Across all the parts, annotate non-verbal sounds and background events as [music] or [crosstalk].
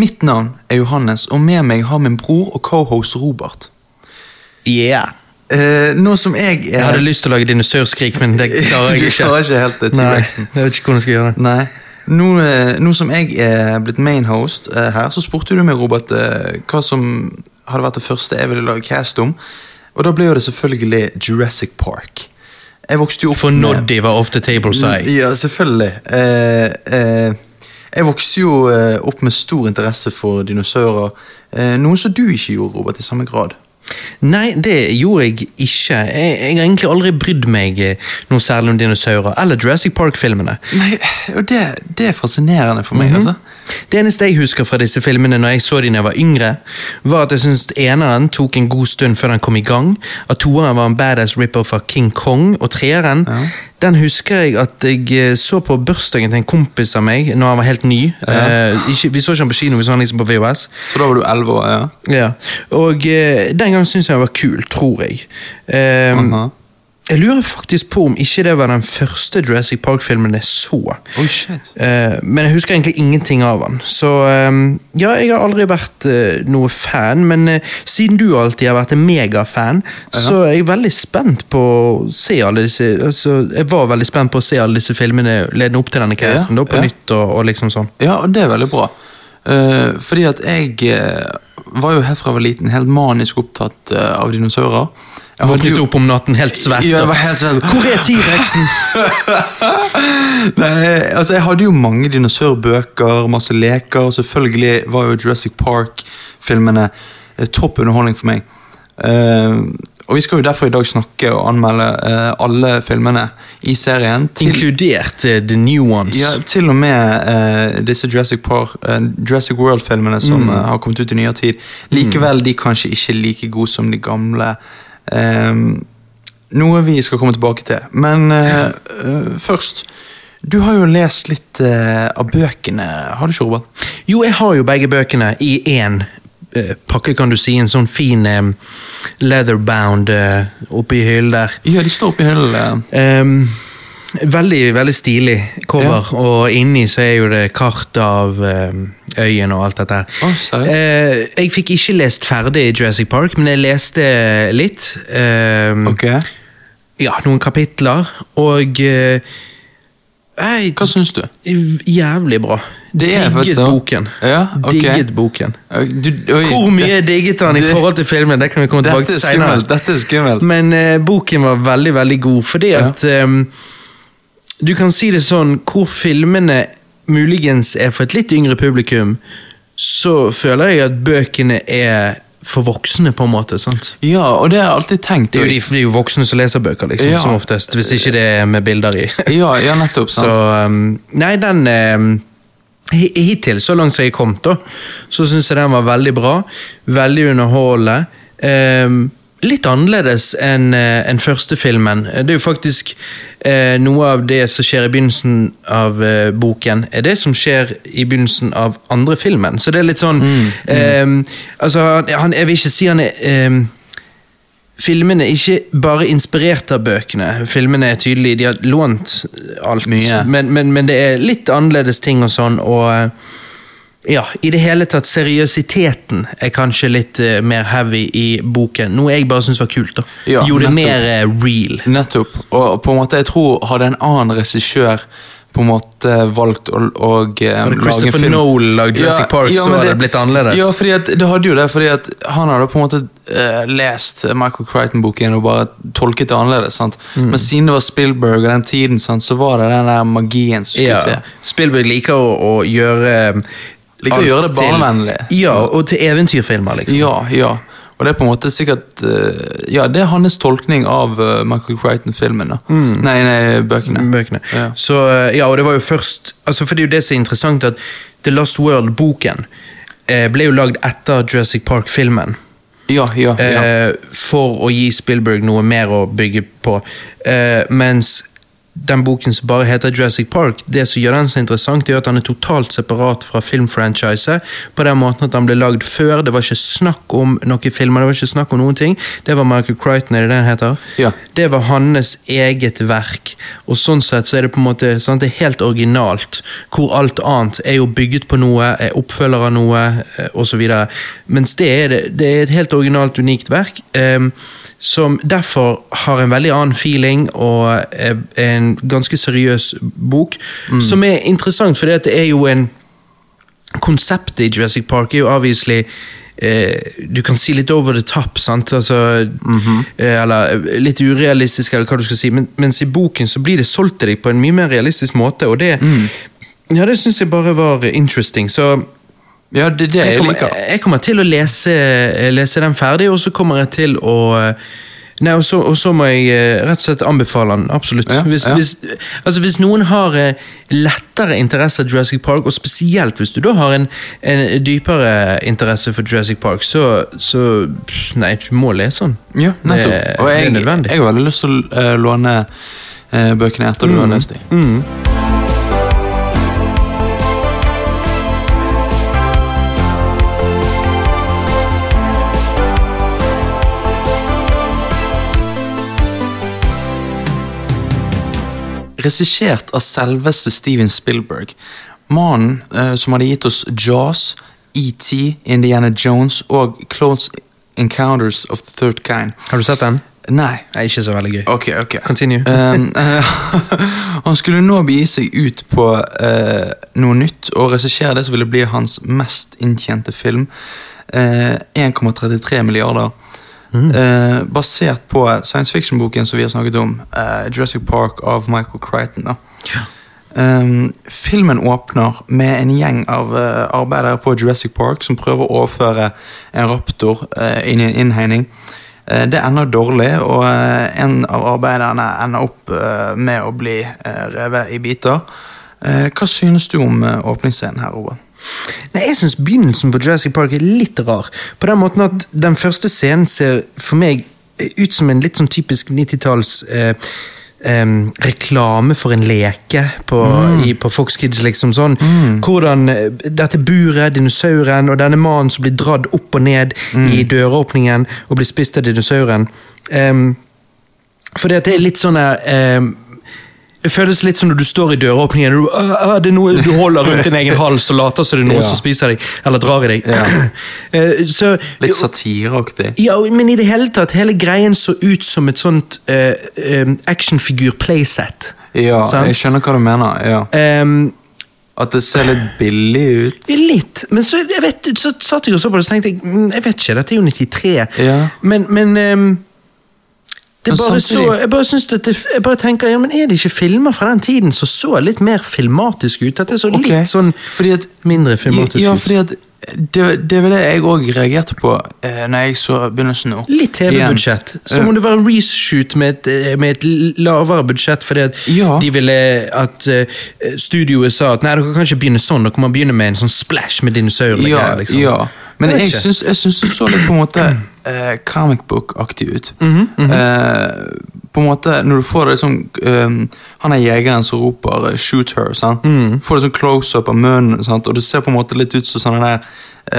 Mitt navn er Johannes, og med meg har min bror og cohost Robert. Yeah. Eh, nå som jeg er Jeg hadde lyst til å lage dinosaurskrik, men det [laughs] klarer jeg ikke. Du klarer ikke helt det, Nei, jeg vet ikke hvordan jeg skal gjøre det. Nei. Nå, eh, nå som jeg er blitt mainhost eh, her, så spurte du meg, Robert, eh, hva som hadde vært det første jeg ville lage cast om. Og da ble jo det selvfølgelig Jurassic Park. Jeg vokste jo opp For Noddy var off the table, side. Ja, selvfølgelig. Eh, eh, jeg vokste jo eh, opp med stor interesse for dinosaurer. Eh, noe som du ikke gjorde, Robert, i samme grad. Nei, det gjorde jeg ikke. Jeg, jeg har egentlig aldri brydd meg eh, noe særlig om dinosaurer, eller Jurassic Park-filmene. Nei, og det, det er fascinerende for meg, altså. Det eneste jeg husker fra disse filmene når jeg så dem da jeg var yngre, var at jeg syntes eneren tok en god stund før den kom i gang, at toeren var en badass ripper fra King Kong, og treeren den husker jeg at jeg eh, så på bursdagen til en kompis av meg når han var helt ny. Eh, ikke, vi så ikke han på kino, vi så han liksom på VHS. Så da var du elleve år, ja? Ja, Og eh, den gangen syntes jeg han var kul, tror jeg. Eh. Jeg lurer faktisk på om ikke det var den første Jurassic Park-filmen jeg så. Oh, shit. Eh, men jeg husker egentlig ingenting av den. Så eh, ja, jeg har aldri vært eh, noe fan, men siden du alltid har vært en megafan, så er jeg veldig spent på å se alle disse altså, Jeg var veldig spent på å se alle disse filmene ledende opp til denne casen, Ja, da, på ja. nytt og, og liksom sånn. Ja, og det er veldig bra. Fordi at jeg var jo herfra jeg var liten helt manisk opptatt av dinosaurer. Jeg Våknet opp om natten helt svett. Ja, helt svett. Hvor er T-rexen? [laughs] Altså Jeg hadde jo mange dinosaurbøker, masse leker, og selvfølgelig var jo Jurassic Park-filmene eh, topp underholdning for meg. Uh, og Vi skal jo derfor i dag snakke og anmelde uh, alle filmene i serien. Til, Inkludert uh, The New Ones. ja, til og med disse Jurassic, Park, Jurassic World-filmene som eh, har kommet ut i nyere tid. Likevel de kanskje ikke like gode som de gamle. Eh, noe vi skal komme tilbake til. Men eh, eh, først Du har jo lest litt eh, av bøkene, har du ikke, Robert? Jo, jeg har jo begge bøkene i én pakke, kan du si. En sånn fin um, leatherbound uh, oppi hyllen der. Ja, de står oppi hyllen. eh. Veldig veldig stilig cover, og inni så er jo det kart av eh, øyen og alt dette her. Eh, jeg fikk ikke lest ferdig Jurassic Park, men jeg leste litt. Ehm, Ok. Ja, noen kapitler, og eh, jeg, Hva syns du? Jævlig bra. Det er Digget boken. Ja, okay. Digget boken. Du, oi, Hvor mye det- digget han i forhold til filmen? Det kan vi komme tilbake til er senere. skummelt. Dette er skummelt. Men uh, boken var veldig, veldig god, fordi Ja. at ehm, Du kan si det sånn, hvor filmene muligens er for et litt yngre publikum, så føler jeg at bøkene er for voksne, på en måte. sant? Ja, og det har jeg alltid tenkt. Det er jo, de, det er jo voksne som leser bøker, liksom, Ja. som oftest. Hvis ikke det er med bilder i. [laughs] Ja, ja, nettopp. Så um, Nei, den um, Hittil, så langt som jeg kom, da, så syns jeg den var veldig bra. Veldig underholdende. Um, litt annerledes enn en første filmen. Det er jo faktisk eh, noe av det som skjer i begynnelsen av eh, boken, er det som skjer i begynnelsen av andre filmen. Så det er litt sånn um, Altså, han, jeg vil ikke si han er um, Filmene er ikke bare inspirert av bøkene. Filmene er tydelige, de har lånt alt. Men, men, men det er litt annerledes ting og sånn, og eh, ja, i det hele tatt seriøsiteten er kanskje litt uh, mer heavy i boken. Noe jeg bare syns var kult. da. Ja, Gjorde det mer uh, real. Nettopp. Og på en måte, jeg tror hadde en annen regissør på en måte valgt å, å eh, lage Christopher Nolan lagde Jurassic Park, så men hadde det blitt annerledes. Ja, fordi at, det hadde jo det, fordi at han hadde på en måte uh, lest Michael Crichton-boken og bare tolket det annerledes. sant? Mm. Men siden det var Spielberg og den tiden, sant, så var det den der magien som skulle Ja. til. Spillberg liker å, å gjøre Liker å gjøre det barnevennlig. Ja, og til eventyrfilmer, liksom. Ja, ja. Og det er på en måte sikkert eh, Ja, det er hans tolkning av eh, Michael Crichton-filmen. Mm. Nei, nei, bøkene. bøkene. Ja. Så, eh, ja, og det var jo først altså For det er jo det som er interessant, at The Lost World-boken eh, ble jo lagd etter Jurassic Park-filmen. Ja, ja, ja. Eh, for å gi Spielberg noe mer å bygge på. Eh, mens den boken som bare heter Jurassic Park, det som gjør den så interessant, er at han er totalt separat fra filmfranchiset. På den måten at han ble lagd før. Det var ikke snakk om noen filmer, det var ikke snakk om noen ting. Det var Michael Crichton, er det det han heter? Ja. Det var hans eget verk. Og sånn sett så er det på en måte sant, det er helt originalt. Hvor alt annet er jo bygget på noe, er oppfølger av noe, eh, osv. Mens det er, det, det er et helt originalt, unikt verk. ehm, som derfor har en veldig annen feeling og er en ganske seriøs bok. Som er interessant, for det er jo en Konseptet i Jurassic Park er jo obviously eh, Du kan si litt over the top, sant? Altså, eh, eller eh, litt urealistisk, eller hva du skal si. Men, mens i boken så blir det solgt til deg på en mye mer realistisk måte, og det Ja, det syns jeg bare var interesting. Så Ja, det det jeg jeg kommer, jeg, jeg kommer til å lese, lese den ferdig, og så kommer jeg til å Nei, og så, og så må jeg eh, rett og slett anbefale den. Absolutt. Ja, hvis, ja. Hvis, altså hvis noen har eh, lettere interesse av Jurassic Park, og spesielt hvis du da har en, en dypere interesse for Jurassic Park, så, så Nei, du må lese den. Ja, nettopp. Det, Og det jeg, er nødvendig. jeg har veldig lyst til å eh, låne bøkene etter du har lest dem. Regissert av selveste Steven Spielberg. Mannen eh, som hadde gitt oss Jaws, ET, Indiana Jones og Close Encounters of the Third Kind. Har du sett den? Nei. Nei, ikke så veldig gøy. Ok, ok. Continue. Um, [laughs] han skulle nå begi seg ut på uh, noe nytt og regissere det som ville bli hans mest inntjente film. Uh, 1,33 milliarder. Eh, basert på science fiction-boken som vi har snakket om, eh, Jurassic Park av Michael Crichton. da. Um, filmen åpner med en gjeng av eh, arbeidere på Jurassic Park som prøver å overføre en raptor eh, inn i en innhegning. Eh, det ender dårlig, og eh, en av arbeiderne ender opp eh, med å bli eh, revet i biter. Eh, hva synes du om eh, åpningsscenen her, Ove? Nei, Jeg syns begynnelsen på Jurassic Park er litt rar. På den måten at Den første scenen ser for meg ut som en litt sånn typisk 90-talls eh, Um, reklame for en leke på, i, på Fox Kids. liksom sånn. Hvordan eh, dette buret, dinosauren, og denne mannen som blir dratt opp og ned i døråpningen og blir spist av dinosauren. Um, at det er litt sånn em, det føles litt som når du står i døråpningen og du, «Ah, ah, det er noe du holder rundt din egen hals og later som det er noen Ja. som spiser deg, eller drar i deg. Ja. [clears throat] Eh, så, Litt satireaktig. ja, men i det hele tatt, hele greien så ut som et sånt uh, actionfigur-playset. Ja, Sant? jeg skjønner hva du mener. ja. Um, At det ser litt billig ut. litt, men så, jeg vet, så satt jeg og så på det, så tenkte jeg mm, Jeg vet ikke, dette er jo 93. Ja. Men, men ehm, er bare så, jeg bare, det, jeg bare tenker, ja, men Er det ikke filmer fra den tiden som så litt mer filmatisk ut? At det så litt sånn fordi at mindre filmatisk Ja, ut? fordi at det, det var det jeg òg reagerte på eh, når jeg så begynnelsen nå. Litt TV-budsjett. Så Ja. må det være en reshoot med et, eh, med et lavere budsjett, fordi at Ja. de ville at uh, studioet sa at nei, dere kan ikke begynne sånn, dere må begynne med en sånn splash med dinosaurene. Ja, liksom. ja. Men Jeg jeg syns, det så litt på en måte eh, comic book-aktig ut. Mhm, eh, på en måte, Når du får det liksom um, Han er jegeren som roper eh, 'shoot her'. Sant? Mhm. Får det sånn close-up av munnen, sant? og det ser på en måte litt ut som sånne der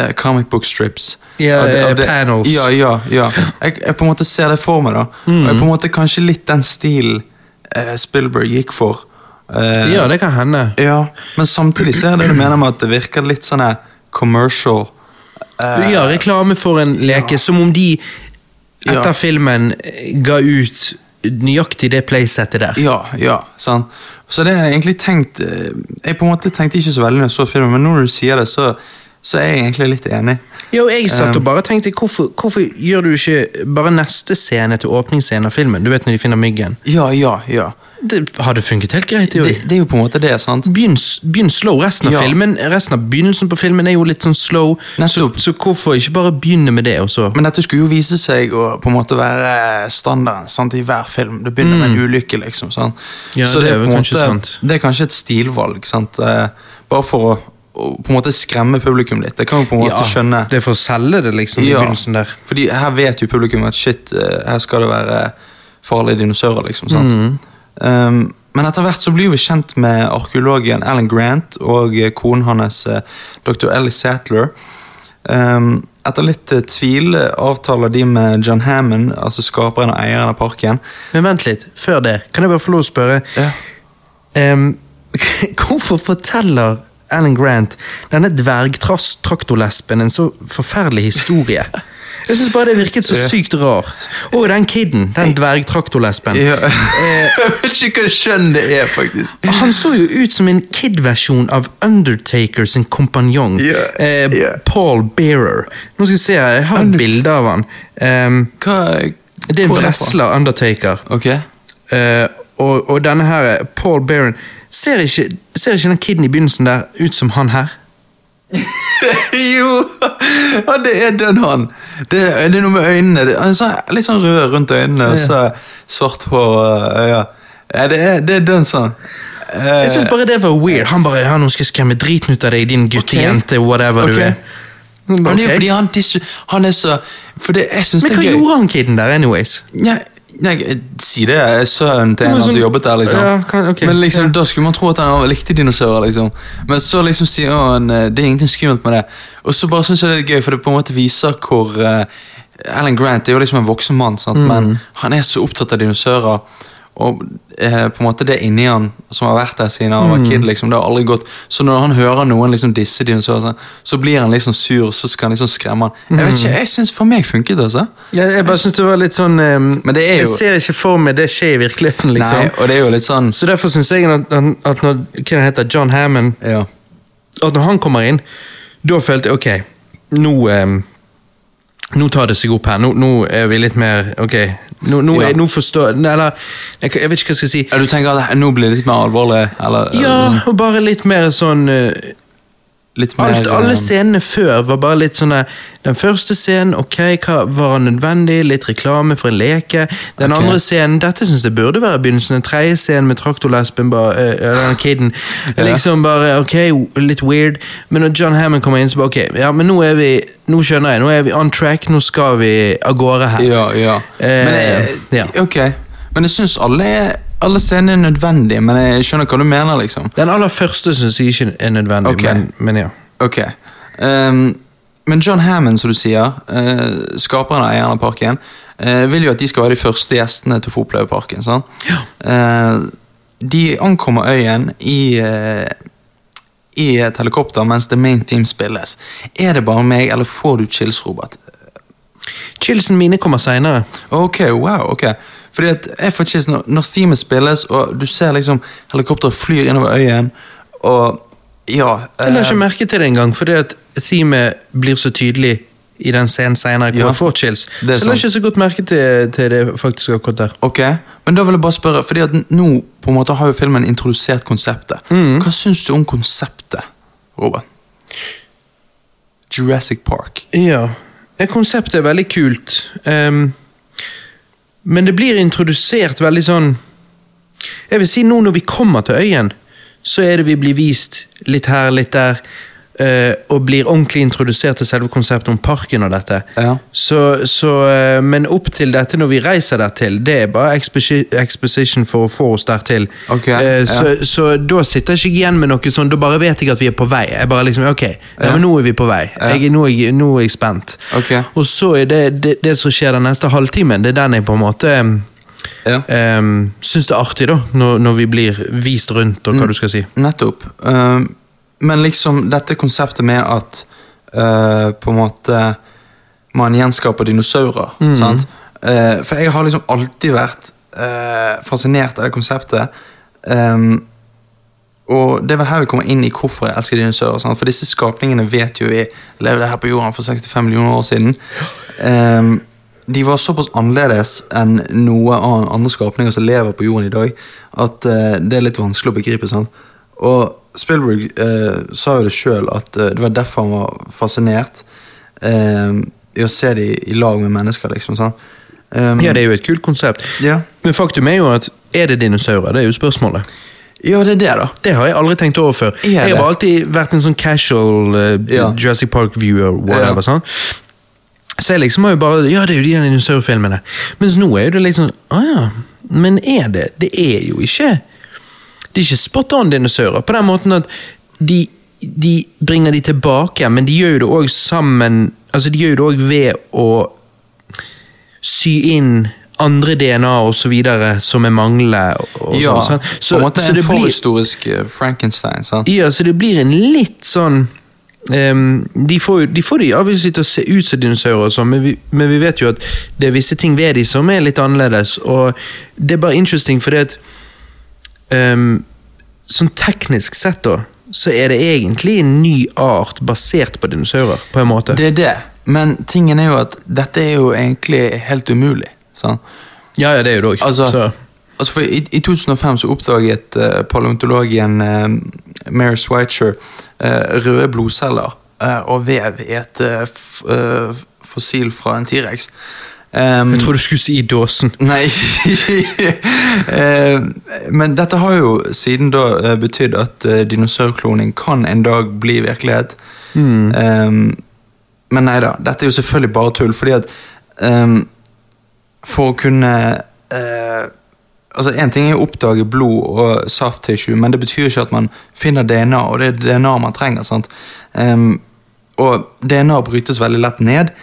uh, comic book strips. Ja, Av det- av eh, det- panels. Ja, ja, ja. Jeg, jeg på en måte ser det for meg, da. Og Mhm. jeg på en måte kanskje litt den stilen uh, Spielberg gikk for. Uh, ja, det kan hende. ja, men samtidig så er det du mener med at det virker litt sånn commercial. Uh, ja, reklame for en leke, som om de etter Ja. filmen eh, ga ut nøyaktig det playsettet der. Ja, ja, sant. Så det har jeg egentlig tenkt eh, Jeg på en måte tenkte ikke så veldig når jeg så filmen, men når du sier det, så, så er jeg egentlig litt enig. Jo, jeg satt og bare tenkte, hvorfor, hvorfor gjør du ikke bare neste scene til åpningsscenen av filmen? Du vet når de finner myggen. Ja, ja, ja. Det hadde funket helt greit. Det, Det, det er jo på en måte det, sant? Begynn, begynn slow. Resten av Ja. filmen Resten av begynnelsen på filmen er jo litt sånn slow. Så, så hvorfor ikke bare begynne med det, og så Men dette skulle jo vise seg å på en måte være standarden sant, i hver film. Det begynner med en ulykke, liksom. Sant? Ja, Ja, det er jo på en kanskje måte, sant. Det er kanskje et stilvalg, sant? Eh, bare for å, på en måte skremme publikum litt. Det kan jo på en måte skjønne Det er for å selge det, liksom, i begynnelsen der. fordi her vet jo publikum at shit, eh, her skal det være farlige dinosaurer, liksom. sant? Mm. Um, men etter hvert så blir vi kjent med arkeologen Alan Grant og eh, konen hans eh, dr. Ellie Sattler. Um, etter litt eh, tvil avtaler de med John Hammond, altså skaperen og eieren av parken. Men vent litt, før det, kan jeg bare få lov å spørre Ja. Um, [laughs] Hvorfor forteller Alan Grant denne dvergtraktorlesben en så forferdelig historie? [laughs] Jeg syns bare det virket så sykt rart. Og den kiden, den dvergtraktorlesben. Ja. [laughs] [laughs] jeg vet ikke hva skjønn det er, faktisk. Han så jo ut som en kid-versjon av Undertaker sin kompanjong, Ja, eh. Paul Bearer. Nå skal vi se, jeg har et bilde av han. Um, det er en wrestler, Undertaker. Ok. Eh, og, og denne her, Paul Bearer ser ikke, ser ikke den kiden i begynnelsen der ut som han her? [laughs] jo! Ja, det er den han. Det, det er noe med øynene. Det, er litt sånn rød rundt øynene, og så svart hår. Ja. Ja, det, er, det er den sånn. Uh, Jeg synes bare det var weird. Han bare ja, nå skal jeg skremme driten ut av deg, din guttejente, whatever okay. du er. Men det er fordi han, han er så For det, jeg syns Men det hva er gøy. gjorde han kiden der, anyways? Nei, nei, si det. Jeg er sønnen til en han som sånn- jobbet der, liksom. Ja, kan- okay. Men liksom, ja. da skulle man tro at han likte dinosaurer, liksom. Men så liksom sier han det er ingenting skummelt med det. Og så bare syns jeg det er gøy, for det på en måte viser hvor uh, Alan Grant er jo liksom en voksen mann? Mm. men han er så opptatt av dinosaurer. Og eh, på en måte det inni han som har vært der siden han Mm. var kid, liksom, det har aldri gått Så når han hører noen liksom disse dinosaurer, sånn, så blir han liksom sur, så skal han liksom skremme han. Jeg vet Mm. ikke, jeg syns for meg funket det, altså. Jeg, jeg bare synes det var litt sånn um, Men det er Jeg ser ikke for meg det skjer i virkeligheten, liksom. Nei, og det er jo litt sånn Så derfor syns jeg at, at, når hva heter, John Hammond Ja. At når han kommer inn, da følte jeg ok, nå em, Nå tar det seg opp her. Nå, nå er vi litt mer Ok, nå, nå, Ja. nå forstår Eller jeg, jeg vet ikke hva jeg skal si. Du tenker at nå blir det litt mer alvorlig? Eller, Ja, og bare litt mer sånn eh, litt mer Alt, alle eh, scenene før var bare litt sånn eh, Den første scenen, ok, hva var nødvendig? Litt reklame for en leke. Den okay. andre scenen, dette syns jeg burde være begynnelsen. Den tredje scenen med traktorlesben, eh, eller den kiden. [laughs] Ja. Liksom bare, ok, litt weird. Men når John Hammond kommer inn, så bare ok, ja, men nå er vi Nå skjønner jeg, nå er vi on track, nå skal vi av gårde her. Ja, ja. Eh, Men jeg, ja. Ok, men jeg syns alle, alle scenene er nødvendige, men jeg skjønner hva du mener, liksom. Den aller første syns jeg ikke er nødvendig, Ok. men, men ja. Ok. Um, men John Hammond, som du sier, uh, skaperen av eieren av parken, uh, vil jo at de skal være de første gjestene til å få oppleve parken. sant? Eh, de ankommer øyen i, i et helikopter mens the main theme spilles. Er det bare meg, eller får du chills, Robert? Chillsen mine kommer seinere. Ok, wow, ok. Fordi at jeg får ikke når, når themet spilles, og du ser liksom helikopteret flyr innover øyen, og ja Jeg la eh, ikke merke til det engang, fordi at teamet blir så tydelig i den scenen senere. Ja, får chills. Så jeg la ikke så godt merke til, til det faktisk akkurat der. Ok, men da vil jeg bare spørre, fordi at nå på en måte har jo filmen introdusert konseptet. Mm. Hva syns du om konseptet, Robert? Jurassic Park. Ja, eh, konseptet er veldig kult. ehm, men det blir introdusert veldig sånn Jeg vil si nå når vi kommer til øyen, så er det vi blir vist litt her, litt der. Eh, og blir ordentlig introdusert til selve konseptet om parken og dette. Ja. Så, så, eh, men opp til dette når vi reiser dertil, det er bare exposition for å få oss dertil. Okay. Eh, så, ja. så da sitter jeg ikke igjen med noe sånn, da bare vet jeg at vi er på vei. Jeg bare liksom, ok, ja, nå er vi på vei. Jeg, nå, er jeg, nå er jeg spent. Okay. Og så er det, det, det som skjer den neste halvtimen, det er den jeg på en måte Ja. um, syns det er artig, da, når, når vi blir vist rundt, og hva du skal si. Nettopp. Ehm, men liksom dette konseptet med at uh, på en måte man gjenskaper dinosaurer. Mm. Sant? Uh, for jeg har liksom alltid vært uh, fascinert av det konseptet. Um, og det er vel her vi kommer inn i hvorfor jeg elsker dinosaurer. Sant? For disse skapningene vet jo vi levde her på jorden for 65 millioner år siden. Um, de var såpass annerledes enn noe an- andre skapninger som lever på jorden i dag, at uh, det er litt vanskelig å begripe. sant? Og Spielberg eh, sa jo det sjøl, at eh, det var derfor han var fascinert eh, i å se dem i lag med mennesker. liksom sånn. Um, Ja, det er jo et kult konsept. ja. Men faktum er jo at er det dinosaurer? Det er jo spørsmålet. ja, det er det, da. Det har jeg aldri tenkt over før. Er Jeg har alltid vært en sånn casual uh, Ja. Jurassic Park-viewer. whatever, Ja. sånn. Så jeg liksom har jo bare Ja, det er jo de dinosaurfilmene. Mens nå er jo det liksom Å ja. Men er det? Det er jo ikke De er ikke spot on dinosaurer, på den måten at de, de bringer de tilbake, men de gjør jo det òg sammen Altså, de gjør jo det òg ved å sy inn andre DNA og så videre som er manglende. Ja, sånn, så, på en måte en det forhistorisk eh, Frankenstein. sant? ja, så det blir en litt sånn Um, de, får, de får de obviously til å se ut som dinosaurer, og sånn, men, vi, men vi vet jo at det er visse ting ved de som er litt annerledes. Og det er bare interesting fordi at ehm, Sånn teknisk sett, da, så er det egentlig en ny art basert på dinosaurer, på en måte. Det er det, men tingen er jo at dette er jo egentlig helt umulig. Sånn. ja, ja, det er jo det òg. Altså, altså for i, I 2005 så oppdaget uh, paleontologen uh, Mary Schweitzer uh, røde blodceller eh, og vev i et eh, eh, fossil fra en T-rex. Um, jeg tror du skulle si i dåsen. Nei [laughs] uh, Men dette har jo siden da eh, betydd at uh, dinosaurkloning kan en dag bli virkelighet. Um, men nei da, dette er jo selvfølgelig bare tull, fordi at um, For å kunne eh, Altså, Én ting er å oppdage blod og soft tissue, men det betyr ikke at man finner DNA, og det er DNA man trenger. sant? Og DNA brytes veldig lett ned.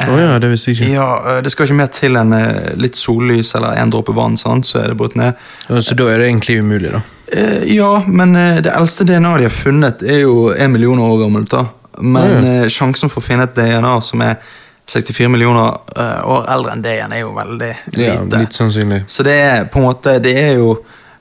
Å ja, det visste jeg ikke. Ja, eh, Det skal ikke mer til enn eh, litt sollys eller en dråpe vann, sant? så er det brutt ned. Ja, Så da er det egentlig umulig, da. Eh, ja, men det eldste DNA-et de har funnet, er jo en million år gammelt. da. Men Ja, eh, sjansen for å finne et DNA som er 64 millioner år eldre enn det igjen, er jo veldig lite. Ja, litt sannsynlig. Så det er på en måte Det er jo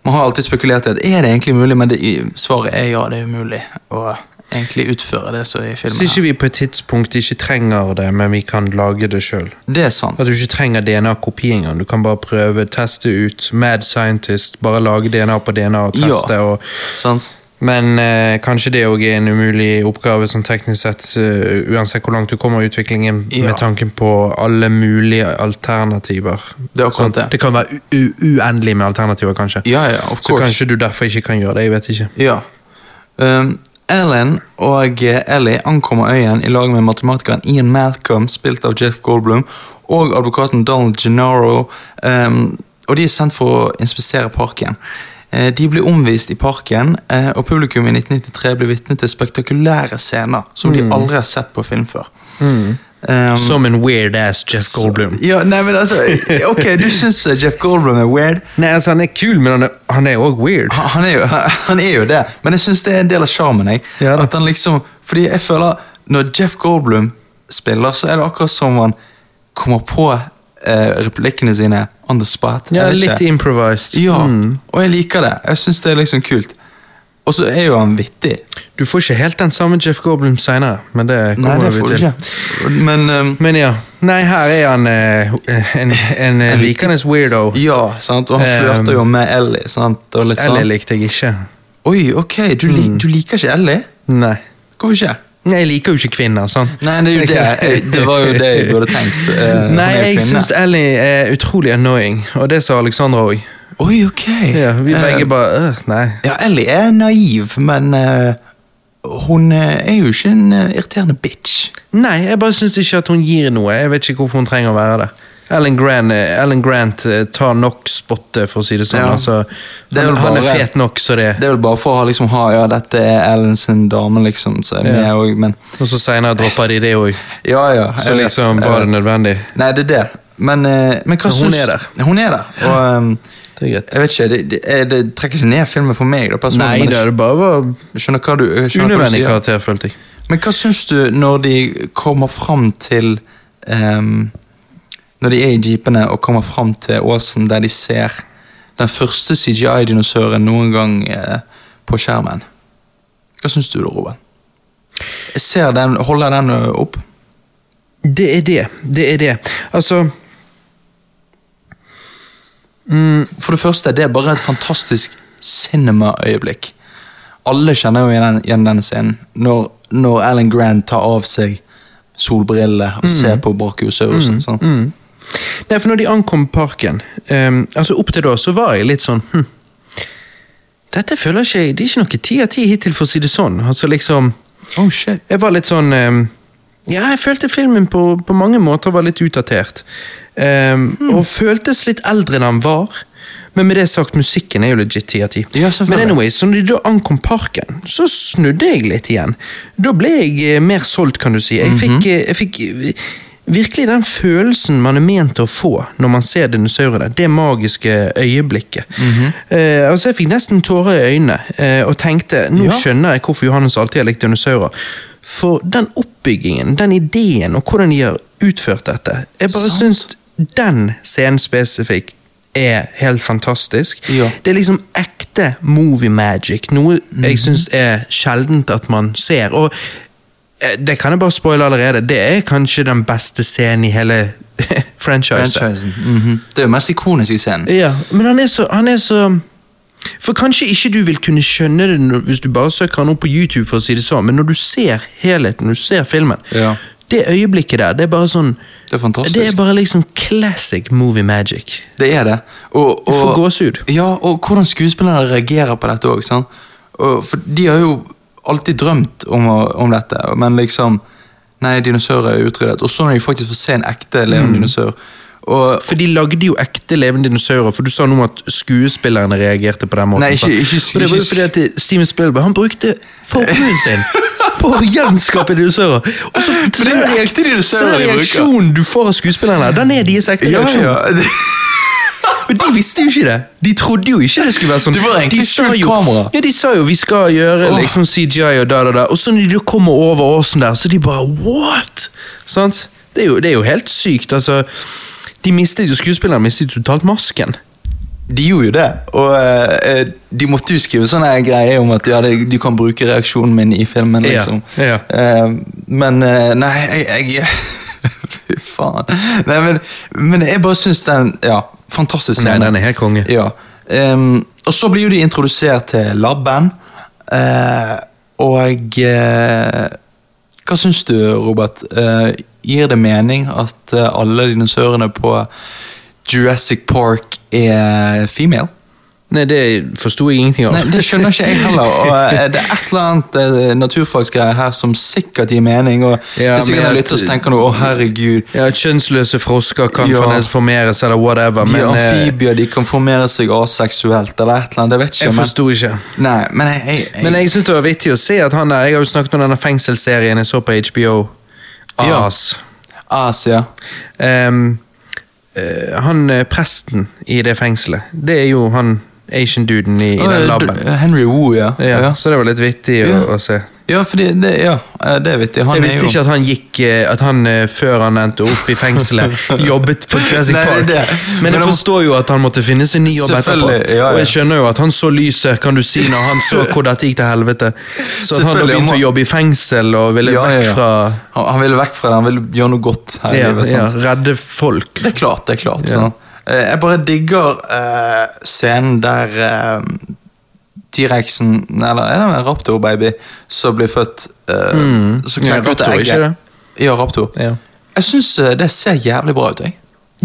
Man har alltid spekulert i at er det egentlig mulig, men det, svaret er ja, det er umulig å egentlig utføre det som er i Så ikke vi på et tidspunkt ikke trenger det, men vi kan lage det sjøl. Det er sant. At du ikke trenger DNA-kopi engang. Du kan bare prøve, teste ut. Mad scientist, bare lage DNA på DNA og teste. Ja. Og, sant? men eh, kanskje det òg er en umulig oppgave, sånn teknisk sett, uh, uansett hvor langt du kommer i utviklingen, Ja. med tanken på alle mulige alternativer. Det Sånn, det. det kan være uendelig med alternativer, kanskje. Ja, ja, of Så kanskje du derfor ikke kan gjøre det. Jeg vet ikke. Ja. Um, Ellen og eh, Ellie ankommer øyen i lag med matematikeren Ian Malcolm, spilt av Jeff Goldblum, og advokaten Donald Gennaro. Um, og de er sendt for å inspisere parken. Eh, De blir omvist i parken, eh, og publikum i 1993 blir vitne til spektakulære scener som de aldri har sett på film før. Um, Som en weird ass Jeff Goldblum. Ja, nei, men altså, ok, Du syns eh, Jeff Goldblum er weird? Nei, altså Han er kul, men han er- han òg weird. Han han er, jo, [laughs] han er jo det, men jeg syns det er en del av sjarmen. Ja. At han liksom, fordi jeg føler Når Jeff Goldblum spiller, så er det akkurat som han kommer på eh, replikkene sine on the spot. Ja, Litt improvised. Ja, Mm. og jeg liker det. Jeg syns det er liksom kult. Og så er jo han vittig. Du får ikke helt den samme Jeff Goldblum seinere, men det Nei, kommer det vi får du til. ikke. Men um, Men ja. Nei, her er han eh, en, en, en likende weirdo. ja, sant? og han Ehm, flørter jo med Ellie. sant? Ellie sånn. likte jeg ikke. Oi, ok, du, li du liker ikke Ellie? Nei. Hvorfor ikke? Nei, Jeg liker jo ikke kvinner. sånn. Nei, det er jo det. [laughs] Det var jo det jeg burde tenkt. Eh, Nei, jeg syns Ellie er utrolig annoying, og det sa Alexandra òg. Oi, ok. Ja, vi Eh, begge bare øh, Nei. Ja, Ellie er naiv, men eh, hun eh, er jo ikke en irriterende bitch. Nei, jeg bare syns ikke at hun gir noe. Jeg vet ikke hvorfor hun trenger å være det. Ellen Grant, Ellen Grant tar nok spottet, for å si det sånn. Ja. Altså, Det er han, bare, han er fet nok, så det Det er vel bare for å liksom, ha ja, dette er Ellen sin dame, liksom, så er Ja. også, men Og så seinere dropper de det òg. Ja, ja. Så vet, liksom, var det nødvendig? Nei, det er det. Men, men hva syns hun er der. Hun er der. Og [laughs] ehm, Det er greit. jeg vet ikke, det, det, er- det trekker ikke ned filmen for meg, da, personlig. Nei, men det jeg er bare var skjønner hva du, jeg skjønner hva du unødvendig sier. karakter, følte jeg. Men hva syns du når de kommer fram til ehm, Når de er i jeepene og kommer fram til åsen der de ser den første CGI-dinosauren noen gang eh, på skjermen? Hva syns du da, Robert? Ser den, Holder den ø, opp? Det er det. Det er det. Altså mm, For det første, det er bare et fantastisk cinema-øyeblikk. Alle kjenner jo igjen, igjen denne scenen. Når, når Alan Grant tar av seg solbrillene og ser på brachiosaurusen. sånn. Nei, for når de ankom parken um, Altså Opp til da så var jeg litt sånn hm, Dette føler ikke Det er ikke noe ti av ti hittil, for å si det sånn. Altså liksom Oh, shit. Jeg var litt sånn um, Ja, jeg følte filmen på, på mange måter var litt utdatert. Ehm, Og føltes litt eldre enn han var. Men med det sagt, musikken er jo legit ti av ti. Men anyway, så når de da ankom parken, så snudde jeg litt igjen. Da ble jeg eh, mer solgt, kan du si. Jeg fikk, eh, jeg fikk eh, virkelig den følelsen man er ment å få når man ser dinosaurene. Det magiske øyeblikket. eh, altså Jeg fikk nesten tårer i øynene eh, og tenkte nå Ja. skjønner jeg hvorfor Johannes alltid har likt dinosaurer. For den oppbyggingen, den ideen og hvordan de har utført dette Jeg bare Sant. syns den scenen spesifikt er helt fantastisk. Ja. Det er liksom ekte movie magic. Noe mm. jeg syns er sjeldent at man ser. Og eh, det kan jeg bare spoile allerede. Det er kanskje den beste scenen i hele [laughs] franchisen. Franchisen. -hmm. Det er jo mest ikonisk i scenen. Ja, men han er så, han er så For kanskje ikke du vil kunne skjønne det hvis du bare søker han opp på YouTube, for å si det sånn, men når du ser helheten, når du ser filmen Ja. Det øyeblikket der, det er bare sånn Det er fantastisk. Det er bare liksom classic movie magic. Det er det. Og, Du får og, gåsehud. ja, og hvordan skuespillerne reagerer på dette òg. For de har jo alltid drømt om, om dette, men liksom Nei, dinosaurer er utryddet. Og så når de faktisk får se en ekte levende Mm. dinosaur og, For de lagde jo ekte levende dinosaurer, for du sa noe om at skuespillerne reagerte på den måten. Nei, ikke- ikke, ikke- og det var jo fordi at Steven Spielberg han brukte formuen sin på å gjenskape dinosaurer. Og så, er jo ekte dinosaurer så den reaksjonen du får av skuespillerne, den er deres ekte ja, reaksjon. ja. [laughs] Men de visste jo ikke det. De trodde jo ikke det skulle være sånn. Det var egentlig skjult kamera. Ja, De sa jo vi skal gjøre liksom CGI og da, da, da. Og så når de kommer over åsen der, så de bare what? Sant? Det er jo, det er jo helt sykt. altså. De mistet jo skuespillerne mistet totalt masken. De gjorde jo det, og eh, de måtte jo skrive sånne greier om at ja, de kan bruke reaksjonen min i filmen. Ja, liksom. ja. Eh, men eh, nei, jeg, jeg [laughs] Fy faen. Nei, men, men jeg bare syns den Ja, fantastisk Nei, den er helt konge. Ja. Um, og så blir jo de introdusert til labben, Uh, og uh, Hva syns du, Robert? Eh, gir det mening at eh, alle dinosaurene på Jurassic Park er female? Nei, det forsto jeg ingenting av. Nei, Det skjønner ikke jeg heller. Og eh, Det er et eller annet eh, naturfagsgreier her som sikkert gir mening. Og Ja, Hvis ikke lytter, så tenker du å herregud. Ja, Kjønnsløse frosker kan Ja. formeres eller whatever, De men amfibier, de kan formere seg aseksuelt eller et eller annet. Jeg vet ikke. jeg men- forsto ikke. Nei, men jeg, jeg, jeg, Men jeg syns det var vittig å se at han der Jeg har jo snakket om denne fengselsserien jeg så på HBO. Ja. As. ja. Um, han eh, presten i det fengselet, det er jo han Asian-duden i, i den labben. Henry Wu, ja. Ja, Så det var litt vittig å, å se. Ja, fordi det, ja, eh, det er vittig. Han Jeg visste jo ikke at han gikk eh, At han eh, før han endte opp i fengselet, [laughs] jobbet på Jurassic Nei, Park. det. Men Men jeg han- forstår jo at han måtte finne sin ny jobb etterpå. Ja, ja. Og jeg skjønner jo at han så lyset, kan du si, når han så [laughs] hvor dette gikk til helvete. Så at han da begynte å jobbe i fengsel og ville Ja, vekk fra han, han ville vekk fra det, han ville gjøre noe godt her i livet. ja, redde folk. Det er klart, det er klart. Jeg bare digger uh, scenen der eh, T-rexen, eller er det en raptor-baby, som blir født uh, Mm. Så Ja, klekker ut raptor, egget. ikke det? Ja, raptor. Ja. Jeg syns det ser jævlig bra ut. jeg.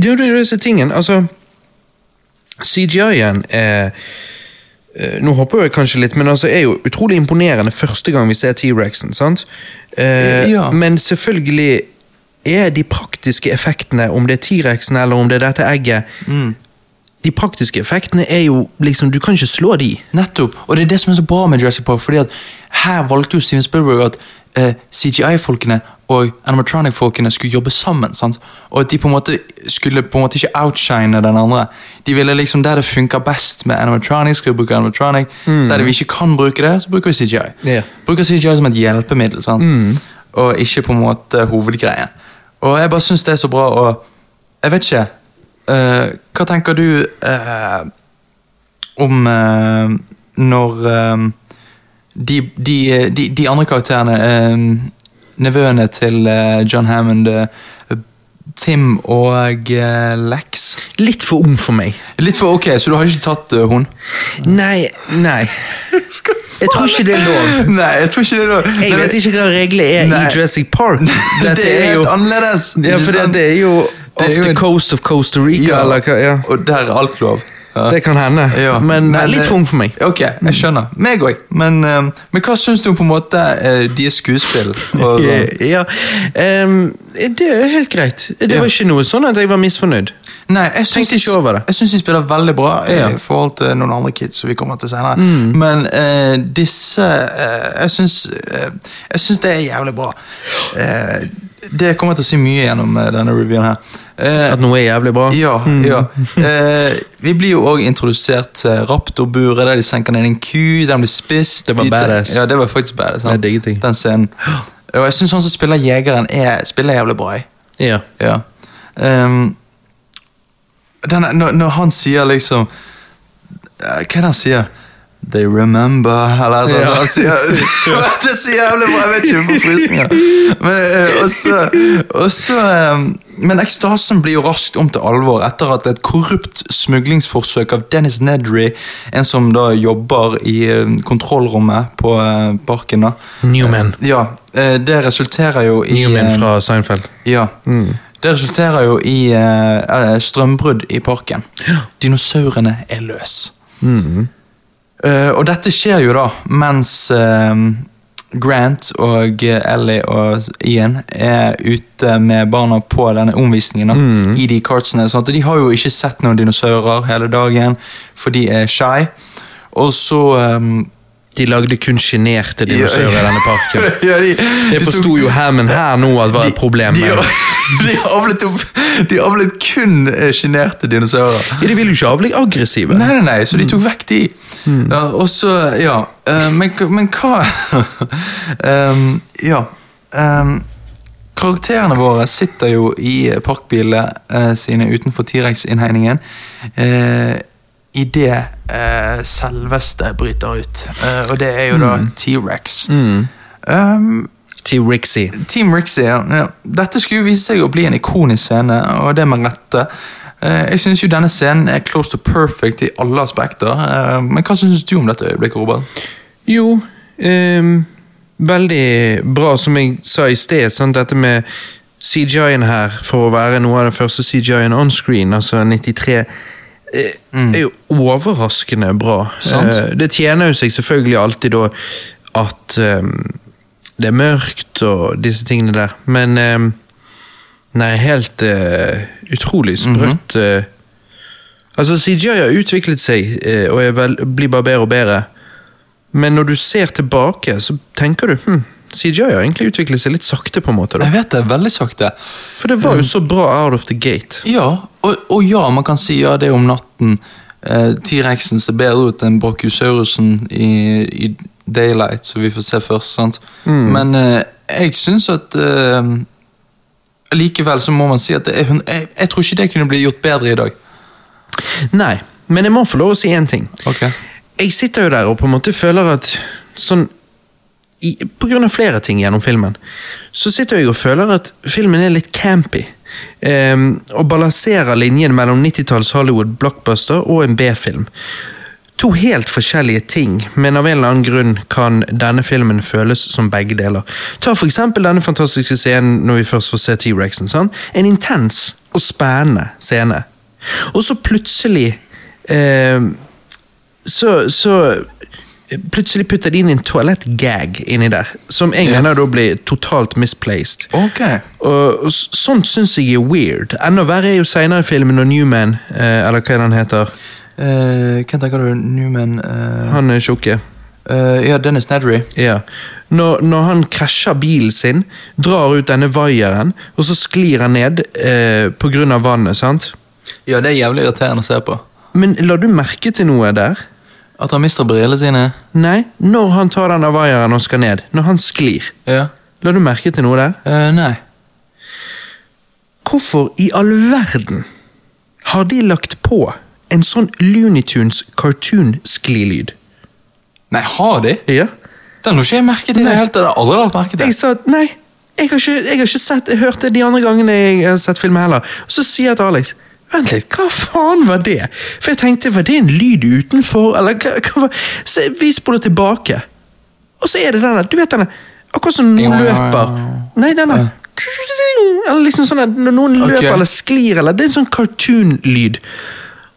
Ja, det er disse tingene. Altså, CGI-en er eh, Nå hopper jeg kanskje litt, men altså er jo utrolig imponerende første gang vi ser T-rexen. sant? Eh, Ja. Men selvfølgelig er de praktiske effektene, om det er T-rexen eller om det er dette egget Mm. De praktiske effektene er jo liksom Du kan ikke slå de. Nettopp. Og det er det som er så bra med Jurassic Park, fordi at her valgte jo Steven Spielberg at eh, CGI-folkene og animatronic-folkene skulle jobbe sammen. sant? Og at de på en måte skulle på en måte ikke outshine den andre. De ville liksom Der det funker best med animatronic, skal vi bruke animatronic. Der vi ikke kan bruke det, så bruker vi CGI. Yeah. Bruker CGI som et hjelpemiddel, sant? og ikke på en måte hovedgreien. Og jeg bare syns det er så bra, og jeg vet ikke eh, Hva tenker du eh, om eh, når eh, de, de, de, de andre karakterene eh, Nevøene til eh, John Hammond, eh, Tim og Lex Litt for ung for meg. Litt for ok, så du har ikke tatt uh, hun? Nei, nei. Jeg tror ikke det er lov. [laughs] Nei, jeg tror ikke det er lov. Jeg Nei, vet ikke hva reglene er Nei. i Jurassic Park. [laughs] det er helt annerledes. Ja, for det, det er jo er off the coast of Costa Rica, Ja, eller hva? Ja. Og der er alt lov. Det kan hende. Ja, men, men, litt eh, for ung for meg. Ok, jeg skjønner. Meg òg. Men, eh, men hva syns du om på en måte eh, deres skuespill? Og? [laughs] Ja, um, det er helt greit. Det Ja. var ikke noe sånn at jeg var misfornøyd. Nei, jeg syns syns de spiller veldig bra eh, Ja. Mm. i forhold til noen andre kids som vi kommer til senere. Men uh, disse uh, Jeg syns uh, det er jævlig bra. Eh, det kommer jeg til å si mye gjennom eh, denne reviewen her. Eh, At noe er jævlig bra. ja, ja. Eh, vi blir jo òg introdusert til raptorburet, der de senker ned en ku, den blir spist. Det var badass. Ja, det var faktisk badass. sant? Jeg digget. Den scenen. Og jeg syns han som spiller jegeren, er, spiller jævlig bra. Ja. Ja. Um, denne, når, når han sier liksom eh, Hva er det han sier? They remember Eller noe sier, [laughs] det er så jævlig bra! Jeg vet ikke, jeg får frysninger. Men eh, også ehm, Men ekstasen blir jo raskt om til alvor etter at et korrupt smuglingsforsøk av Dennis Nedry, en som da jobber i eh, kontrollrommet på eh, parken da Newman. Ja, eh, det resulterer jo i Newman eh, fra Seinfeld. ja. Det resulterer jo i eh, eh, strømbrudd i parken. Dinosaurene er løs. Eh, og dette skjer jo da mens eh, Grant og eh, Ellie og Ian er ute med barna på denne omvisningen da, i de kartsene. sant? de har jo ikke sett noen dinosaurer hele dagen, for de er shy. Og så eh, De lagde kun sjenerte dinosaurer i denne parken. [laughs] ja, de, Det de forsto jo Hammond her nå at var et problem. De, [laughs] de, avlet, opp, de avlet kun eh, sjenerte dinosaurer. Ja, de vil jo ikke avle aggressive. Nei, nei, nei, så de tok vekk de. Ja, og så, ja eh, men, men hva um, [laughs] Ja. Um, karakterene våre sitter jo i parkbilene eh, sine utenfor T-rex-innhegningen. Uh, Idet uh, selveste bryter ut. Eh, og det er jo da T-rex. Mm. Um, Team Rixie. Team Rixie, ja. Dette skulle vise seg å bli en ikonisk scene, og det med rette. Eh, Jeg synes jo denne scenen er close to perfect i alle aspekter. Eh, Men hva synes du om dette øyeblikket, Robert? Jo, um, veldig bra, som jeg sa i sted. Sant? Dette med CGI-en her, for å være noe av den første CGI-en on screen, altså 93 eh, er jo overraskende bra. Sant. Eh, det tjener jo seg selvfølgelig alltid da at ehm, det er mørkt og disse tingene der, men ehm, Nei, helt eh, utrolig sprøtt. eh. altså, CGI har utviklet seg eh, og vel, blir bare bedre og bedre. Men når du ser tilbake, så tenker du hm, CGI har egentlig utviklet seg litt sakte. på en måte da. Jeg vet det, veldig sakte. For det var jo så bra out of the gate. Ja, og, og ja, man kan si ja, det om natten. Eh, T-rexen ser bedre ut enn Brachiosaurus'en i, i Daylight, som vi får se først. sant? Men eh, jeg syns at eh, Likevel så må man si at det er, jeg, jeg tror ikke det kunne bli gjort bedre i dag. Nei, men jeg må få lov å si én ting. Okay. Jeg sitter jo der og på en måte føler at sånn av flere ting gjennom filmen, så sitter jeg og føler at filmen er litt campy. Um, og balanserer linjen mellom 90-talls Hollywood blockbuster og en B-film. To helt forskjellige ting, men av en eller annen grunn kan denne filmen føles som begge deler. Ta for eksempel denne fantastiske scenen når vi først får se T-rexen. Sånn. En intens og spennende scene. Og så plutselig eh, så, så plutselig putter de inn en toalettgag inni der, som Ja. mener da blir totalt misplaced. Okay. Og, og sånt syns jeg er weird. Enda verre er jo seinere i filmen når Newman, eh, eller hva den han heter, Hvem tenker du? Newman uh... han er tjukke. Uh, Ja, Dennis Nedry. Ja. Når, når han krasjer bilen sin, drar ut denne vaieren, og så sklir han ned eh, av vannet, sant? Ja, det er jævlig irriterende å se på. Men la du merke til noe der? At han mister brillene sine. Nei, når han tar den vaieren og skal ned. Når han sklir. Ja. La du merke til noe der? Uh, nei. Hvorfor i all verden har de lagt på en sånn Looney Tunes cartoon-sklilyd? Nei, har de? Ja. Den har ikke jeg merket i det hele tatt. Aldri lagt merke til. Jeg sa nei, jeg har ikke, jeg har ikke sett, jeg hørte de andre gangene jeg har sett filmen heller. Og så sier jeg til Alex Vent litt, hva faen var det? For jeg tenkte, var det en lyd utenfor? Eller hva, hva var Så vi spoler tilbake. Og så er det denne, du vet denne Akkurat som noen Ja. løper. Nei, denne Eller liksom sånn når noen Ok. løper eller sklir, eller Det er en sånn cartoon-lyd.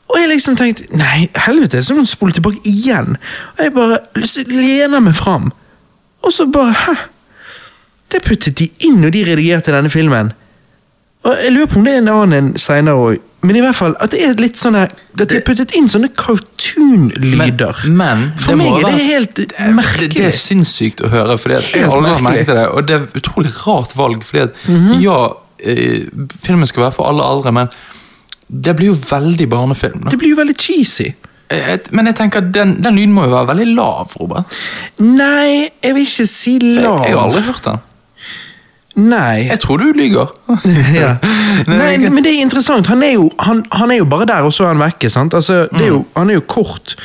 Og jeg liksom tenkte nei, helvete, så må du spole tilbake igjen. Og jeg bare lener meg fram. Og så bare Hæ? Det puttet de inn når de redigerte denne filmen. Og Jeg lurer på om det er en annen seinere òg. Men i hvert fall at det er litt sånn her At de har puttet inn sånne cartoon-lyder. Men, men For meg er det helt merkelig. det, det er sinnssykt å høre, for jeg aldri har aldri lagt merkelig. merke til det. Og det er et utrolig rart valg, fordi at Mhm. ja, eh, filmen skal være for alle aldre, men det blir jo veldig barnefilm. Da. Det blir jo veldig cheesy. Eh, Men jeg tenker, den, den lyden må jo være veldig lav, Robert. Nei, jeg vil ikke si For lav. Jeg, jeg har aldri hørt den. Nei. Jeg tror du lyger. [laughs] ja. Nei, men det er interessant. Han er jo, han, han er jo bare der, og så er han vekke. sant? Altså, det er jo, han er jo kort.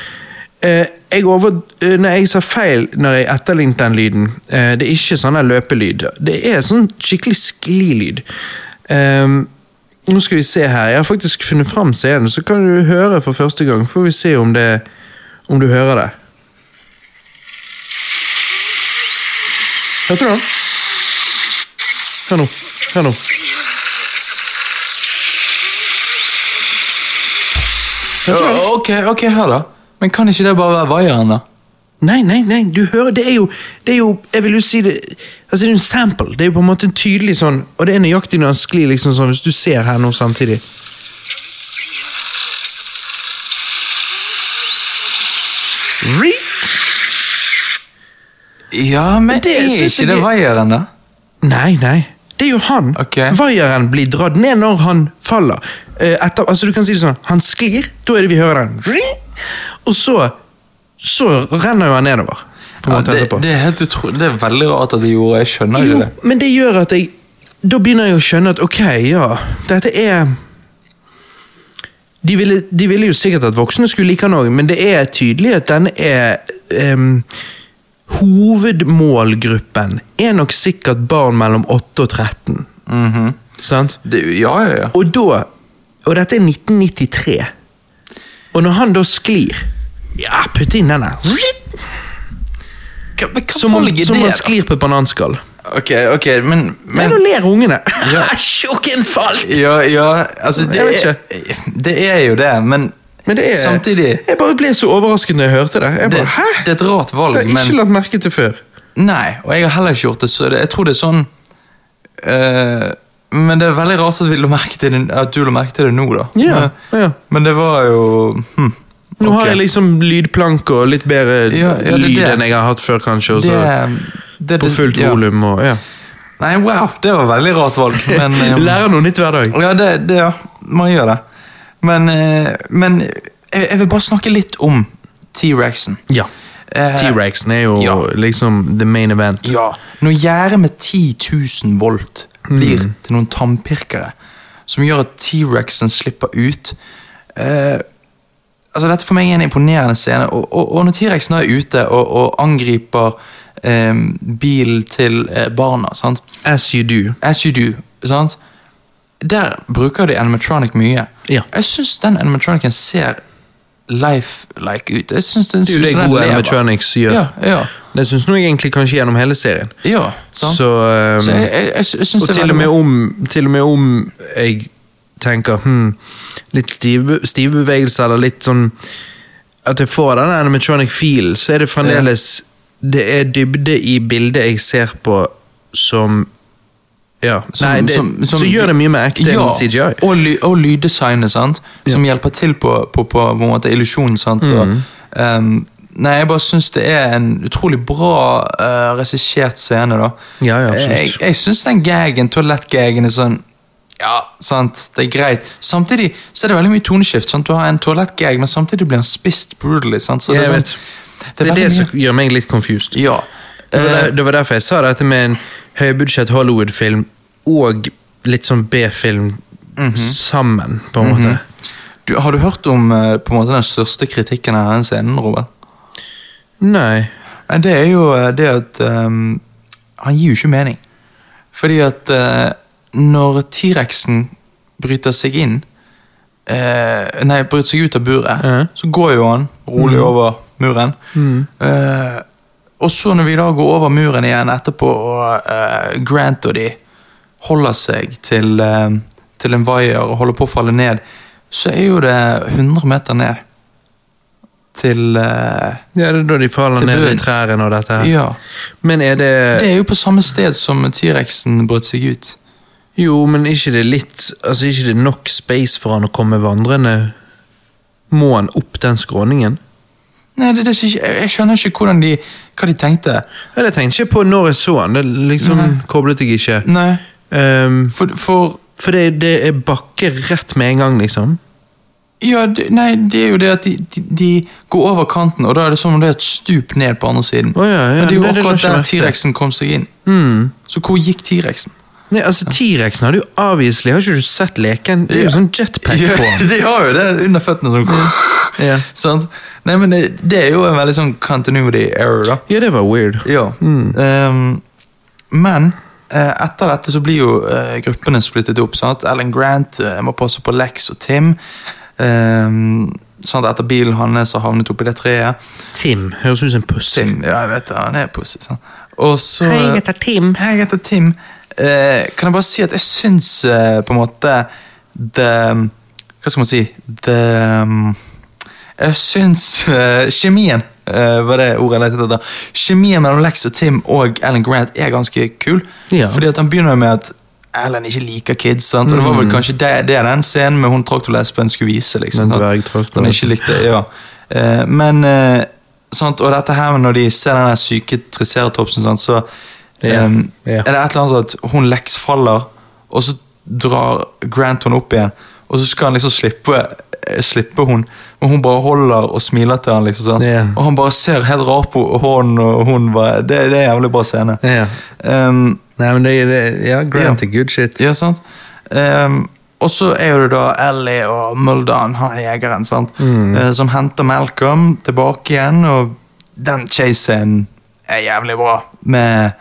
Eh, jeg over, eh, nei, jeg sa feil når jeg etterlignet den lyden. Eh, det er ikke sånn løpelyd. Det er sånn skikkelig sklilyd. Eh, nå skal vi se her. Jeg har faktisk funnet fram scenen, så kan du høre for første gang. Får vi se om, det, om du hører det. Hørte du den? Hør nå. Hør nå. Ok, ok, hør da. Men kan ikke det bare være vaieren, da? Nei, nei, nei, du hører, det er jo, det er jo Jeg vil jo si det Altså, det er jo en sample. Det er jo på en måte en tydelig sånn Og det er nøyaktig når han sklir, liksom sånn, hvis du ser her nå samtidig. Re? Ja, men Det er ikke det er- vaieren, da? Nei, nei. Det er jo han. Okay. Vaieren blir dratt ned når han faller. Eh, Etter, altså du kan si det sånn, Han sklir, da er det vi hører den. Og så Så renner jo han nedover. Ja, det, det er helt utrolig. Det er veldig rart at de gjorde Jeg skjønner ikke Jo, det. men det gjør at jeg Da begynner jeg å skjønne at ok, ja, dette er De ville, de ville jo sikkert at voksne skulle like han òg, men det er tydelig at den er em, Hovedmålgruppen er nok sikkert barn mellom 8 og 13. Mhm. Sant? det ja, ja, ja. Og da Og dette er 1993. Og når han da sklir Ja, putt inn denne. Hva, hva Som om, som man sklir på et bananskall. Ok, ok, men, Men men nå ler ungene. Ja. [laughs] Tjukken falt! Ja, ja, altså det det, er, det er jo det, men, Men det er, samtidig Jeg bare ble så overrasket når jeg hørte det. Jeg det, Hæ? det er et rart valg, har jeg ikke men lagt merke til før. Nei, og jeg har heller ikke gjort det, så det, jeg tror det er sånn eh, Men det er veldig rart at, du la merke til det nå, da. Ja, men, ja. men det var jo hm, Nå okay. har jeg liksom lydplanke og litt bedre Ja, ja, lyd enn jeg har hatt før, kanskje. Også, det, på fullt volum og ja. Nei, wow, det var veldig rart valg. Men, um, [laughs] Lærer noe nytt hver dag. Ja, det, det, ja, man gjør det. Men, eh, men jeg, vil bare snakke litt om T-rexen. Ja. Eh, T-rexen er jo ja. liksom the main event. Ja, Når gjerdet med 10 000 volt blir til noen tannpirkere, som gjør at T-rexen slipper ut eh, altså Dette for meg er en imponerende scene. Og, og, og når T-rexen er ute og, og angriper eh, bilen til eh, barna sant? As you do. As you do. Sant? Der bruker de animatronic mye. Ja. Jeg syns den animatronicen ser life-like ut. Jeg synes den, Det er jo det gode animatronics gjør. Ja, ja, Det syns jeg egentlig kanskje gjennom hele serien. ja sant? Så, um, Så jeg, jeg, jeg, og til og, med om, til og med om jeg tenker hmm, litt stive, stive bevegelser, eller litt sånn At jeg får den animatronic feel, så er det fremdeles Det er dybde i bildet jeg ser på som Ja. Som- Nei, det, som- som- så gjør det mye mer ekte ja, enn CGI. Og, ly, og lyddesignet, sant? som hjelper til på, på, på, på en måte illusjonen. sant? Og, Mm. ehm, nei, jeg bare syns det er en utrolig bra uh, regissert scene. da. Ja, ja, absolutt. jeg jeg syns den gagen, toalettgagen, er sånn ja, sant, det er greit. Samtidig så er det veldig mye toneskift. sant? Du har en toalettgag, men samtidig blir han spist brutally. sant? Så Jeg det er sånn, Det er veldig det mye- som gjør meg litt confused. Ja. Det var, der, det var derfor jeg sa dette med en høybudsjett Hollywood-film og litt sånn B-film Mhm. sammen, på en måte. du, har du hørt om eh, på en måte den største kritikken av denne scenen, Robert? Nei. Det er jo eh, det at um, Han gir jo ikke mening. Fordi at uh, når T-rexen bryter seg inn uh, Nei, bryter seg ut av buret, Ja. så går jo han rolig over muren. Eh, og så når vi da går over muren igjen etterpå, og Grant og de holder seg til, eh, til en vaier og holder på å falle ned, så er jo det 100 meter ned til uh, Ja, det er da de faller ned i trærne og dette her. Ja. Men er det, Det er jo på samme sted som T-rexen brøt seg ut. Jo, men ikke det litt Altså, ikke det nok space for han å komme vandrende? Må han opp den skråningen? Nei, det, er det, som ikke- jeg, jeg skjønner ikke hvordan de, hva de tenkte. Ja, det tenkte jeg ikke på når jeg så han. Det liksom koblet jeg ikke. Nei, Ehm, for, for for det, det er bakke rett med en gang, liksom. Ja, det, nei, det er jo det at de, de, de går over kanten, og da er det som om det er et stup ned på andre siden. Oh, ja, ja, Men det er jo det akkurat der. T-rexen kom seg inn. Mm. Så hvor gikk T-rexen? Nei, altså T-rexen har jo avviselig Har ikke du sett leken? Det er jo Ja. sånn jetpack på den. [laughs] de har jo det under føttene. Sånn. Ja. Sånn. [laughs] Nei, men det, det er jo en veldig sånn continuity error, da. ja, det var weird. Ja. Ehm, men eh, etter dette så blir jo eh, gruppene splittet opp. sant? Ellen Grant eh, må passe på Lex og Tim. Sånn at Etter bilen hans har havnet oppi det treet. Tim. Høres ut som en pussy. Tim, ja, jeg vet det, han er pussy. Sånn. Og så Hei, jeg heter Tim. Hei, jeg heter Tim. Eh, kan jeg bare si at jeg syns eh, på en måte the, Hva skal man si The um, Jeg syns eh, kjemien eh, var det ordet jeg lette etter. Kjemien mellom Lex og Tim og Alan Grant er ganske kul. Ja. Fordi at han begynner med at Alan ikke liker kids. sant? Og det var vel kanskje det, det den scenen med hun traktorlesben skulle vise. liksom. Den ikke likte, ja. Uh, men uh, sant? Og dette her når de ser den syke triceratopsen, sant? så Ja, Um, ja. er det et eller annet at hun Lex faller, og så drar Grant henne opp igjen. Og så skal han liksom slippe, slippe hun, men hun bare holder og smiler til han. liksom sant? Yeah. Og han bare ser helt rar på hånden, og hun bare Det, det er en jævlig bra scene. Ja. Um, Nei, men det, det Ja, Grant er good shit. ja, sant? Um, og så er det da Ellie og Muldan, han er jegeren, sant? Eh, som henter Malcolm tilbake igjen, og den chase-scenen er jævlig bra. Med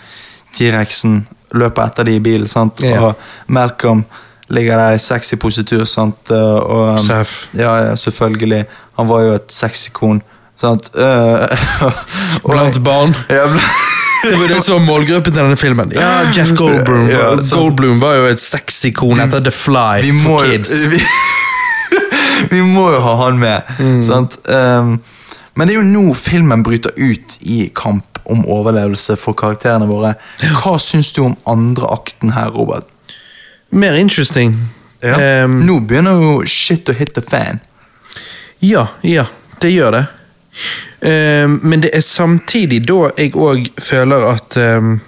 T-rexen løper etter de i bilen, sant? Og Malcolm ligger der i sexy positur, sant? Eh, Og, um, Seff. ja, ja, selvfølgelig. Han var jo et sexikon, sant? Eh, [laughs] Blant barn. Ja, bl- [laughs] Det var det som målgruppen til denne filmen. Ja, Jeff Goldblum, Ja. Goldblum var jo et sexikon etter The Fly vi for kids. [laughs] Vi, vi må jo ha han med. Sant? Um, men det er jo nå filmen bryter ut i kamp om overlevelse for karakterene våre. Hva syns du om andre akten her, Robert? Mer interesting. Ja. Um, nå begynner jo shit å hit the fan. Ja, ja, det gjør det. Um, men det er samtidig da jeg òg føler at um,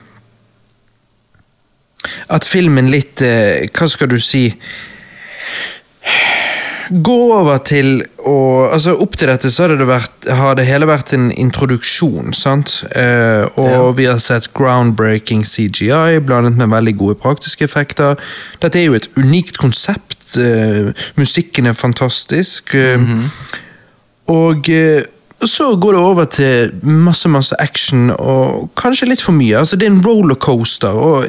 At filmen litt uh, Hva skal du si Går over til å Altså, opp til dette så har det vært, har det hele vært en introduksjon, sant? Eh, og Ja. vi har sett groundbreaking CGI blandet med veldig gode praktiske effekter. Dette er jo et unikt konsept. eh, musikken er fantastisk. eh, og eh, så går det over til masse masse action og kanskje litt for mye. Altså Det er en rollercoaster, og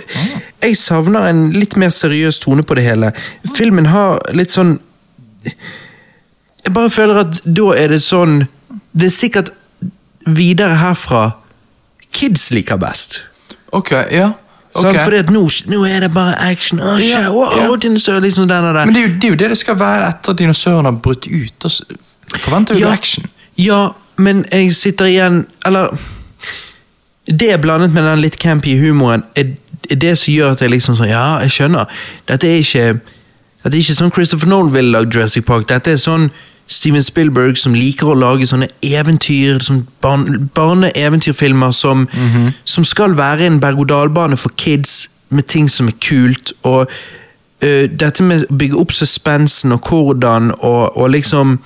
jeg savner en litt mer seriøs tone på det hele. Filmen har litt sånn Jeg bare føler at da er det sånn Det er sikkert videre herfra kids liker best. Ok, ja. Okay. Sånn, Fordi at nå, nå er det bare action. Å, Ja, wow, ja. dinosaur, liksom den og den. Men det er, jo, det er jo det det skal være etter at dinosaurene har brutt ut. Forventer jo du action. Ja, men jeg sitter igjen Eller Det blandet med den litt campy humoren er, er det som gjør at jeg liksom sånn Ja, jeg skjønner. Dette er ikke Dette er ikke sånn Christopher Nolan ville lagd Jurassic Park. Dette er sånn Steven Spielberg som liker å lage sånne eventyr, sånn barn, barne-eventyrfilmer som, som skal være en berg-og-dal-bane for kids med ting som er kult. og øh, dette med å bygge opp suspensen og hvordan og, og liksom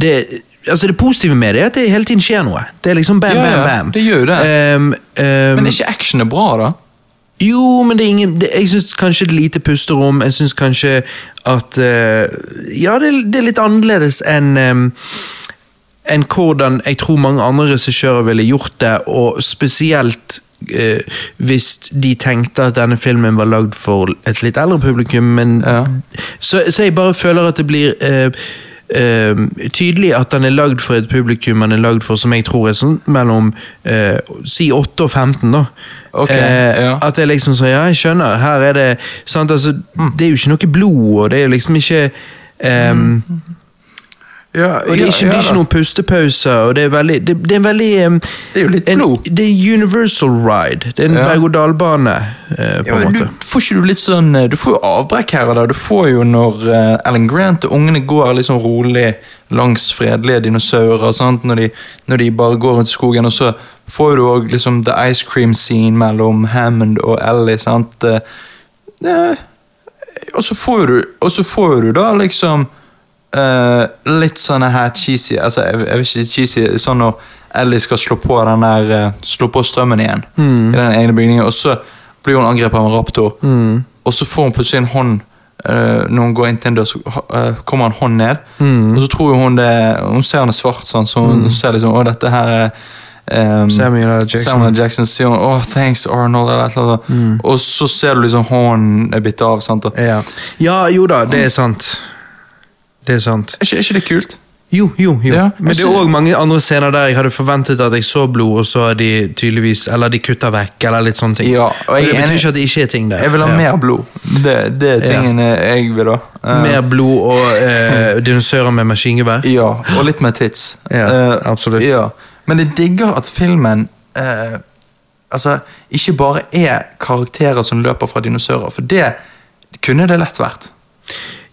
det, altså det positive med det er at det hele tiden skjer noe. Det er liksom bam, Ja, bam, bam. det gjør det. Um, um, Men er ikke actionet bra, da? Jo, men det er ingen det, Jeg syns kanskje det er lite pusterom. Jeg syns kanskje at uh, Ja, det, det er litt annerledes enn um, enn hvordan jeg tror mange andre regissører ville gjort det, og spesielt eh, hvis de tenkte at denne filmen var lagd for et litt eldre publikum, men Ja. så, så jeg bare føler at det blir eh, eh, tydelig at den er lagd for et publikum den er lagd for, som jeg tror er sånn mellom eh, si 8 og 15, da. Okay, Eh, ja. At det er liksom sånn, ja, jeg skjønner, her er det sant, altså, Det er jo ikke noe blod, og det er jo liksom ikke Um, Ja, og det ikke, det blir ikke noen pustepauser, og det er veldig Det, det er en veldig um, Det er jo litt en, blod. Det er universal ride. Det er en Ja. berg-og-dal-bane, Uh, på Ja, en måte. du, får ikke du litt sånn eh, Du får jo avbrekk her og der. Du får jo når uh, Alan Grant og ungene går litt sånn rolig langs fredelige dinosaurer, sant? Når, de, når de bare går rundt i skogen, og så får du òg liksom the ice cream scene mellom Hammond og Ellie, sant? Eh, og så får du, og så får du da liksom eh, litt sånne her cheesy altså jeg, jeg vil ikke cheesy, sånn når Ellie skal slå på den der uh, slå på strømmen igjen i den egne bygningen, og så blir hun angrepet av en raptor, og så får hun plutselig en hånd uh, når hun går inn til en dør, så kommer en hånd ned, og så tror hun det Hun ser han er svart, sånn, så hun ser liksom Å, dette her er um, Samuel Jackson. Samuel Jackson sier hun oh, thanks Arnold, eller et eller annet. og så ser du liksom hånden er bitt av. sant? Og, Ja. ja, jo da, det er sant. Det er sant. er, ikke, er ikke det kult? Jo, jo, jo. Ja, Men det er òg mange andre scener der jeg hadde forventet at jeg så blod, og så er de tydeligvis Eller de kutter vekk, eller litt sånne ting. Ja, og og jeg det er betyr ikke at det ikke er ting der. Jeg vil ha Ja. mer blod. Det, det er Ja. tingene jeg vil ha. Eh, Mer blod og eh, [laughs] dinosaurer med maskingevær. Ja, og litt mer tits. Ja, Eh, absolutt. Ja. Men jeg digger at filmen eh, altså, ikke bare er karakterer som løper fra dinosaurer, for det kunne det lett vært.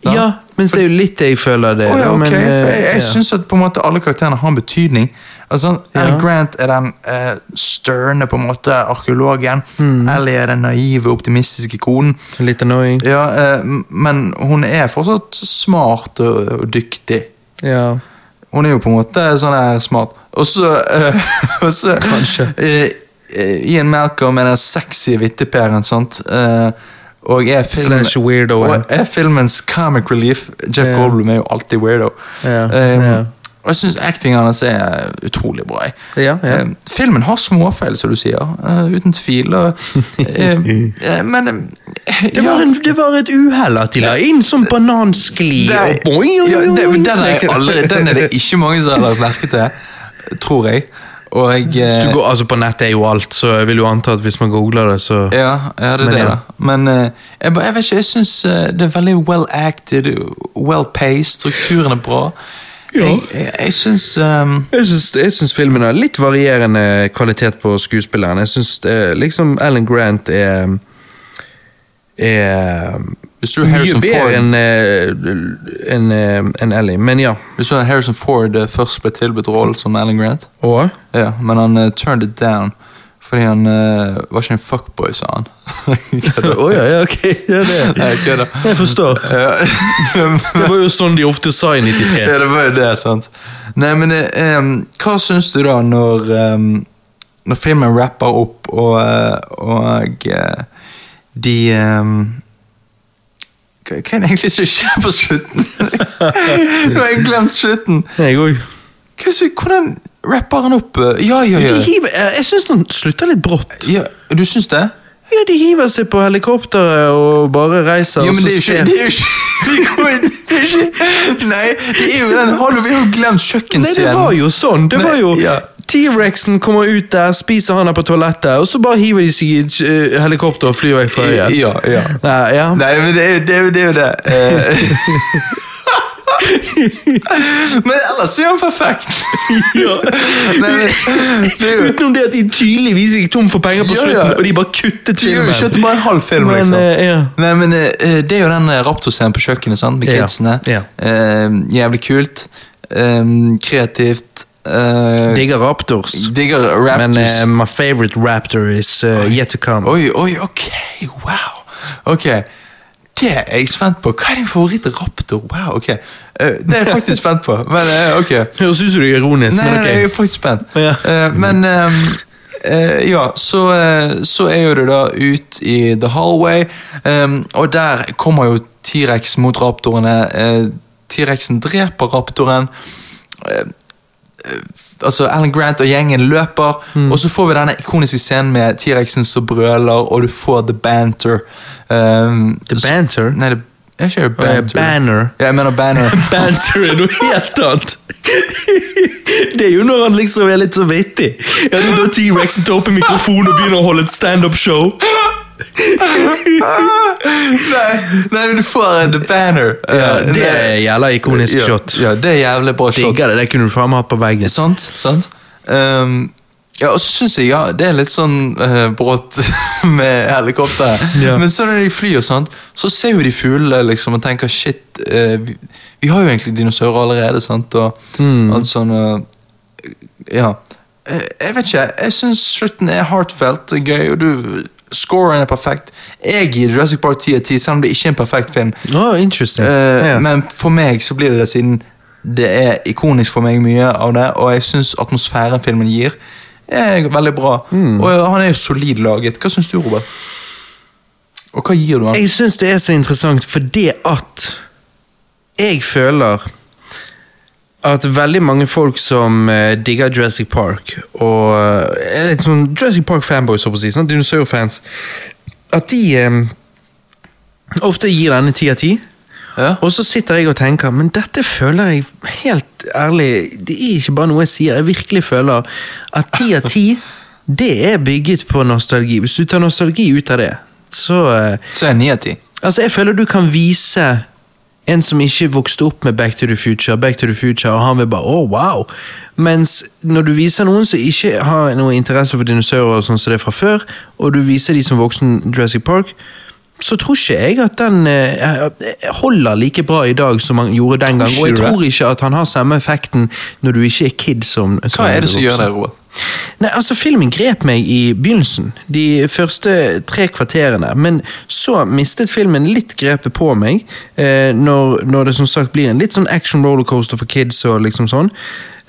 Ja, mens det er jo litt det jeg føler det. oh, ja, okay. men, for jeg, eh, jeg ja. synes at på en måte alle karakterene har en betydning. Altså, Anne Ja. Grant er den eh, størne på en måte arkeologen. Mm. Ellie er den naive, optimistiske konen. Litt annoying. Ja, eh, men hun er fortsatt smart og, og dyktig. Ja. Hun er jo på en måte sånn der smart. Og så eh, [laughs] Kanskje. eh, eh, Ian Malcolm er den sexy vittepæren, sant? Eh, og er, filmen, weirdo, og er filmens comic relief. Jeff yeah. Goldblum er jo alltid weirdo. Yeah. Um, yeah. Og jeg syns actingen hans er utrolig bra. Eh, filmen har småfeil, som du sier. Uh, uten tvil. Og, [laughs] eh, men eh, Det var, en, det var et uhell at de la inn sånn bananskli det, og boing, ja, det, den, er aldri, den er det ikke mange som har lagt merke til, tror jeg. Og eh, Du går, altså På nettet er jo alt, så jeg vil jo anta at hvis man googler det, så ja, ja, det er Men det. da. Men eh, jeg, jeg vet ikke, jeg syns det er veldig well acted, well paced, strukturen er bra. Ja. Jeg, jeg, jeg syns um... Jeg syns, jeg syns filmen har litt varierende kvalitet på skuespilleren. Jeg syns eh, liksom Alan Grant er er Hvis du Harrison mye bedre Ford enn en, en, en Ellie. Men ja. Hvis du Harrison Ford eh, først ble tilbudt rollen som Alan Grant, Og ja, men han uh, turned it down. Fordi han uh, var ikke en fuckboy, sa han. [laughs] Å oh, ja, ja, ok. Ja, det. [laughs] Jeg. Jeg forstår. [laughs] Det var jo sånn de ofte sa i 93. Ja, det var jo det, sant. Nei, men eh, em, hva syns du da når um, Når filmen rapper opp, og, eh, og uh, de em, hva, er det egentlig som skjer på slutten? [laughs] Nå har jeg glemt slutten. Jeg òg. Hvordan rapper han opp? Ja, ja, ja. Hiver, eh, jeg syns den slutter litt brått. ja du syns det? Ja, De hiver seg på helikopteret og bare reiser. Jo, men [laughs] det er jo ikke, det er jo ikke, det er ikke Nei, det er jo den Har du vi har jo glemt Nei, det var jo sånn. Det var jo. T-rexen kommer ut der, spiser han på toalettet, og så bare hiver de seg i eh, helikopter og flyr vekk fra øyet. Ja, ja. Nei, ja. Nei, men det er jo det. Er det, er det. Eh, [laughs] men ellers er han perfekt. Ja. Nei, men, det jo, Utenom det at de tydeligvis gikk tom for penger på slutten, ja. og de bare kuttet de har jo filmen. bare en halv film, Men, liksom. Uh, ja. Nei, men uh, Det er jo den raptorscenen på kjøkkenet sant, med kidsene. ja. Eh, jævlig kult. Um, kreativt. Uh, Digger Raptors. digger Raptors. Men uh, my favorite raptor is uh, yet to come. Oi, oi, ok, wow. Ok, det er jeg spent på. Hva er din favoritt-raptor? Wow, ok. Det er jeg faktisk spent på, men ok. Høres ut som du er ironisk, Nei, men men nei, jeg er faktisk spent. Ja. Men um, ja, så, så er jo det da ut i The Hallway, um, og der kommer jo T-rex mot raptorene. T-rexen dreper raptoren. Eh, altså Alan Grant og gjengen løper, Mm. og så får vi denne ikoniske scenen med T-rexen som brøler, og du får the banter. Um, The banter? Nei, det er ikke banter. Banter. banner. Ja, jeg mener banner. [laughs] Banter er noe helt annet. [laughs] Det er jo når han liksom er litt så vittig. Ja, det er da T-rexen tar opp en mikrofon og begynner å holde et standup-show. Nei, nei, men du får en Banner. Uh, Ja, det er jævla ikonisk ja, shot. Ja, det er jævlig bra shot. Digger det, det kunne du faen meg hatt på veggen. Sant, sant. Um, ja, og så syns jeg ja, det er litt sånn uh, brått [laughs] med helikopter. Ja. Men så når de flyr, og sånt, så ser jo de fuglene liksom, og tenker shit, uh, vi, vi har jo egentlig dinosaurer allerede. sant? Og Mm. alt sånn uh, Ja. Eh, jeg vet ikke, jeg syns slutten er heartfelt gøy, og du Scoren er perfekt. Jeg gir Jurassic Park 10 av 10, selv om det ikke er en perfekt film. Oh, interesting. yeah. Men for meg så blir det det siden det er ikonisk for meg mye av det, og jeg syns atmosfæren filmen gir, er veldig bra. Mm. Og han er jo solid laget. Hva syns du, Robert? Og hva gir du han? Jeg syns det er så interessant fordi at jeg føler at veldig mange folk som eh, digger Jurassic Park, og eh, litt sånn Jurassic Park-fanboys, så si, sånn, dinosaurfans, at de eh, ofte gir denne ti av ti. Ja. Og så sitter jeg og tenker, men dette føler jeg helt ærlig Det er ikke bare noe jeg sier, jeg virkelig føler at ti av ti, [laughs] det er bygget på nostalgi. Hvis du tar nostalgi ut av det, så eh, Så er 9 av 10. Altså, jeg føler du kan vise en som ikke vokste opp med Back to the Future, Back to the Future, og han vil bare oh, wow. Mens når du viser noen som ikke har noe interesse for dinosaurer, og sånn som det er fra før, og du viser de som voksen Jurassic Park, så tror ikke jeg at den eh, holder like bra i dag som han gjorde den gang. Og jeg tror ikke at han har samme effekten når du ikke er kid som, som Hva er det som gjør det, Robert? Nei, altså Filmen grep meg i begynnelsen, de første tre kvarterene. Men så mistet filmen litt grepet på meg, eh, når, når det som sagt blir en litt sånn action rollercoaster for kids. og liksom sånn.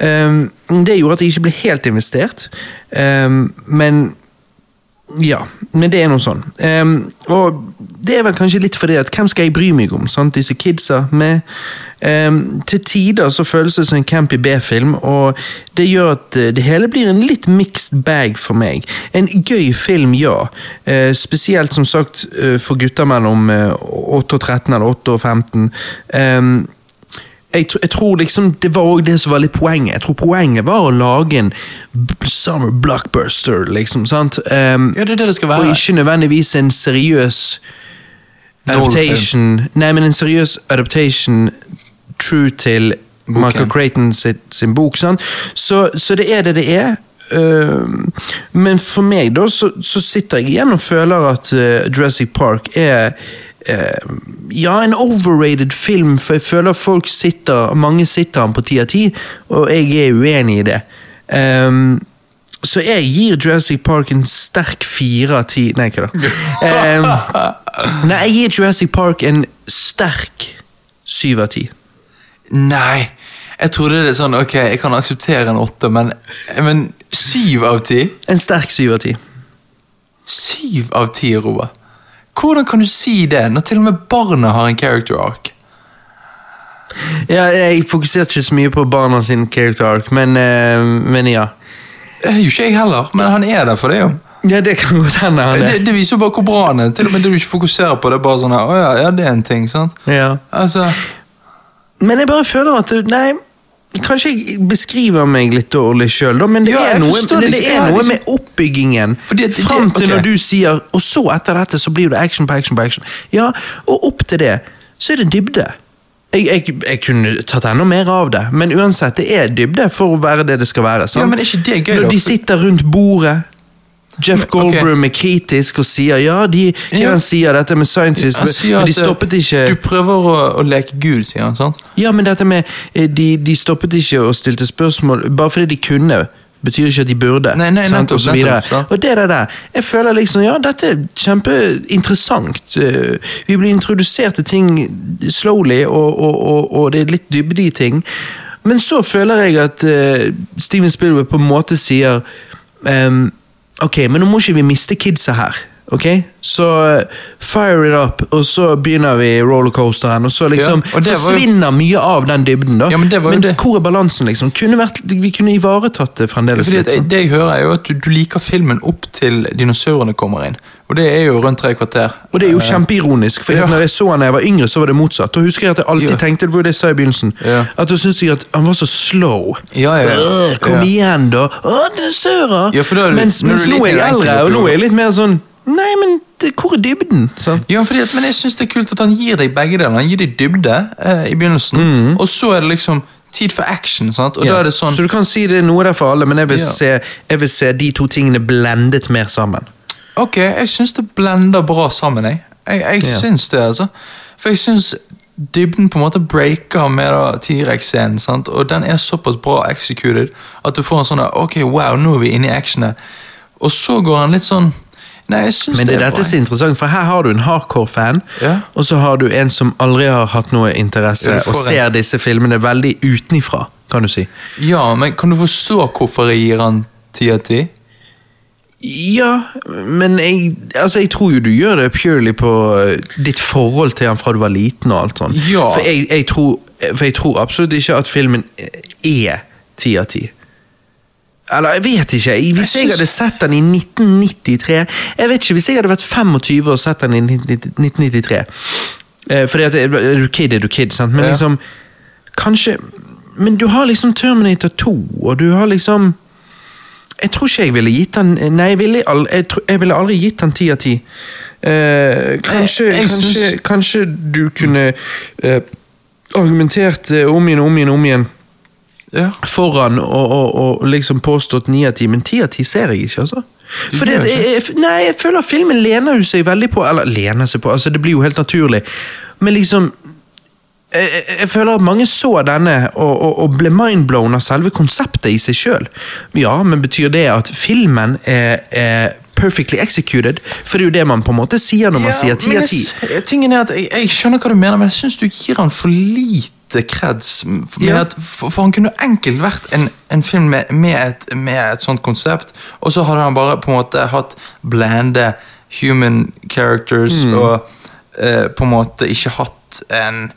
Um, det gjorde at jeg ikke ble helt investert. Um, men ja, men det er noe sånn. Um, og det er vel kanskje litt fordi at hvem skal jeg bry meg om? sant? Disse kidsa med um, Til tider så føles det som en campy B-film, og det gjør at eh, det hele blir en litt mixed bag for meg. En gøy film, ja. Uh, spesielt som sagt uh, for gutter mellom uh, 8 og 13 eller 8 og 15. Ehm, jeg, jeg tror liksom det var også det som var litt poenget. Jeg tror poenget var å lage en summer blockbuster, liksom. sant? Um, Ja, det er det det skal være. og ikke nødvendigvis en seriøs adaptation Nei, men en seriøs adaptation true til Michael Creighton sitt, sin bok. Sant? Så, så det er det det er. Uh, men for meg da, så, så sitter jeg igjen og føler at uh, Jurassic Park er ja, en overrated film, for jeg føler folk sitter mange sitter han på ti av ti, og jeg er uenig i det. Um, så jeg gir Jurassic Park en sterk fire av ti Nei, ikke da. Um, nei, jeg gir Jurassic Park en sterk syv av ti. Nei. Jeg trodde det er sånn, ok, jeg kan akseptere en åtte, men, men syv av ti? En sterk syv av ti. Syv av ti, Robert. Hvordan kan du si det, når til og med barna har en character arc? Ja, jeg fokuserte ikke så mye på barna sin character arc, men, eh, men ja. Det er jo ikke jeg heller, men han er der for det, jo. Ja, det kan godt hende. han er. det viser jo bare hvor bra han er. Til og med det du ikke fokuserer på, det er bare sånn her, ja, ja, det er en ting, sant? Ja. Altså, Men jeg bare føler at Nei, kanskje jeg beskriver meg litt dårlig sjøl, men det Ja, er noe, det, det er noe liksom- med oppbyggingen. Fordi det- Fram til okay. når du sier Og så etter dette så blir det action på action på action. Ja, Og opp til det så er det dybde. Jeg, jeg, jeg kunne tatt enda mer av det, men uansett, det er dybde for å være det det skal være. Sant? Ja, men er ikke det gøy, Når de sitter rundt bordet Jeff Goldbroom okay. Er kritisk og sier ja, de, Ja. han sier dette med scientist, men de eh, stoppet ikke Du prøver å, å leke Gud, sier han, sant? ja, men dette med eh, de, de stoppet ikke og stilte spørsmål bare fordi de kunne. Betyr ikke at de burde. Nei, nei, nettopp, og så nettopp. Og det der, jeg føler liksom, ja, dette er kjempeinteressant. Eh, Vi blir introdusert til ting slowly, og, og, og, det er litt dybde i ting. Men så føler jeg at uh, Steven Spielberg på en måte sier ehm, Ok, men nå må ikke vi miste kidsa her. Ok? Så eh, fire it up, og så begynner vi rollercoasteren, og så liksom Ja, og var jo- mye av den dybden. da Ja, men det. hvor er balansen, liksom? Kunne vært, vi kunne ivaretatt det fremdeles. Fordi litt, sånn. det jeg hører, er jo at du, du liker filmen opp til dinosaurene kommer inn. Og det er jo rundt tre kvarter. Og det er jo Eh, kjempeironisk, for ja. når jeg så han da jeg var yngre, så var det motsatt. Da husker jeg at jeg alltid Ja. tenkte, det var det jeg sa i begynnelsen, at da syntes jeg at han var så slow. Ja, ja. Øh, kom igjen, da! Å, dinosaurer! Ja, da mens mens nå er jeg eldre, og nå er jeg litt mer sånn Nei, men det, hvor er dybden? Så. Ja, fordi at, men jeg syns det er kult at han gir deg begge deler. Han gir deg dybde eh, i begynnelsen, og så er det liksom tid for action. sant? Og Ja. da er det sånn Så du kan si det er noe der for alle, men jeg vil, Ja. se, jeg vil se de to tingene blendet mer sammen. Ok, jeg syns det blender bra sammen, jeg. Jeg, jeg Ja. syns det, altså. For jeg syns dybden på en måte breaker med T-rex-scenen, og den er såpass bra executed at du får en sånn ok, wow, nå er vi inne i actionet. Og så går han litt sånn Nei, jeg synes Men det det er dette som er interessant, for her har du en hardcore-fan, Ja. og så har du en som aldri har hatt noe interesse, og ser disse filmene veldig utenifra, kan du si. Ja, men kan du forstå hvorfor jeg gir han ti av ti? Ja, men jeg, altså jeg tror jo du gjør det purely på eh, ditt forhold til han fra du var liten og alt sånt. Ja. For, jeg, jeg tror, for jeg tror absolutt ikke at filmen er ti av ti. Eller, jeg vet ikke. Hvis jeg hadde sett den i 1993 Jeg vet ikke, Hvis jeg hadde vært 25 og sett den i 1993 eh, Fordi at er du kid, er du kid, sant? Men liksom Kanskje Men du har liksom Terminator 2, og du har liksom jeg tror ikke jeg ville gitt den Nei, jeg ville, jeg, jeg ville aldri gitt den ti av ti. Eh, kanskje, kanskje, kanskje du kunne eh, argumentert eh, om igjen om igjen om igjen Ja. foran og, og, og liksom påstått ni av ti, men ti av ti ser jeg ikke, altså. For det, jeg, jeg, nei, jeg føler filmen lener jo seg veldig på Eller lener seg på, altså det blir jo helt naturlig, men liksom jeg, jeg- føler at mange så denne og, og, ble mindblown av selve konseptet i seg sjøl. Ja, men betyr det at filmen er, er perfectly executed? For det er jo det man på en måte sier når man sier ti av ti. Tingen er at jeg, jeg skjønner hva du mener, men jeg syns du gir han for lite creds. Med Ja. at, for, for han kunne enkelt vært en, en film med, med, et, med et sånt konsept, og så hadde han bare på en måte hatt blande human characters Mm. og eh, på en måte ikke hatt en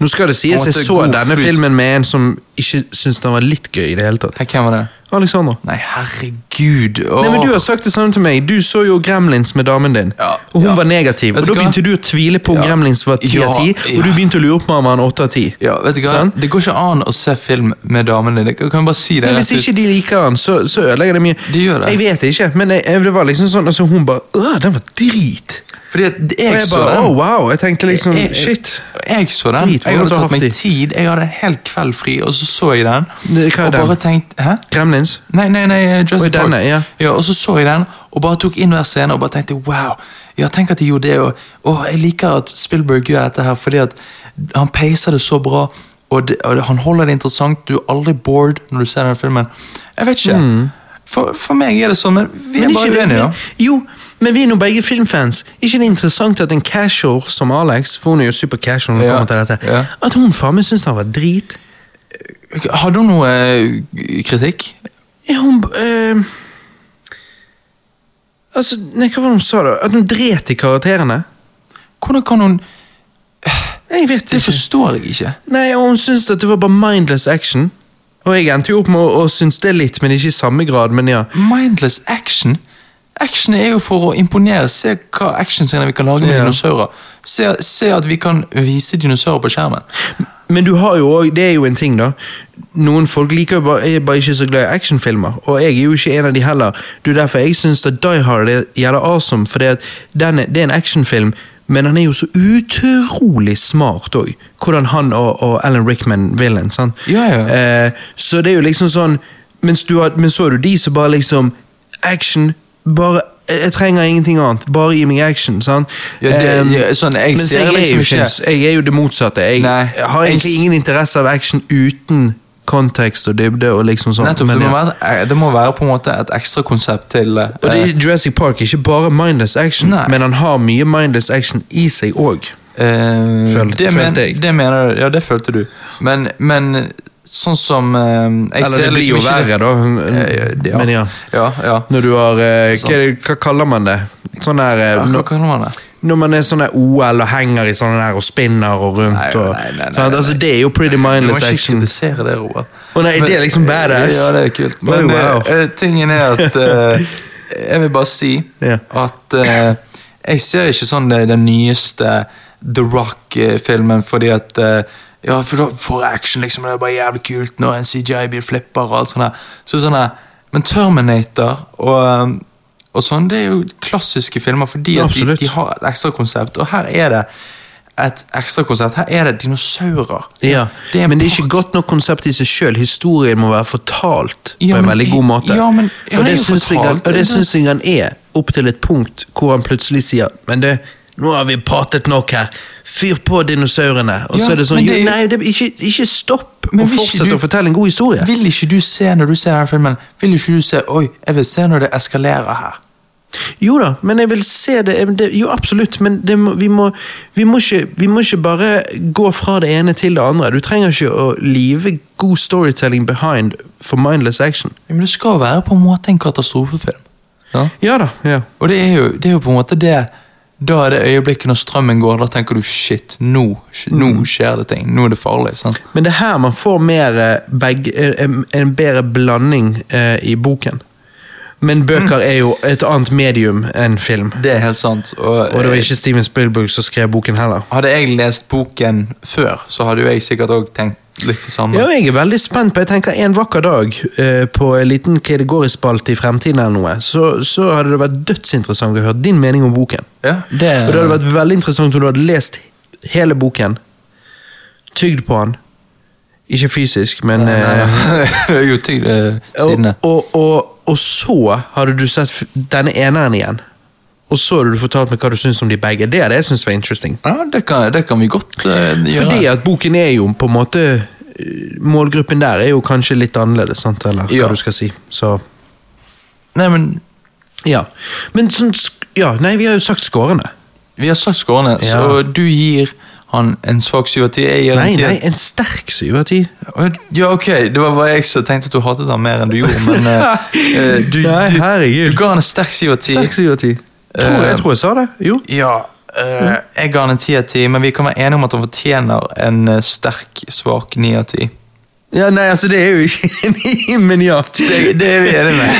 Nå skal det sies, jeg så denne filmen med en som ikke syntes den var litt gøy i det hele tatt. Hvem var det? Alexander. Nei, herregud. Nei, men Du har sagt det samme til meg. Du så jo Gremlins med damen din, Ja, og hun ja. var negativ. Og Da begynte du å tvile på om Ja. Gremlins var ti av Ja, ti, og du begynte å lure på om han var åtte av ti. Ja, vet du hva? Det går ikke an å se film med damen din. Jeg kan bare si det. Men Hvis ikke de liker han, så, så ødelegger det mye. De gjør det. Jeg vet ikke, men jeg, jeg, det var liksom sånn altså Hun bare Åh, den var drit! Fordi at jeg, jeg så bare, den. Åh, wow, jeg tenkte liksom Jeg- jeg- Shit. Jeg så den. Drit, jeg hadde tatt meg tid. Jeg hadde en hel kveld fri, og så så jeg den. Det- hva er og den? bare tenkt, Hæ? Gremlins? Nei, nei, nei, Jurassic Park. denne, Park. ja. Og så så jeg den, og bare tok inn hver scene og bare tenkte wow. Ja, tenk at de gjorde det, og, og jeg liker at Spielberg gjør dette her, fordi at han peiser det så bra, og, det, og han holder det interessant. Du er aldri bored når du ser den filmen. Jeg vet ikke. For, for meg er det sånn, men vi er Mm. Men bare ikke- uenige, Ja. Jo, men vi er nå begge filmfans. ikke det interessant at en casual som Alex, for hun er jo super casual når det kommer til dette, at hun faen meg syns han var drit? Hadde hun noe eh, kritikk? Ja, hun eh, Altså, nei, hva var det hun sa, da? At hun dret i karakterene? Hvordan kan hun Jeg vet Det ikke. forstår jeg ikke. Nei, og Hun syntes at det var bare mindless action. Og jeg endte jo opp med å, å synes det litt, men ikke i samme grad. Men ja. Mindless action? Action er jo for å imponere. Se hva actionscener vi kan lage med Ja. dinosaurer. Se, se at vi kan vise dinosaurer på skjermen. Men du har jo også, det er jo en ting, da. Noen folk liker bare, er bare ikke så glad i actionfilmer, og jeg er jo ikke en av de heller. Det er derfor jeg syns Die Hard er jævla awesome, for det, er, det en actionfilm, men han er jo så utrolig smart òg. Hvordan han og, og Alan Rickman vil en. sant? Ja, ja. Eh, så det er jo liksom sånn mens du har, Men så er du de som bare liksom Action. Bare jeg jeg trenger ingenting annet. Bare gi meg action. sant? Ja, det- ja, sånn, jeg mens jeg er liksom jo ikke- jeg er jo det motsatte. Jeg Nei, har egentlig ingen interesse av action uten kontekst og dybde. og liksom sånn. Nettopp, Men det, må være, det må være på en måte et ekstra konsept til uh, Og det er Jurassic Park er ikke bare mindless action, Nei. men han har mye mindless action i seg òg. Uh, Føl- det, men, jeg. det mener du. Ja, det følte du. Men, men sånn som eh, jeg Eller det blir jo liksom ikke verre, da. Ja. Men ja. Ja, ja. Når du har eh, hva, hva kaller man det? Sånn der eh, ja hva kaller man det? når man er sånn der OL og henger i sånne der og spinner og rundt Nei, og nei, nei, nei. Altså Det er jo pretty mindless action. Du må ikke kritisere det, Robert. Å nei, det er liksom badass? Ja, det er kult. Men, Men wow. eh, eh, tingen er at eh, [laughs] Jeg vil bare si yeah. at eh, jeg ser ikke sånn det, den nyeste The Rock-filmen fordi at Ja, for da jeg action, liksom. Det er bare jævlig kult når en CGI-bil flipper og alt sånt. Så sånn Men Terminator og, og sånn, det er jo klassiske filmer fordi at de, de har et ekstra konsept. Og her er det et ekstra konsept. Her er det dinosaurer. Ja, Det er Men det er ikke godt nok konsept i seg sjøl. Historien må være fortalt Ja, på en men- veldig god måte. ja, men- ja, og det syns jeg han er, opp til et punkt hvor han plutselig sier Men det, nå har vi pratet nok her. Fyr på dinosaurene. Og Ja, så er det sånn det er jo, Nei, det, ikke, ikke stopp Men og vil fortsett du- å fortelle en god historie. Vil ikke du se når du ser denne filmen, vil ikke du se Oi, jeg vil se når det eskalerer her. Jo da, men jeg vil se det, det Jo, absolutt, men det må, vi, må, vi, må ikke, vi må ikke bare gå fra det ene til det andre. Du trenger ikke å live god storytelling behind for mindless action. Men det skal være på en måte en katastrofefilm. Ja? Ja da, ja. Og det er, jo, det er jo på en måte det Da er det øyeblikket når strømmen går, da tenker du shit, nå, nå Mm. skjer det ting. Nå er det farlig. sant? Men det er her man får mer eh, begge, en, en bedre blanding eh, i boken. Men bøker er jo et annet medium enn film. Det er helt sant. Og, Og det var ikke Steven Spielberg som skrev boken heller. Hadde jeg lest boken før, så hadde jo jeg sikkert òg tenkt litt det samme. Ja, jeg er veldig spent på Jeg tenker En vakker dag, eh, på en liten kategorispalte i fremtiden, eller noe, så, så hadde det vært dødsinteressant å høre din mening om boken. Ja, det, Og det hadde vært veldig interessant om du hadde lest hele boken, tygd på den. Ikke fysisk, men Nei, nei, nei, [laughs] jo, tygd eh, sidene. Og, og, og, og så hadde du sett denne eneren igjen. Og så har du fortalt meg hva du syns om de begge. Det hadde jeg syntes var interesting. Ja, det kan, det kan vi godt uh, gjøre. Fordi at boken er jo på en måte eh, Målgruppen der er jo kanskje litt annerledes, sant? eller hva Ja. du skal si. Så Nei, men ja. Men sånn Ja, nei, vi har jo sagt skårene. vi har sagt skårene, Ja. så du gir han en svak syv av ti. Nei, nei, en sterk syv av ti. Ja, ok, det var bare jeg som tenkte at du hatet han mer enn du gjorde, men eh, du, [laughs] Nei, du, du ga han en sterk syv av ti. Tror, Eh, jeg tror jeg sa det. Jo. Ja, Uh, jeg ga han en ti av ti, men vi kan være enige om at han fortjener en eh, sterk, svak ni av ti. Ja, nei, altså, det er jo ikke ni, men ja. Det, det er vi enige med.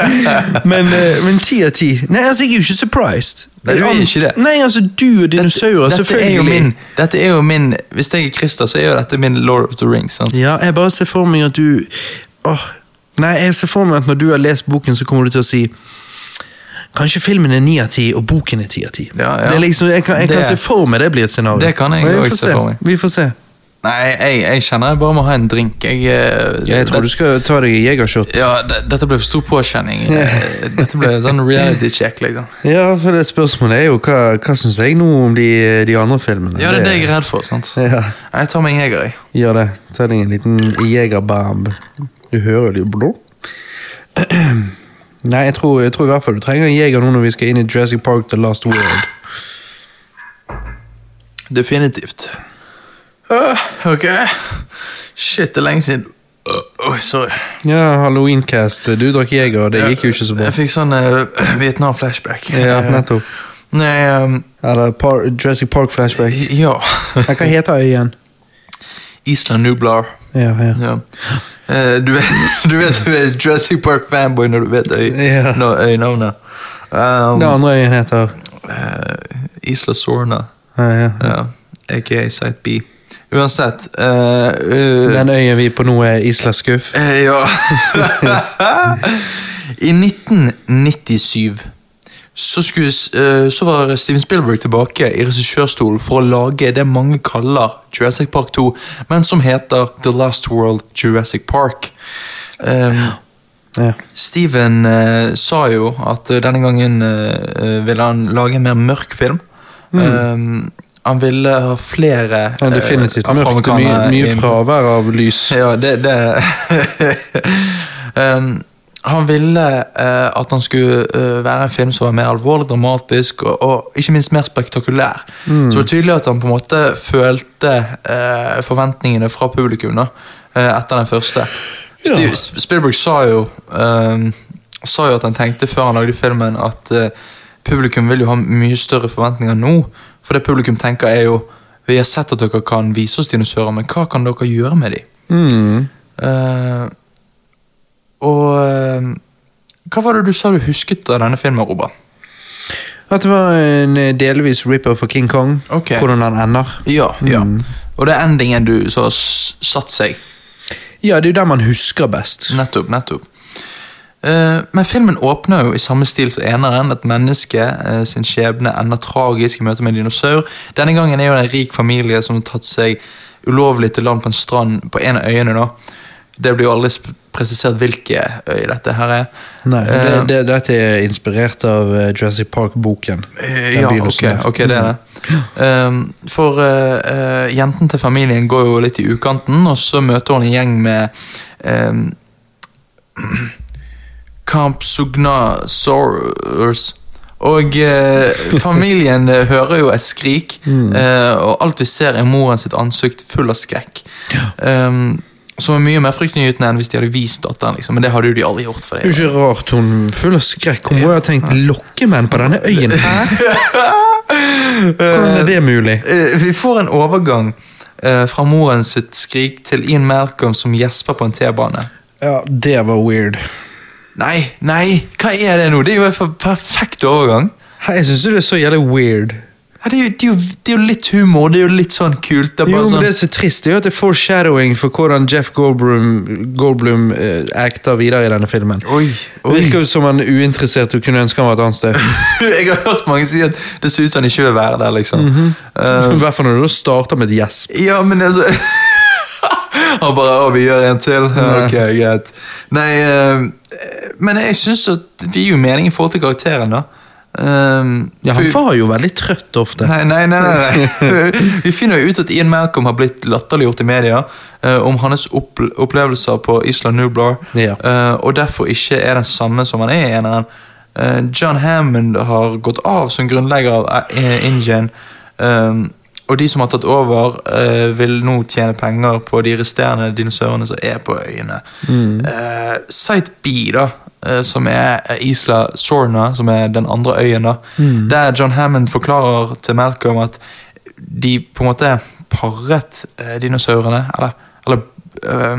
[laughs] men, men ti av ti. Nei, altså, jeg er jo ikke surprised. Nei, du er ikke det. Nei, altså, du og dinosaurer, dette er selvfølgelig. jo min, dette er jo min Hvis jeg er Christer, så er jo dette min Lord of the Rings. sant? Ja, jeg bare ser for meg at du Åh, Nei, jeg ser for meg at når du har lest boken, så kommer du til å si Kanskje filmen er ni av ti, og boken er ti av ti. Ja, ja. Liksom, jeg kan, jeg kan Det- se for meg det blir et scenario. Det kan jeg også se for meg. Vi får se. Nei, jeg, jeg kjenner jeg bare må ha en drink. Jeg, eh, Ja, jeg tror det- du skal ta deg en jegershot. Ja, det, Dette ble for stor påkjenning. [laughs] Eh, Dette ble sånn reality check, liksom. Ja, for det spørsmålet er jo hva, hva syns jeg nå om de, de andre filmene? Ja, det er det jeg er redd for. sant? Ja, Jeg tar meg en jeger, jeg. gjør det. Ta deg en liten jegerbamb. Du hører det jo blå. [clears throat] Nei, jeg tror, jeg tror i hvert fall du trenger en jeger nå når vi skal inn i Jurassic Park The Last World. Definitivt. Ah, ok. Shit, det er lenge siden. Uh, Oi, sorry. Ja, Halloweencast. Du drakk jeger, og det gikk jo ikke så bra. Jeg fikk sånn uh, Vietnam-flashback. Ja, nettopp. Nei, um, Eller par Jurassic Park flashback. ja. Hva heter øyen? Island Nublar. Ja, ja. Ja. Eh, du, vet, [laughs] du vet du er Jurassic Park-fanboy når du vet øy, Ja. når øynavnet. Um, Det andre øyen heter uh, Isla Sorna. ja, ja. Ja. Aka Site B. Uansett eh, eh, Den øyen vi er på nå, er Isla Skuff. Eh, ja. [laughs] [laughs] I 1997 så, skulle, eh, så var Steven Spielberg tilbake i regissørstolen for å lage det mange kaller Jurassic Park 2, men som heter The Last World Jurassic Park. Um, Ja. Steven uh, sa jo at eh, denne gangen uh, ville han lage en mer mørk film. Um, han ville ha flere Ja, definitivt Uh, mørkt. Mye, mye fravær av lys. Ja, det, det. um, [laughs] Han ville eh, at han skulle eh, være en film som var mer alvorlig, dramatisk og, og ikke minst mer spektakulær. Så det var tydelig at han på en måte følte eh, forventningene fra publikum da, eh, etter den første. Ja. Steve, Spielberg sa jo, eh, sa jo at han tenkte før han lagde filmen at eh, publikum vil jo ha mye større forventninger nå. For det publikum tenker er jo Vi har sett at dere kan vise oss dinosaurer, men hva kan dere gjøre med dem? Mm. Og eh, Hva var det du sa du husket av denne filmen, Robert? At det var en eh, delvis rip-off for King Kong. Okay. Hvordan han ender. Ja, ja. Mm. Og det er endingen du så satt seg. Ja, det er jo der man husker best. Nettopp, nettopp. Eh, men filmen åpner jo i samme stil som eneren. Et menneske sin skjebne ender tragisk i møte med en dinosaur. Denne gangen er jo en rik familie som har tatt seg ulovlig til land på en strand på en av øyene. da. Det blir jo aldri presisert hvilke øy dette her er. Nei, det, Eh, det, dette er inspirert av eh, Jurassic Park-boken. Eh, Ja, ok, ok, det er det. Um, for uh, jenten til familien går jo litt i ukanten, og så møter hun en gjeng med [clears throat] um, Campsugnasaurus. Og eh, familien hører jo et skrik, [laughs] eh, og alt vi ser er moren sitt ansikt full av skrekk. Um, som er mye mer fryktinngytende enn hvis de hadde vist datteren, liksom. men det hadde jo de aldri gjort. for Det er jo ikke rart hun full av skrekk. Hun må jo ha tenkt lokkemenn på denne øyen. [laughs] Hvordan er det mulig? Eh, Vi får en overgang eh, fra moren sitt skrik til Ian Malcolm som gjesper på en T-bane. Ja, det var weird. Nei, nei, hva er det nå? Det er jo en for- perfekt overgang. Hei, Jeg syns det er så jævlig weird. Ja, det, er jo, det, er jo, det er jo litt humor, det er jo litt sånn kult. Det er Jo, men sånn, Det er så trist, det er jo at det er foreshadowing for hvordan Jeff Goldblum, Goldblum eh, acter videre i denne filmen. Oi, Det virker jo som han er uinteressert og kunne ønske han var et annet sted. [laughs] Jeg har hørt mange si at det ser ut som han ikke vil være der, liksom. [laughs] Mm -hmm. uh, hvert fall når du starter med et gjesp. ja, men altså [laughs] Han bare Å, vi gjør en til? Ok, greit. Nei, uh, men jeg syns at det gir jo mening i forhold til karakteren, da. Um, Ja, han var jo veldig trøtt ofte. Nei, nei, nei, nei. [laughs] Vi finner jo ut at Ian Malcolm har blitt latterliggjort i media uh, om hans opple opplevelser på Isla Nublar, Ja. uh, og derfor ikke er den samme som han er i eneren. Uh, John Hammond har gått av som grunnlegger av eh, InGen, Um, og de som har tatt over, uh, vil nå tjene penger på de resterende dinosaurene som er på øyene. Eh, Site B, da, eh, som er Isla Sorna, som er den andre øyen, da, der John Hammond forklarer til Malcolm at de på en måte parret eh, dinosaurene, eller eller, øh,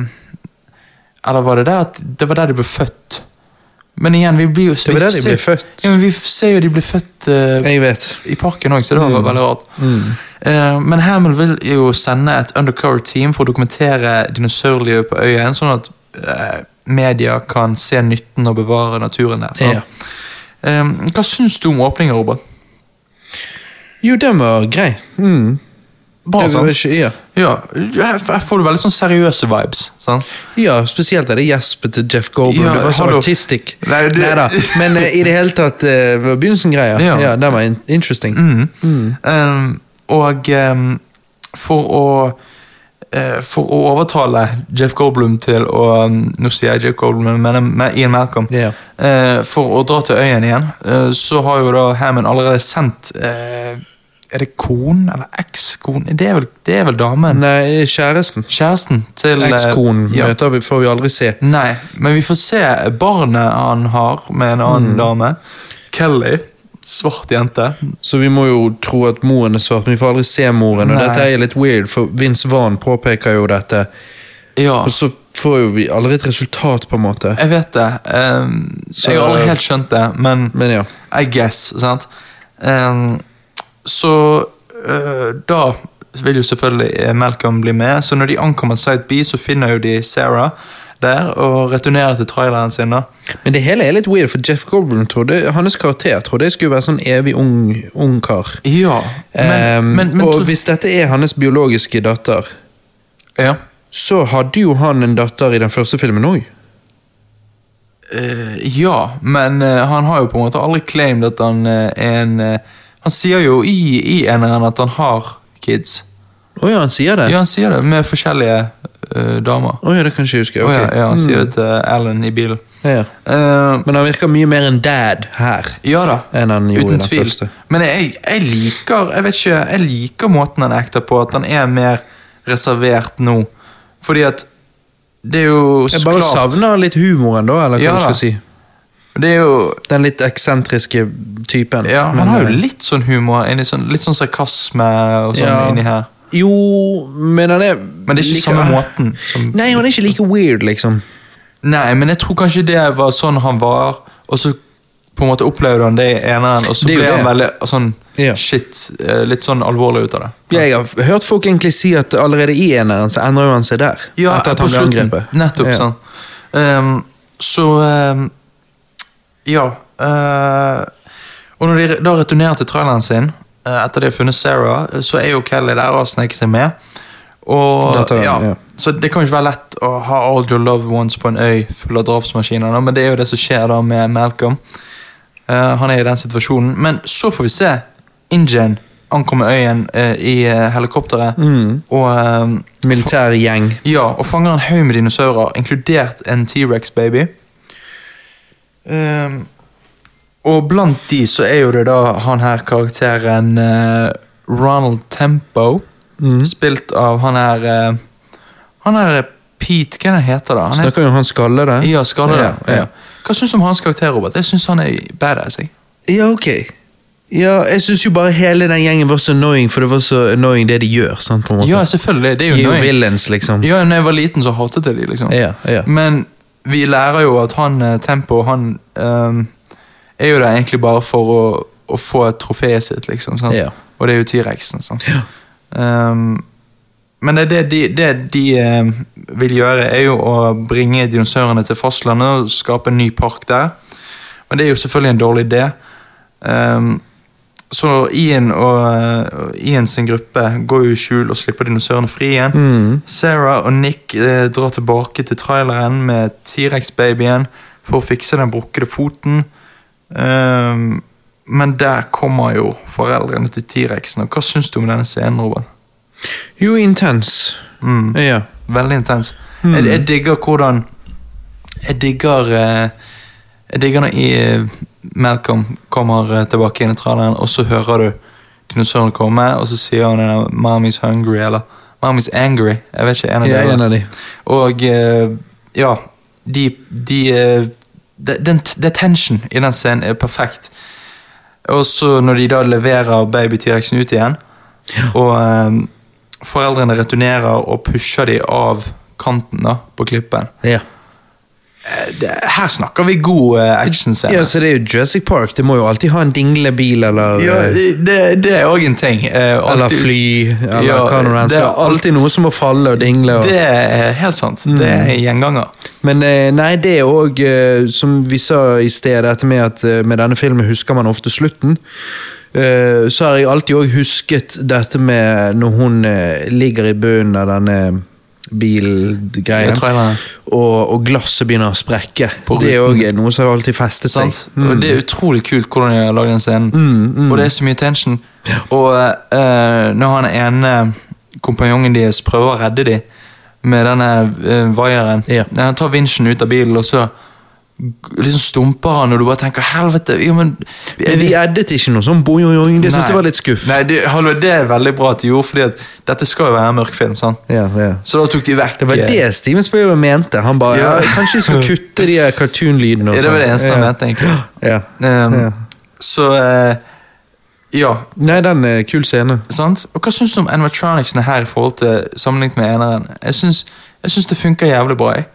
eller var det der at det var der de ble født? Men igjen, vi blir jo Det var der de ble født. Ja, men vi ser jo de ble født eh, vet. i parken òg, så det var veldig rart. Eh, men Hamill vil jo sende et undercover team for å dokumentere dinosaurlivet på øya, sånn at eh, media kan se nytten og bevare naturen der. Ja. Eh, hva syns du om åpningen, Robert? Jo, den var grei. Mm. Bra, Det sant? ikke, ja. Ja, her får du veldig sånn seriøse vibes. sant? ja, spesielt er det gjespet til Jeff Goldblum. Ja, det var så hallo. artistic. Nei, det- Neida. Men eh, i det hele tatt uh, var begynnelsen greia Ja. Ja. den var interesting. interesting. Mm. Um, og um, for å For å overtale Jeff Goldblum til å um, Nå sier jeg Jeff Goldblum, men med Ian Malcolm. Yeah. eh, for å dra til øyen igjen, eh, så har jo da Hammond allerede sendt eh, Er det konen eller ekskonen? Det, det er vel damen? Nei, kjæresten. Kjæresten til eh, Ekskonen ja. vi, får vi aldri se. Nei, men vi får se barnet han har med en annen Mm. dame. Kelly. Svart jente. Så vi må jo tro at moren er svart, men vi får aldri se moren. Og dette er litt weird, for Vince Vaughn påpeker jo dette. Ja. Og så får jo vi aldri et resultat, på en måte. Jeg vet det. Um, Så- jeg har aldri helt skjønt det, men Men ja. I guess. sant? Um, så uh, da vil jo selvfølgelig Malcolm bli med, så når de ankommer Site B, så finner jo de Sarah der og returnerer til traileren sin. da. Men det hele er litt weird, for Jeff Goldblum trodde, hans karakter trodde jeg skulle være sånn evig ung, ung kar. Ja, men, um, men, men og hvis dette er hans biologiske datter, ja. så hadde jo han en datter i den første filmen òg. Uh, ja, men uh, han har jo på en måte aldri claimed at han uh, er en eh, Han sier jo i, i eneren at han har kids. Å ja, han sier det? Ja, han sier det, med forskjellige uh, damer. Å ja, det kan ikke huske. Okay. Oh, ja, ja, han sier Mm. det til Alan i bilen. Ja. uh, Men han virker mye mer en dad her. ja da, Enn uten tvil. første. Men jeg, jeg liker Jeg vet ikke, jeg liker måten han acter på, at han er mer reservert nå. Fordi at det er jo så Jeg bare klart savner litt humoren, da, eller hva Ja du skal si. Det er jo Den litt eksentriske typen. Ja, han Men, har jo eh, litt sånn humor, sånn, litt sånn sarkasme og sånn Ja. inni her. Jo, men han er Men det er ikke like- samme måten. Som, Nei, han er ikke like weird, liksom. Nei, men jeg tror kanskje det var sånn han var, og så på en måte opplevde han det i eneren, og så ble han veldig sånn Ja. shit, eh, litt sånn alvorlig ut av det. Ja, jeg har hørt folk egentlig si at allerede i eneren så endrer jo han seg der. Ja, etter at han ble angrepet. Nettopp, ja. sånn. Um, så um, Ja. Uh, og når de da returnerer til traileren sin, etter de har funnet Sarah, eh, så er jo Kelly der og sneker seg med. Og, Dette- ja, ja. Så det kan jo ikke være lett å ha all your loved ones på en øy full av drapsmaskiner, men det er jo det som skjer da med Malcolm. Uh, han er i den situasjonen. Men så får vi se Ingen ankomme øyen uh, i eh, helikopteret. Mm. Og eh, Militær gjeng. ja, og fanger en haug med dinosaurer, inkludert en T-rex-baby. Ehm, og blant de så er jo det da han her karakteren eh, Ronald Tempo, Mm. spilt av han her eh, Han her Pete, hva er det han heter da? Han er, Snakker jo om han skallede. ja, skadede. Ja, Ja, ja. Hva syns du om hans karakter, Robert? Jeg syns han er badass. jeg. Ja, ok. Ja, jeg syns jo bare hele den gjengen var så annoying, for det var så annoying det de gjør. sant, på en måte. Ja, selvfølgelig. Det er De jo er jo annoying. villains, liksom. Ja, når jeg var liten, så hatet jeg de, liksom. Ja, ja. Men vi lærer jo at han eh, Tempo, han ehm, er jo der egentlig bare for å, å få trofeet sitt, liksom. Sant? Ja. Og det er jo T-rexen. Ja. Um, men det, det de, det de eh, vil gjøre, er jo å bringe dinosaurene til fastlandet og skape en ny park der. Men det er jo selvfølgelig en dårlig idé. Um, så Ian og uh, Ian sin gruppe går jo i skjul og slipper dinosaurene fri igjen. Mm. Sarah og Nick eh, drar tilbake til traileren med T-rex-babyen for å fikse den brukkede foten. Ehm, men der kommer jo foreldrene til T-rexen. og Hva syns du om denne scenen, Robert? Jo, intens. Mm. Ja. Veldig intens. Jeg, jeg digger hvordan Jeg digger eh, Jeg digger når eh, Malcolm kommer eh, tilbake inn i traileren, og så hører du dinosaurene komme, og så sier han denne 'Mommy's hungry', eller 'Mommy's angry'. Jeg vet ikke, en av er en av de. Og ja, de, de det- den, det tension i den scenen er perfekt. Og så når de da leverer baby T-rexen ut igjen, og um, foreldrene returnerer og pusher de av kanten da, på klippen. Ja. Eh, her snakker vi god eh, actionscene. ja, så det er jo Jurassic Park. Det må jo alltid ha en dinglebil eller Ja, eh, det, det er òg en ting. Alltid, Eller fly, eller Ja, det Det er alltid noe som må falle og dingle. Og... Det er helt sant. Det er Mm. gjenganger. Men nei, det er òg, som vi sa i sted, dette med at med denne filmen husker man ofte slutten. Så har jeg alltid òg husket dette med når hun ligger i bunnen av denne bilgreien, og, og glasset begynner å sprekke. Det er òg noe som alltid festet seg. Mm. Og det er utrolig kult hvordan de har lagd den scenen. Og det er så mye tension. Og uh, når han ene kompanjongen deres prøver å redde dem med denne uh, vaieren Ja. Han tar vinsjen ut av bilen, og så liksom stumper han, og du bare tenker 'helvete', jo, men Men de eddet ikke noe sånn boing, Det syns jeg var litt skuff. Nei, det, hallo, det er veldig bra at de gjorde, fordi at dette skal jo være en mørk film. sant? Ja, ja. Så da tok de vekk Det var eh, det Steven Spielberg mente. Han bare ja. Kanskje vi skal kutte de cartoon-lydene. Ja, det var det sånn. eneste han mente, egentlig. Ja. Um, Ja. Så uh, ja. Nei, den er kul scene. Sant? Og Hva syns du om animatronicsene her i forhold til sammenlignet med eneren? Jeg syns det funker jævlig bra. jeg.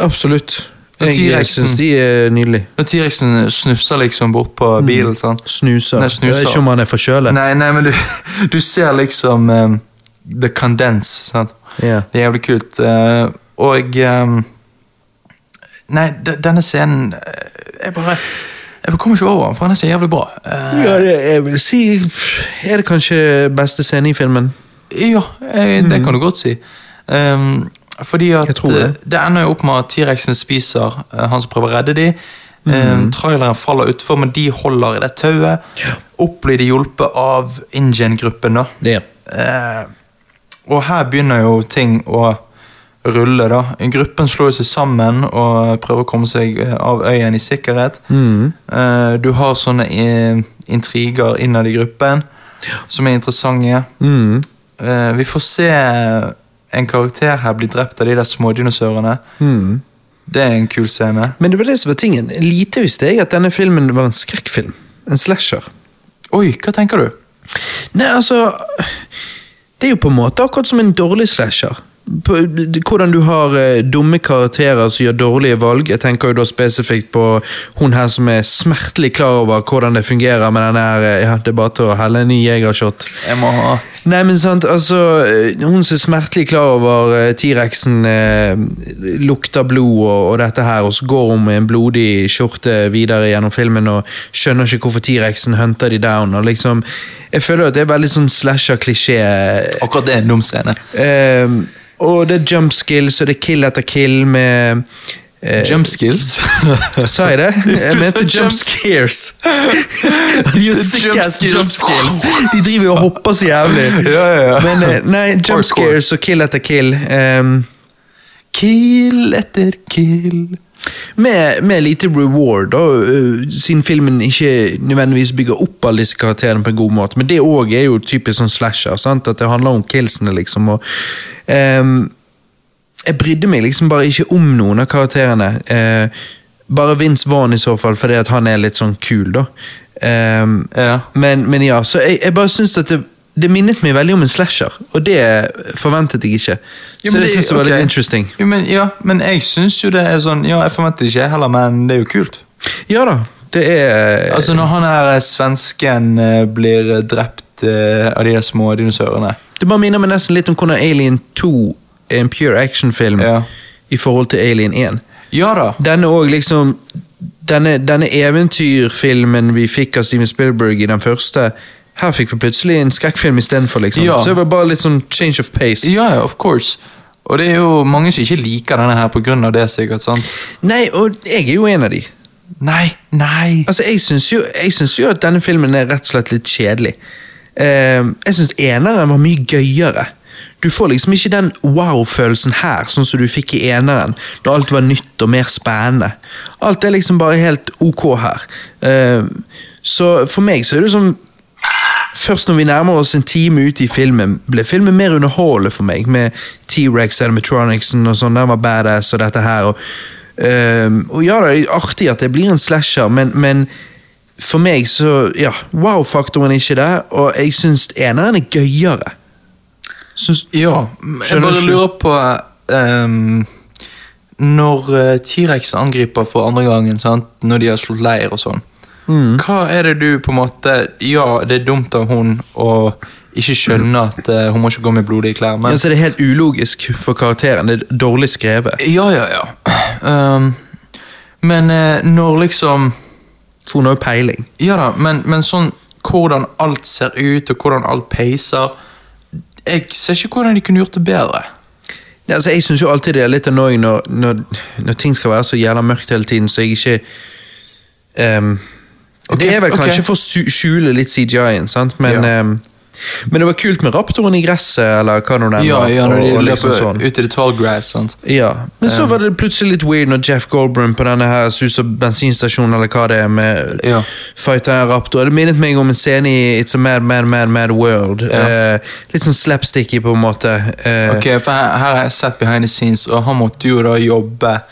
Absolutt. Jeg syns de er nydelige. Når T-rexen snufser liksom bort på bilen. sånn. Snuser. Nei, snuser. Jeg vet ikke om han er forkjølet. Nei, nei, men du, du ser liksom um, the condense. sant? Yeah. Det er jævlig kult. Uh, og um, Nei, de, denne scenen eh, Jeg bare jeg kommer ikke over den, for den er så jævlig bra. Uh, Ja, det, jeg vil si Er det kanskje beste scenen i filmen? Ja, eh, det kan du godt si. Um, fordi at Mm. Det. eh, det ender jo opp med at T-rexen spiser eh, han som prøver å redde dem. Mm. Um, traileren faller utfor, men de holder i det tauet. Opp blir de hjulpet av InGen-gruppen. da. Ja. Eh, og her begynner jo ting å rulle, da. Gruppen slår seg sammen og prøver å komme seg eh, av øyen i sikkerhet. Mm. Eh, du har sånne eh, intriger innad i gruppen som er interessante. Mm. Eh, vi får se en karakter her blir drept av de der smådinosaurene. Mm. Det er en kul scene. Men det var det som var tingen. Lite visste jeg at denne filmen var en skrekkfilm. En slasher. Oi, hva tenker du? Nei, altså Det er jo på en måte akkurat som en dårlig slasher. På, hvordan du har eh, dumme karakterer som gjør dårlige valg. Jeg tenker jo da spesifikt på hun her som er smertelig klar over hvordan det fungerer med den her eh, ja, Det er bare til å helle en ny jegershot. Jeg må ha Nei, men sant, altså eh, Hun som er smertelig klar over T-rexen eh, lukter blod og, og dette her, og så går hun med en blodig skjorte videre gjennom filmen og skjønner ikke hvorfor T-rexen hunter de down. og liksom Jeg føler at det er veldig sånn slasher-klisjé. Akkurat det er en dum scene. Eh, og det er jump skills, og det er kill etter kill med eh, Jump skills. [laughs] Sa jeg det? Jeg mente [laughs] jump scares. [laughs] De gjør sikkert Jump skills. jump skills. De driver jo og hopper så jævlig. Ja, ja, ja. Men eh, nei, jump Hardcore. scares og kill etter kill. Um, Kill etter kill. Med, med lite reward, da, øh, siden filmen ikke nødvendigvis bygger opp alle disse karakterene på en god måte. Men det òg er jo typisk sånn slasher, sant? at det handler om killsene, liksom. Og, um, jeg brydde meg liksom bare ikke om noen av karakterene. Uh, bare Vince Vaughn i så fall, fordi at han er litt sånn kul, da. Um, Ja. men, men ja, så jeg, jeg bare syns at det, det minnet meg veldig om en slasher, og det forventet jeg ikke. Så ja, det, det- synes jeg var okay. litt interesting. Ja men, ja, men jeg syns jo det er sånn Ja, jeg forventer ikke heller, men det er jo kult. Ja da, det er Altså Når han her eh, svensken eh, blir drept eh, av de der små dinosaurene Det bare minner meg nesten litt om hvordan Alien 2 er en pure actionfilm Ja. i forhold til Alien 1. Ja da. Denne òg liksom denne, denne eventyrfilmen vi fikk av Steven Spielberg i den første, her fikk vi plutselig en skrekkfilm istedenfor. Liksom. Ja. Så det var bare litt sånn change of pace. Ja, of course. Og det er jo mange som ikke liker denne her pga. det, sikkert. sant? Nei, og jeg er jo en av de. Nei, nei. Altså, Jeg syns jo, jo at denne filmen er rett og slett litt kjedelig. Uh, jeg syns eneren var mye gøyere. Du får liksom ikke den wow-følelsen her, sånn som du fikk i eneren, da alt var nytt og mer spennende. Alt er liksom bare helt ok her. Uh, så for meg så er det sånn Først når vi nærmer oss en time ut i filmen, ble filmen mer underholdende for meg, med T-rex, animatronicsen og sånn, den var badass og dette her. Og, ehm, og ja, det er artig at det blir en slasher, men, men for meg så, ja, wow-faktoren er ikke der, og jeg syns eneren er gøyere. Syns, Ja, jeg bare lurer på um, Når eh, T-rexen angriper for andre gangen, sant? når de har slått leir og sånn, Mm. hva er det du på en måte Ja, det er dumt av hun å ikke skjønne at uh, hun må ikke gå med blodige klær, men altså, det er helt ulogisk for karakteren, det er dårlig skrevet. Ja, ja, ja. Um, men uh, når liksom For hun har jo peiling. Ja da, men, men sånn hvordan alt ser ut, og hvordan alt peiser Jeg ser ikke hvordan de kunne gjort det bedre. Ja, altså, jeg syns jo alltid det er litt annoying når, når, når ting skal være så jævla mørkt hele tiden, så jeg ikke ehm, Ok, Det er vel ok. kanskje for å skjule litt CGI-en, sant, men Ja. um, Men det var kult med raptoren i gresset, eller hva nå den Ja, var. ja, når de og- liksom sånn. ut i det tall grass. sant? Ja, Men så var det plutselig litt weird når Jeff Goldbrun på denne her sus- og bensinstasjonen eller hva det er, med Ja. fighter raptor. Det minnet meg om en scene i It's a Mad, Mad, Mad, Mad World. Ja. Eh, litt sånn slapsticky, på en måte. Eh, Ok, for her, her har jeg sett behind the scenes, og han måtte jo da jobbe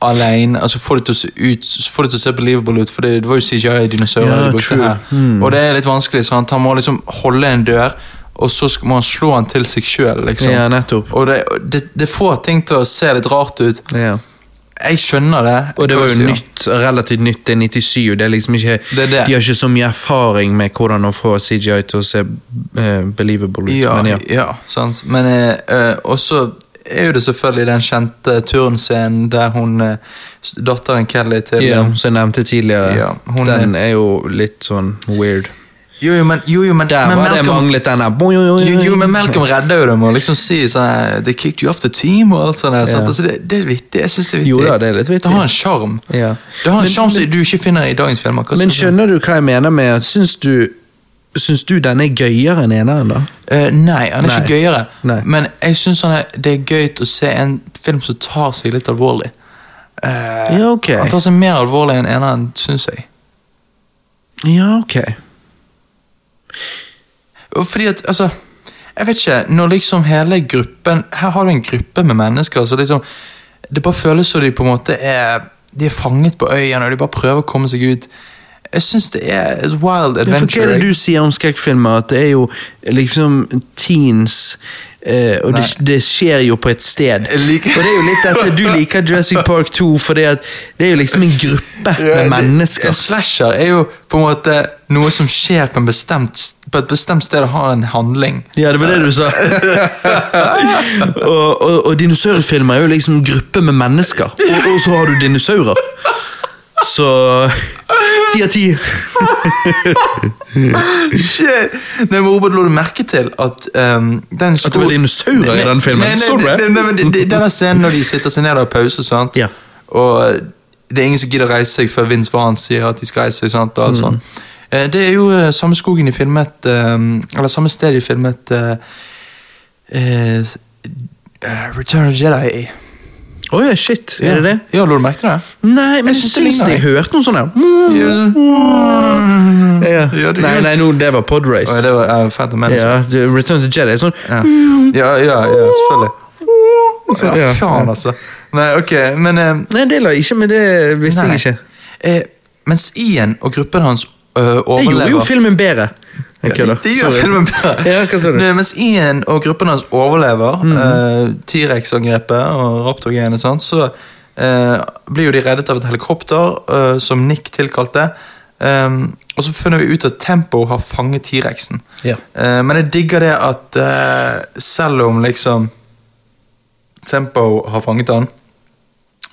alene. Altså Få det til å se ut Få det til å se believable ut, for det, det var jo CGI-dinosaurer yeah, de brukte her. Hmm. Og det er litt vanskelig, sant? Han må liksom holde en dør, og så må han slå han til seg sjøl, liksom. Yeah. Og det, det, det får ting til å se litt rart ut. Yeah. Jeg skjønner det. Og det var jo nytt, relativt nytt, det er 97. Det er liksom ikke, Det er det. De har ikke så mye erfaring med hvordan å få CGI til å se uh, believable ut. Ja, men ja. ja. sant. Men eh, eh, også er jo det selvfølgelig den kjente turnscenen der hun eh, Datteren Kelly til Ja, som jeg nevnte tidligere, Ja, den er jo litt sånn weird. Jo, jo, men, jo, jo, men, Der men var det Malcolm, manglet denne jo, jo, men Malcolm redder jo dem og liksom sier sånn They kicked you off the team og alt sånt. der, sant? Altså, det, det er vittig. Jeg synes det er vittig. Jo da, det er litt vittig. Det har en sjarm. Ja. Det har en sjarm som du ikke finner i dagens filmer. Men skjønner du hva jeg mener med Syns du Syns du den er gøyere enn eneren, da? Uh, nei, han er Nei. ikke gøyere. Nei. Men jeg syns det er gøy å se en film som tar seg litt alvorlig. Uh, Ja, ok. Han tar seg mer alvorlig enn eneren, syns jeg. Ja, ok. Fordi at, altså Jeg vet ikke, når liksom hele gruppen Her har du en gruppe med mennesker så liksom Det bare føles som de på en måte er De er fanget på øyen, og de bare prøver å komme seg ut. Jeg syns det er et wild adventure. hva er det du sier om skrekkfilmer? At det er jo liksom teens eh, og det, det skjer jo på et sted. Liker- Og det er jo litt at du liker Jurassic Park 2, for det er jo liksom en gruppe Ja, med mennesker. En slasher er jo på en måte noe som skjer på, bestemt, på et bestemt sted og har en handling. Ja, det var det du sa. [laughs] og, og, og dinosaurfilmer er jo liksom en gruppe med mennesker, og, og så har du dinosaurer. Så ti av ti. Shit! Nei, men Robert, lå du merke til at um, den At det var dinosaurer i den filmen? Nei, nei, Så du det? nei, men det- Denne scenen når de sitter seg ned og har pause, sant? Ja. og det er ingen som gidder å reise seg før Vince Vaughn sier at de skal reise seg. sant? Og alt Mm. Eh, Det er jo eh, samme skogen de filmet um, Eller samme sted de filmet uh, eh, eh, Return of the Jedi i. Å yeah, shit. Er det det? Ja, lå du merke til det? Nei, men jeg syns jeg hørte noe sånt her. Ja. Ja. Ja, Nei, nei, no, det var Podrace. Oh, det var uh, Phantom Menace. Ja, Return to Jedi sånn Ja, ja, ja, ja selvfølgelig. Så- Ja, faen, altså. Nei, ok, men uh, Nei, det la jeg ikke, men det visste nei. jeg ikke. Eh, mens Ian og gruppen hans overlever Det gjorde jo filmen bedre. Kødder. Gjør filmen bedre. [laughs] Ja? Nei, Mens Ian og gruppen hans overlever eh, T-rex-angrepet og raptorgreiene, så uh, blir jo de reddet av et helikopter uh, som Nick tilkalte. Um, og så finner vi ut at Tempo har fanget T-rexen. Ja. Eh, men jeg digger det at selv om liksom Tempo har fanget han,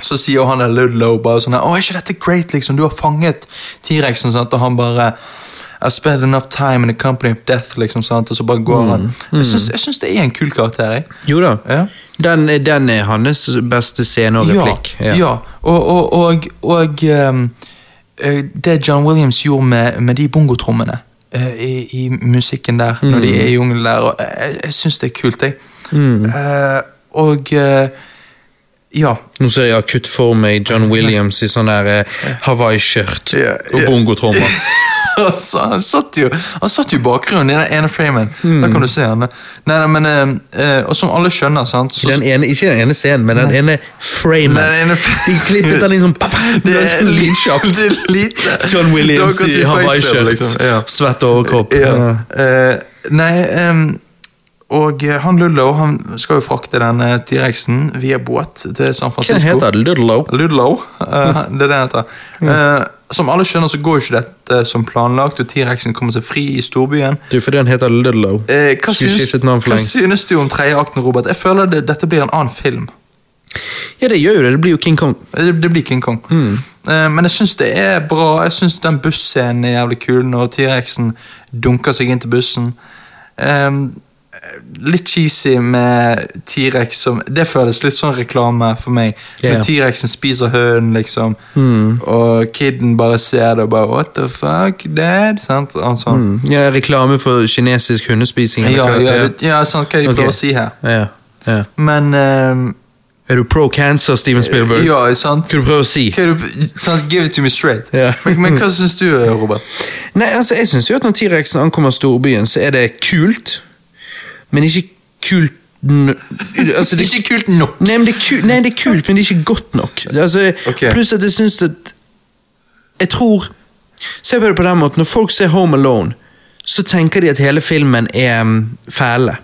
så sier han der Ludlow bare sånn her, Å, er ikke dette great, liksom? Du har fanget T-rexen, sant? Og han bare I spent enough time in the company of death, liksom, sant? Og så bare går han. Jeg syns, jeg syns det er en kul karakter, jeg. Jo da. Ja. Den, den er hans beste scene og replikk. Ja, ja. Og, og, og, og ehm, eh, det John Williams gjorde med, med de bongotrommene uh, i, i musikken der, når de er i jungelen der, og jeg, jeg syns det er kult, jeg. Eh, og eh, ja. Nå ser jeg akutt for meg John Williams i sånn der eh, Hawaii-skjørt Ja, og bongotrommer. [laughs] altså, han satt jo Han satt jo i bakgrunnen i den ene framen. Mm. Da kan du se han. Nei, nei, men, eh, eh, og som alle skjønner, sant så, den ene, ikke den ene scenen, men den ene framen. Den ene De klippet den liksom sånn... [laughs] pa, Det er lynkjapt. John Williams i Hawaii-skjørt. liksom. Ja. Svett overkropp. Ja. Uh, nei, ehm, og eh, han Ludlow han skal jo frakte denne T-rexen via båt til San Francisco. Hva heter? Ludlow? Ludlow, uh, det er det han heter. Uh, som alle skjønner, så går jo ikke dette som planlagt, og T-rexen kommer seg fri i storbyen. Du, fordi han heter Ludlow. Uh, hva, for hva synes du om tredje akten, Robert? Jeg føler det, dette blir en annen film. Ja, det gjør jo det. Det blir jo King Kong. Det, det blir King Kong. Eh, men jeg syns det er bra. Jeg syns den busscenen er jævlig kul, når T-rexen dunker seg inn til bussen. Eh, litt cheesy med T-rex som Det føles litt sånn reklame for meg. Yeah. Når T-rexen spiser hønen, liksom, og kiden bare ser det og bare What the fuck, dad? Sant? Sånn. Mm. Ja, reklame for kinesisk hundespising. Ja, hva- ja, ja, sant, hva de Ok. prøver å si her. ja, ja. Men um, Er du pro cancer, Steven Spielberg? Ja, sant? Hva du prøver å si? Er sant? Give it to me straight. Yeah. men, men hva syns du, Robert? Nei, altså, jeg synes jo at når T-rexen ankommer storbyen, så er det kult, men ikke kult altså, det, [laughs] Ikke kult nok. nei, men det er kult, nei, det er kult, men det er ikke godt nok. Altså, okay. Pluss at jeg synes at Jeg tror Se på det på den måten, når folk ser Home Alone, så tenker de at hele filmen er um, fæle.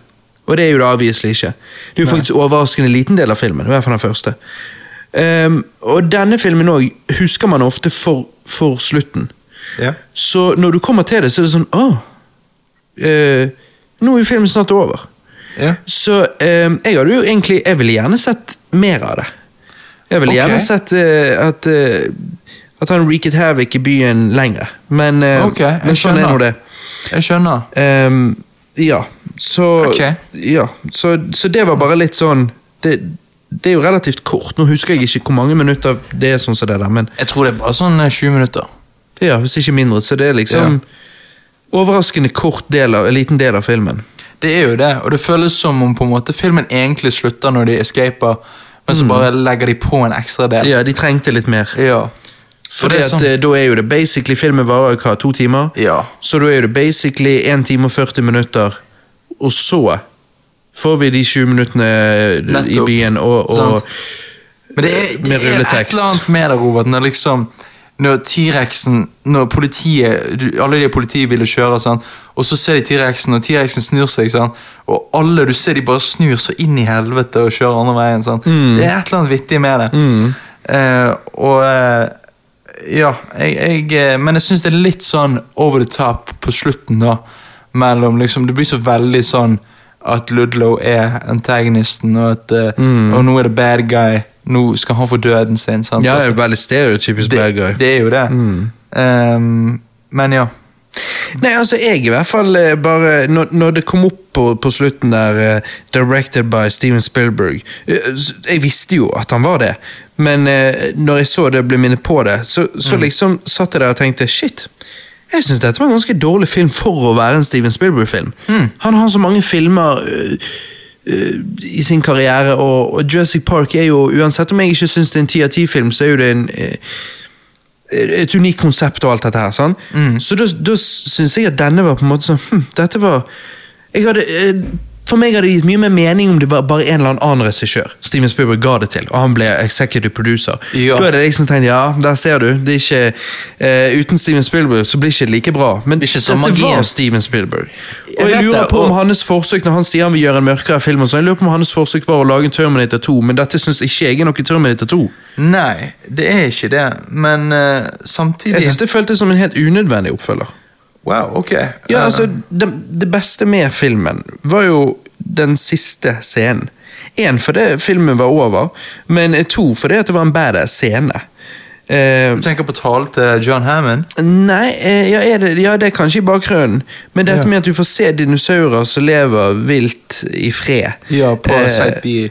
Og det er jo det avviselig ikke. Det er jo faktisk overraskende liten del av filmen, i hvert fall den første. Um, og denne filmen òg husker man ofte for, for slutten. Ja. Så når du kommer til det, så er det sånn Åh, eh, nå er jo filmen snart over. Ja. Så eh, jeg hadde jo egentlig Jeg ville gjerne sett mer av det. Jeg ville okay. gjerne sett eh, at eh, At han reeket havoc i byen lenger. Men, eh, Ok, jeg men sånn er nå det. Jeg skjønner. Ehm, ja, så okay. Ja, så, så det var bare litt sånn det, det er jo relativt kort. Nå husker jeg ikke hvor mange minutter det er sånn som det der, men Jeg tror det er bare sånn sju 20 minutter. ja, hvis ikke mindre. Så det er liksom overraskende kort del av, en liten del av filmen. Det er jo det, og det føles som om på en måte filmen egentlig slutter når de escaper, men så bare legger de på en ekstra del. Ja, de trengte litt mer. Ja. For det at sånn eh, da er jo det basically Filmen varer hva, to timer? Ja. Så da er jo det basically 1 time og 40 minutter, og så får vi de 20 minuttene Nettopp. i byen og, og. Men det er, det er et eller annet med det, Robert, når liksom når T-rexen Når politiet Alle de politiet ville kjøre, sånn, og så ser de T-rexen, og T-rexen snur seg, sånn, og alle du ser de bare snur så inn i helvete og kjører andre veien. Sant? Det er et eller annet vittig med det. Eh, og uh, ja, jeg, jeg, eh, men jeg syns det er litt sånn over the top på slutten, da. Mellom liksom Det blir så veldig sånn at Ludlow er antagonisten, og at eh, Og nå er det bad guy. Nå skal han få døden sin. Sant? Ja, det Altså, er veldig stereotypisk det, bad guy. det er jo det. Ehm, men ja. Nei, altså jeg i hvert fall eh, bare Når, når det kom opp på, på slutten der uh, Directed by Steven Spielberg uh, Jeg visste jo at han var det, men uh, når jeg så det ble minnet på det, så, så liksom satt jeg der og tenkte shit. Jeg syns dette var en ganske dårlig film for å være en Steven Spielberg-film. Han har så mange filmer øh, i sin karriere, og, og Jurassic Park er jo Uansett om jeg ikke syns det er en ti av ti-film, så er jo det en eh, et unikt konsept og alt dette her. Sånn? Så da, da syns jeg at denne var på en måte sånn hm, Dette var jeg hadde, eh, For meg hadde det gitt mye mer mening om det var bare en eller annen regissør Steven Spielberg ga det til, og han ble executive producer. Ja. Da hadde jeg liksom tenkt ja, der ser du. Det er ikke, uh, uten Steven Spielberg så blir det ikke like bra. Men Det dette sånn magien. var Steven Spielberg. Og jeg jeg lurer det, på om og- hans forsøk når han sier han vil gjøre en mørkere film, og så, jeg lurer på om hans forsøk var å lage en Terminator 2, men dette syns ikke jeg er noe Terminator 2. Nei, det er ikke det, men uh, samtidig Jeg synes det føltes som en helt unødvendig oppfølger. Wow, ok. Ja, Eh, altså, det, det beste med filmen var jo den siste scenen. Én fordi filmen var over, men to fordi at det var en bedre scene. Eh, Du tenker på talen til John Hammond? nei, eh, ja, det, ja, det er kanskje i bakgrunnen, men dette Ja. med at du får se dinosaurer som lever vilt i fred Ja, på Eh, Site B.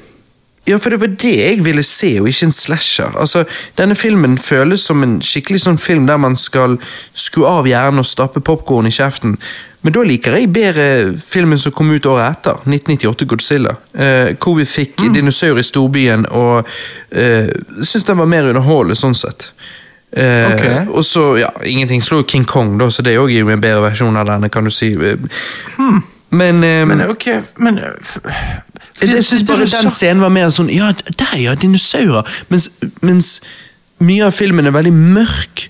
Ja, for det var det jeg ville se, og ikke en slasher. Altså, Denne filmen føles som en skikkelig sånn film der man skal skru av hjernen og stappe popkorn i kjeften. Men da liker jeg bedre filmen som kom ut året etter, 1998 Godzilla. Eh, hvor vi fikk Mm. dinosaurer i storbyen, og uh, syns den var mer underholdende sånn sett. Eh, Ok. Og så, ja, Ingenting slår King Kong, da, så det er jo en bedre versjon av denne, kan du si. Eh, Men, eh, Hmm. Men ok, men eh, jeg, synes bare den scenen var mer sånn Ja, der ja, dinosaurer. Mens, mens mye av filmen er veldig mørk.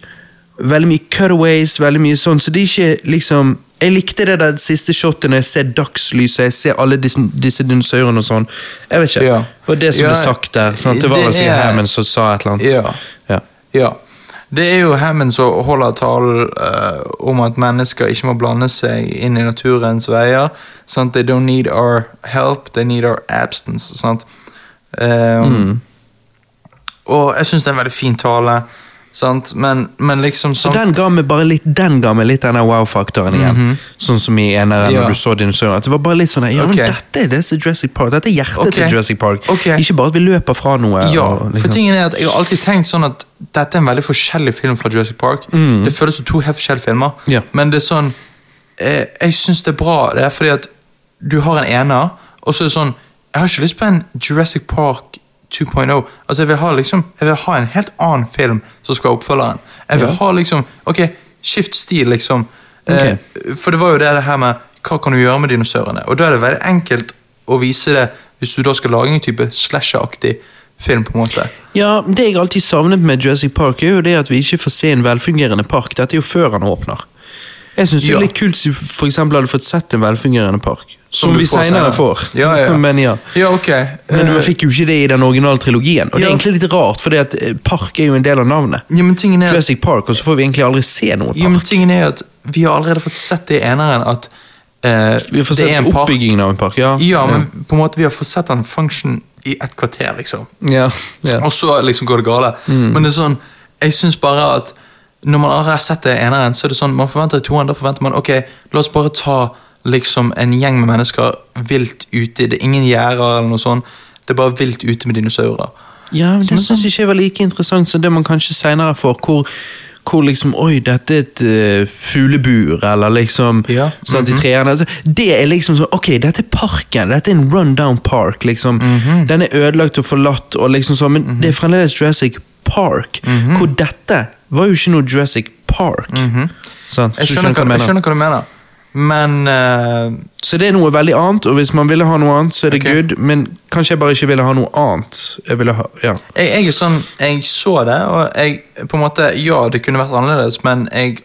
Veldig mye cutaways, veldig mye sånn. Så det er ikke liksom Jeg likte det der siste shotet når jeg ser dagslyset, jeg ser alle disse, disse dinosaurene og sånn. Jeg vet ikke. Ja. Det var det som Ja, ble sagt der. Sant? Det var vel sikkert Herman som sa et eller annet. Ja. Ja. Det er jo Hammond som holder talen uh, om at mennesker ikke må blande seg inn i naturens veier. Sant? They don't need our help, they need our absence. Sant? Um, Og jeg syns det er en veldig fin tale? Men, men liksom Så sånn den ga meg bare litt Den ga meg litt denne wow-faktoren igjen. Sånn som i eneren Ja. når du så dinosaurer. At det var bare litt sånn Ja, okay. men dette er det som Jurassic Park. Dette er hjertet okay. til Jurassic Park. Okay. Ikke bare at vi løper fra noe. Ja, og liksom- for tingen er at jeg har alltid tenkt sånn at dette er en veldig forskjellig film fra Jurassic Park. Det føles som to helt forskjellige filmer, Ja. men det er sånn eh, Jeg syns det er bra, det er fordi at du har en ener, og så er det sånn Jeg har ikke lyst på en Jurassic Park 2.0. Altså, jeg vil ha liksom Jeg vil ha en helt annen film som skal ha oppfølgeren. Jeg vil Ja. ha liksom Ok, skift stil, liksom. Eh, for det var jo det, her med hva kan du gjøre med dinosaurene? Og da er det veldig enkelt å vise det hvis du da skal lage en type slasher-aktig film. på en måte. Ja, Det jeg alltid savnet med Jurassic Park, er jo det at vi ikke får se en velfungerende park. Dette er jo før han åpner. Jeg syns det er litt kult hvis vi for hadde fått sett en velfungerende park. Som, du vi senere. får. [laughs] Ja, ja. Men ja. Ja, ok. Men Eh, vi fikk jo ikke det i den originale trilogien. Og det er egentlig litt rart, for park er jo en del av navnet. ja, men tingen er, Jurassic Park, og så får vi egentlig aldri se noe ja, men park. tingen er at vi har allerede fått sett det i eneren at eh, Vi har fått sett oppbyggingen av en park, ja. Ja, men på en måte vi har fått sett den function i et kvarter, liksom. ja. ja. Og så liksom går det gale. Mm. Men det er sånn, jeg syns bare at når man allerede har sett det i eneren, så er det sånn, man forventer toeren, da forventer man ok, la oss bare ta liksom en gjeng med mennesker vilt ute. Det er ingen gjerder eller noe sånt. Det er bare vilt ute med dinosaurer. Ja, men Det syns jeg ikke jeg var like interessant som det man kanskje senere får, hvor, hvor liksom Oi, dette er et uh, fuglebur, eller liksom Ja, sant, i trærne. Altså, det er liksom sånn Ok, dette er parken. Dette er en rundown park. liksom. Den er ødelagt og forlatt, og liksom sånn, men det er fremdeles Jurassic Park. Hvor dette var jo ikke noe Jurassic Park. Sånn, Jeg skjønner, skjønner, hva, jeg skjønner hva du mener. Men uh, Så det er noe veldig annet, og hvis man ville ha noe annet, så er det okay. good, men kanskje jeg bare ikke ville ha noe annet. Jeg ville ha, ja. jeg, jeg er sånn Jeg så det, og jeg på en måte Ja, det kunne vært annerledes, men jeg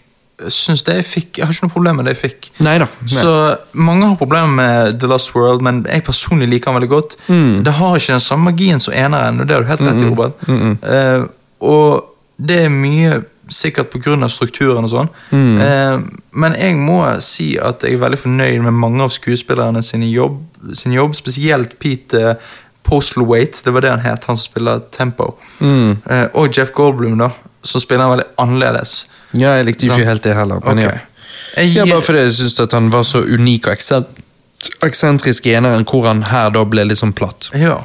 syns det jeg fikk Jeg har ikke noe problem med det jeg fikk. Nei. Så Mange har problemer med The Lost World, men jeg personlig liker den veldig godt. Mm. Det har ikke den samme magien som eneren, og det har du helt rett i, Robert. Eh, og det er mye sikkert pga. strukturen og sånn. Mm. Eh, men jeg må si at jeg er veldig fornøyd med mange av skuespillerne sin jobb, sin jobb spesielt Pete Postlethwaite, det var det han het, han som spiller Tempo. Mm. Eh, og Jeff Goldblum, da, som spiller veldig annerledes. Ja, jeg likte ikke helt det heller. Men okay. ja. Ja, bare fordi jeg syns han var så unik og eksentrisk i eneren, hvor han her da ble litt sånn platt. Ja.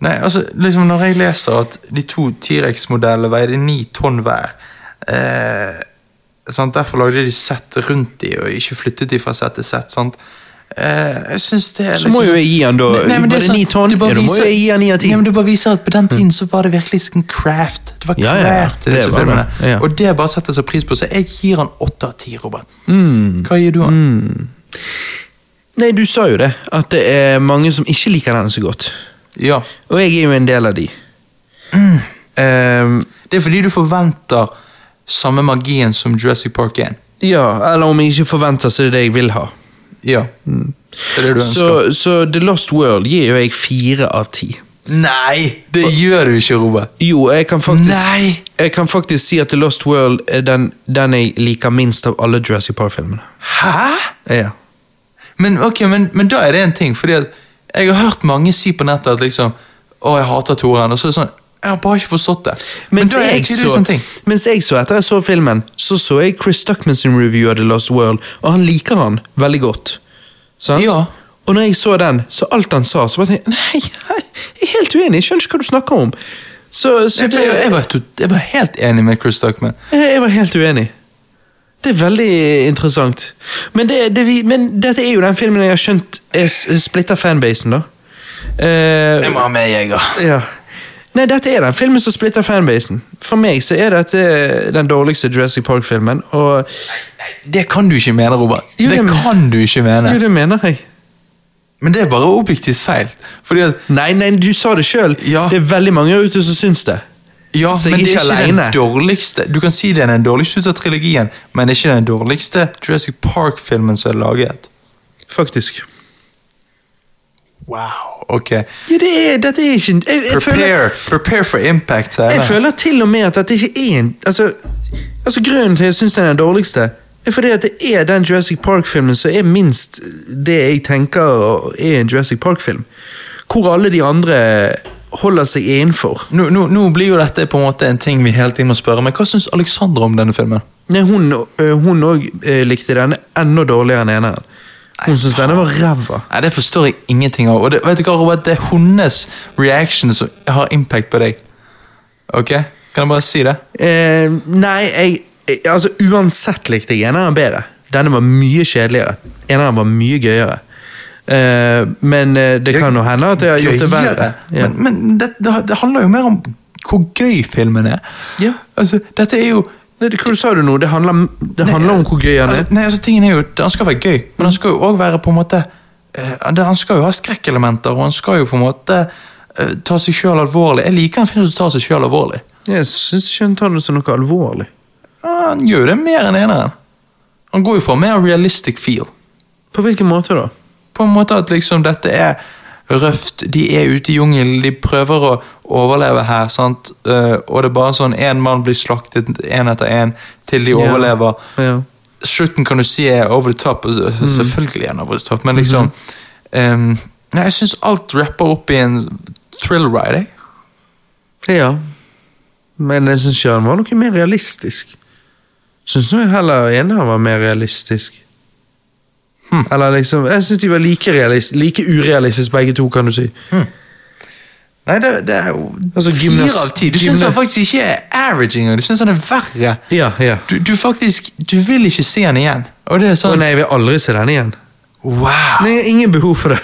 Nei, altså, liksom Når jeg leser at de to T-rex-modellene veide ni tonn hver eh, sant? Derfor lagde de sett rundt de og ikke flyttet de fra sett til sett. Sant? Eh, jeg synes det er Så må jo jeg gi han da Nei, nei, Var det sånn- ni tonn? Ja, da må jo jeg gi han ni av ti. Nei, men du bare viser at På den tiden så var det virkelig sånn craft. Det var Ja, ja, ja. craft Det var det. Ja. Og det bare setter jeg så pris på. Så jeg gir han åtte av ti, Robert. Mm. Hva gir du han? Nei, du sa jo det, at det er mange som ikke liker den så godt. Ja. Og jeg er jo en del av de. Mm. Um, Det er fordi du forventer samme magien som Jurassic Park 1. ja, eller om jeg ikke forventer, så er det det jeg vil ha. Ja. Det er det du ønsker. Så, så The Lost World gir jo jeg fire av ti. Nei, det gjør du ikke, Robert. Jo, jeg kan faktisk Nei. Jeg kan faktisk si at The Lost World er den, den jeg liker minst av alle Jurassic Park-filmene. Hæ? Ja. Men ok, men, men da er det en ting, fordi at jeg har hørt mange si på nettet at liksom Å, jeg hater toeren. Og så er det sånn Jeg har bare ikke forstått det. Mens er jeg, så, ting. mens jeg så etter jeg så filmen, så så jeg Chris Stuckman sin review av The Lost World, og han liker han veldig godt. Sant? Ja. Og når jeg så den, så alt han sa, så bare tenkte jeg nei, jeg er helt uenig, jeg skjønner ikke hva du snakker om. Så, så Jeg, jeg, var, jeg var helt enig med Chris Duckman. jeg var helt uenig. Det er veldig interessant. Men, det, det, vi- men dette er jo den filmen jeg har skjønt er splitter fanbasen, da. Uh, det må ha med Jeger. ja. Nei, dette er den filmen som splitter fanbasen. For meg så er dette den dårligste Jurassic Park-filmen, og Det kan du ikke mene, Robert. Jo, det jeg- kan du ikke mene. Jo, det mener jeg. Men det er bare objektivt feil. Fordi at Nei, nei, du sa det sjøl. Ja. Det er veldig mange der ute som syns det. Ja, Så jeg men er det er ikke alene. den dårligste Du kan si det er den dårligste ut av trilogien, men det er ikke den dårligste Jurassic Park-filmen som er laget. Faktisk. Wow, ok. Ja, det er, dette er ikke Jeg, jeg, føler, Prepare, prepare for impact. Her. jeg. føler til og med at dette ikke er en altså, altså Grunnen til at jeg syns den er den dårligste, er fordi at det er den Jurassic Park-filmen som er minst det jeg tenker er en Jurassic Park-film. Hvor alle de andre holder seg innenfor. Nå, nå, nå blir jo dette på en måte en ting vi hele tiden må spørre, men hva syns Alexandra om denne filmen? Nei, hun òg likte denne enda dårligere enn eneren. Hun syntes denne var ræva. Nei, Det forstår jeg ingenting av. Og det, vet du hva, Robert, det er hennes reaction som har impact på deg. Ok? Kan jeg bare si det? Eh, nei, jeg, jeg Altså, uansett likte jeg eneren bedre. Denne var mye kjedeligere. Eneren var mye gøyere. Eh, men eh, det kan jo hende at jeg har gjort det verre. Ja. Men, men det, det, handler jo mer om hvor gøy filmen er. Ja. Altså, dette er jo Nei, det- Hva sa du nå? Det handler, det handler om hvor gøy han altså, er. Nei, altså, tingen er jo, Han skal være gøy, men han skal jo òg være på en måte eh, Han skal jo ha skrekkelementer, og han skal jo på en måte eh, ta seg sjøl alvorlig. Jeg liker en film som tar seg sjøl alvorlig. Jeg syns ikke han tar det som noe alvorlig. Han gjør jo det mer enn eneren. Han går jo for mer realistic feel. På hvilken måte da? På en måte at liksom dette er røft, de er ute i jungelen, de prøver å overleve her, sant? Eh, og det er bare sånn én mann blir slaktet én etter én til de Ja. overlever. Ja. Slutten kan du si er over the top, og selvfølgelig er den over the top, men liksom ehm, nei, Jeg syns alt rapper opp i en thrill ride. Jeg. ja. Men jeg syns ikke han var noe mer realistisk. Syns nå heller dem var mer realistisk. Hm. Eller liksom Jeg syns de var like, realist, like urealistiske begge to, kan du si. Nei, det, det er jo Altså, fire av ti. Du syns han faktisk ikke er average engang. Du syns han er verre. Ja, ja. Du, du faktisk Du vil ikke se han igjen. Og det er Å sånn nei, jeg vil aldri se den igjen. Wow! Men jeg har ingen behov for det.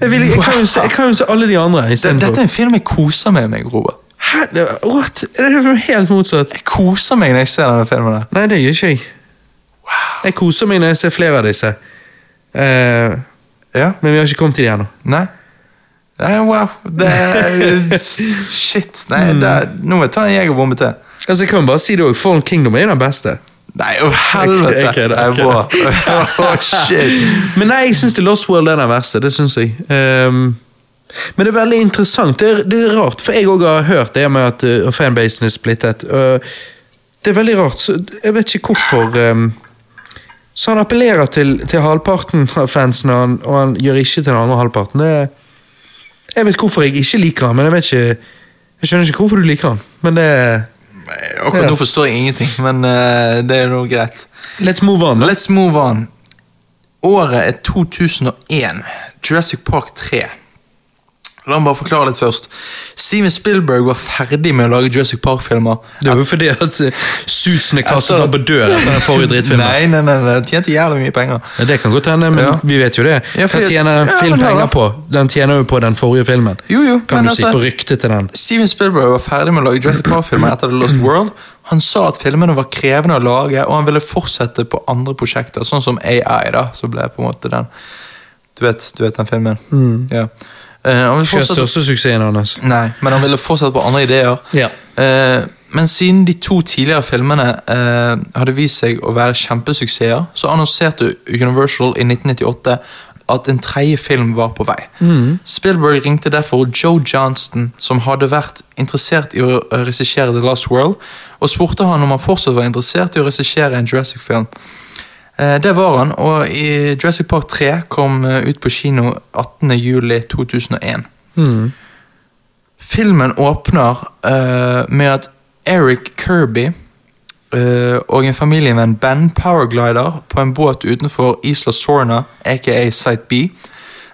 Jeg, vil, jeg, kan, jo se, jeg kan jo se alle de andre Dette er en film jeg koser meg med, Robert. Hæ? Det- What? Det er helt motsatt. Jeg koser meg når jeg ser denne filmen. der. Nei, det gjør ikke jeg. Jeg koser meg når jeg ser flere av disse. Eh, Ja. men vi har ikke kommet til det ennå. Nei. Nei, wow. Det er Shit. Nei, Mm. det er, nå må jeg ta en jegerbombe til. Altså, jeg kan bare si det òg. Fallen Kingdom er jo den beste. Nei, å helvete! Okay, okay, okay. Å, shit. Men nei, jeg syns The Lost World er den verste. Det syns jeg. Um, men det er veldig interessant. Det er, det er rart, for jeg òg har hørt det med at uh, fanbasen er splittet. Uh, det er veldig rart. Så jeg vet ikke hvorfor. ehm, så han appellerer til, til halvparten av fansen, og han, og han gjør ikke til den andre halvparten. Det, jeg vet hvorfor jeg ikke liker han, men jeg vet ikke Jeg skjønner ikke hvorfor du liker han. Men det Akkurat nå forstår jeg ingenting, men uh, det er nå greit. Let's move on. Let's move on. Året er 2001. Jurassic Park 3. La meg bare forklare litt først. Steven Spielberg var ferdig med å lage Jurassic Park-filmer. Det var jo fordi at uh, Susan er kastet han på døren etter den forrige drittfilmen. Nei, nei, nei, det tjente jævlig mye penger. Ja, det kan godt hende, men Ja. vi vet jo det. Ja, Hva tjener en film penger på? Den tjener jo på den forrige filmen. Jo, jo, Kan men du si altså- på ryktet til den. Steven Spielberg var ferdig med å lage Jurassic Park-filmer etter The Lost World. Han sa at filmene var krevende å lage, og han ville fortsette på andre prosjekter, sånn som AI, da, som ble på en måte den Du vet, du vet den filmen? Ja. Eh, den største suksessen hans. Nei, men han ville fortsette på andre ideer. Ja. Uh, men siden de to tidligere filmene uh, hadde vist seg å være kjempesuksesser, så annonserte Universal i 1998 at en tredje film var på vei. Spielberg ringte derfor Joe Johnston, som hadde vært interessert i å eh, regissere The Last World, og spurte han om han fortsatt var interessert i å regissere en Jurassic-film. Eh, Det var han, og i Jurassic Park 3 kom eh, ut på kino 18.07.2001. Filmen åpner uh, med at Eric Kirby uh, og en familievenn Ben powerglider på en båt utenfor Isla Sorna, aka Site B.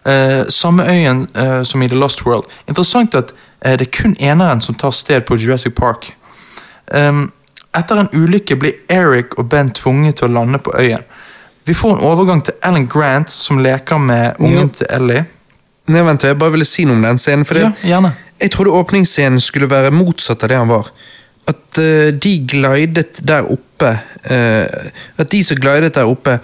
Uh, samme øyen som i The Lost World. Interessant at det er kun eneren som tar sted på Jurassic Park. Um, etter en ulykke blir Eric og Ben tvunget til å lande på øyen. Vi får en overgang til Alan Grant, som leker med ungen til Ellie. Nei, vent, jeg bare ville si noe om den scenen. For det, Ja, gjerne. Jeg trodde åpningsscenen skulle være motsatt av det han var. At uh, de glidet der oppe uh, At de som glidet der oppe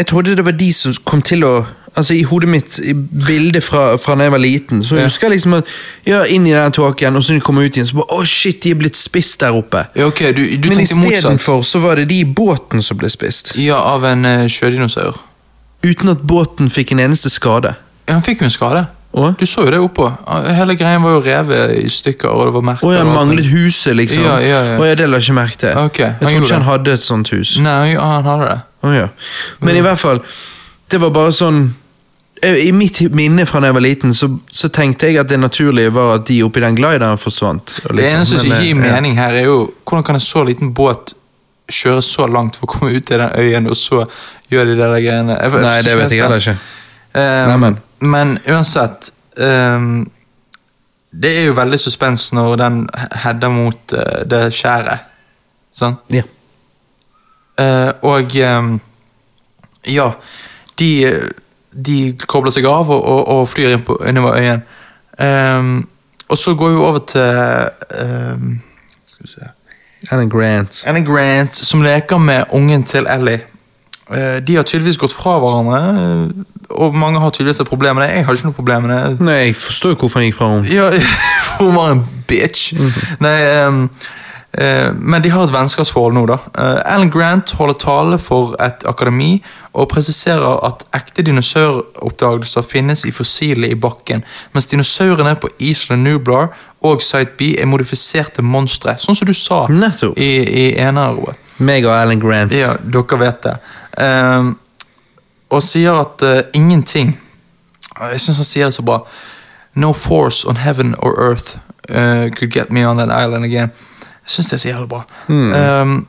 Jeg trodde det var de som kom til å Altså I hodet mitt, i bildet fra, fra da jeg var liten, så Ja. husker jeg liksom at Ja, inn i den tåken, og så de kommer ut igjen, så bare Å, shit, de er blitt spist der oppe. Ja, ok, du, du Men istedenfor så var det de i båten som ble spist. Ja, av en uh, sjødinosaur. Uten at båten fikk en eneste skade. Ja, han fikk jo en skade. Og? Du så jo det oppå. Hele greien var jo revet i stykker, og det var merket. Å ja, manglet huset, liksom. Ja, ja, ja. Å ja, det la jeg ikke merke til. Ok, jeg gjorde ikke han hadde et sånt hus. Nei, han hadde det. Å ja. Men i hvert fall, det var bare sånn I mitt minne fra da jeg var liten, så, så tenkte jeg at det naturlige var at de oppi den glideren forsvant. og Det liksom, eneste som ikke gir eh, mening her, er jo hvordan kan en så liten båt kjøre så langt for å komme ut til den øyen, og så gjør de det der greiene? Jeg Nei, det vet jeg heller ikke. Um, men uansett um, Det er jo veldig suspens når den header mot uh, det skjæret. Sånn? Ja. Eh, og um, ja, de, de kobler seg av og, og, og flyr inn på, innover øyen. Um, og så går vi over til um, Skal vi se Anna Grant. Anna Grant som leker med ungen til Ellie. Eh, de har tydeligvis gått fra hverandre, eh, og mange har tydeligvis et problem med det. Jeg hadde ikke noe problem med det. Nei, jeg forstår jo hvorfor han gikk fra henne. Ja, [laughs] hun var en bitch. Nei, ehm, eh, men de har et vennskapsforhold nå, da. Eh, Alan Grant holder tale for et akademi og presiserer at ekte dinosauroppdagelser finnes i fossile i bakken, mens dinosaurene på Island Nublar og Site B er modifiserte monstre, sånn som du sa Nettopp. i, i enere. Meg og Alan Grant. Ja, dere vet det. Ehm, og sier at uh, ingenting Jeg syns han sier det så bra. No force on heaven or earth uh, could get me on that island again. Jeg syns det er så jævlig bra. Ehm,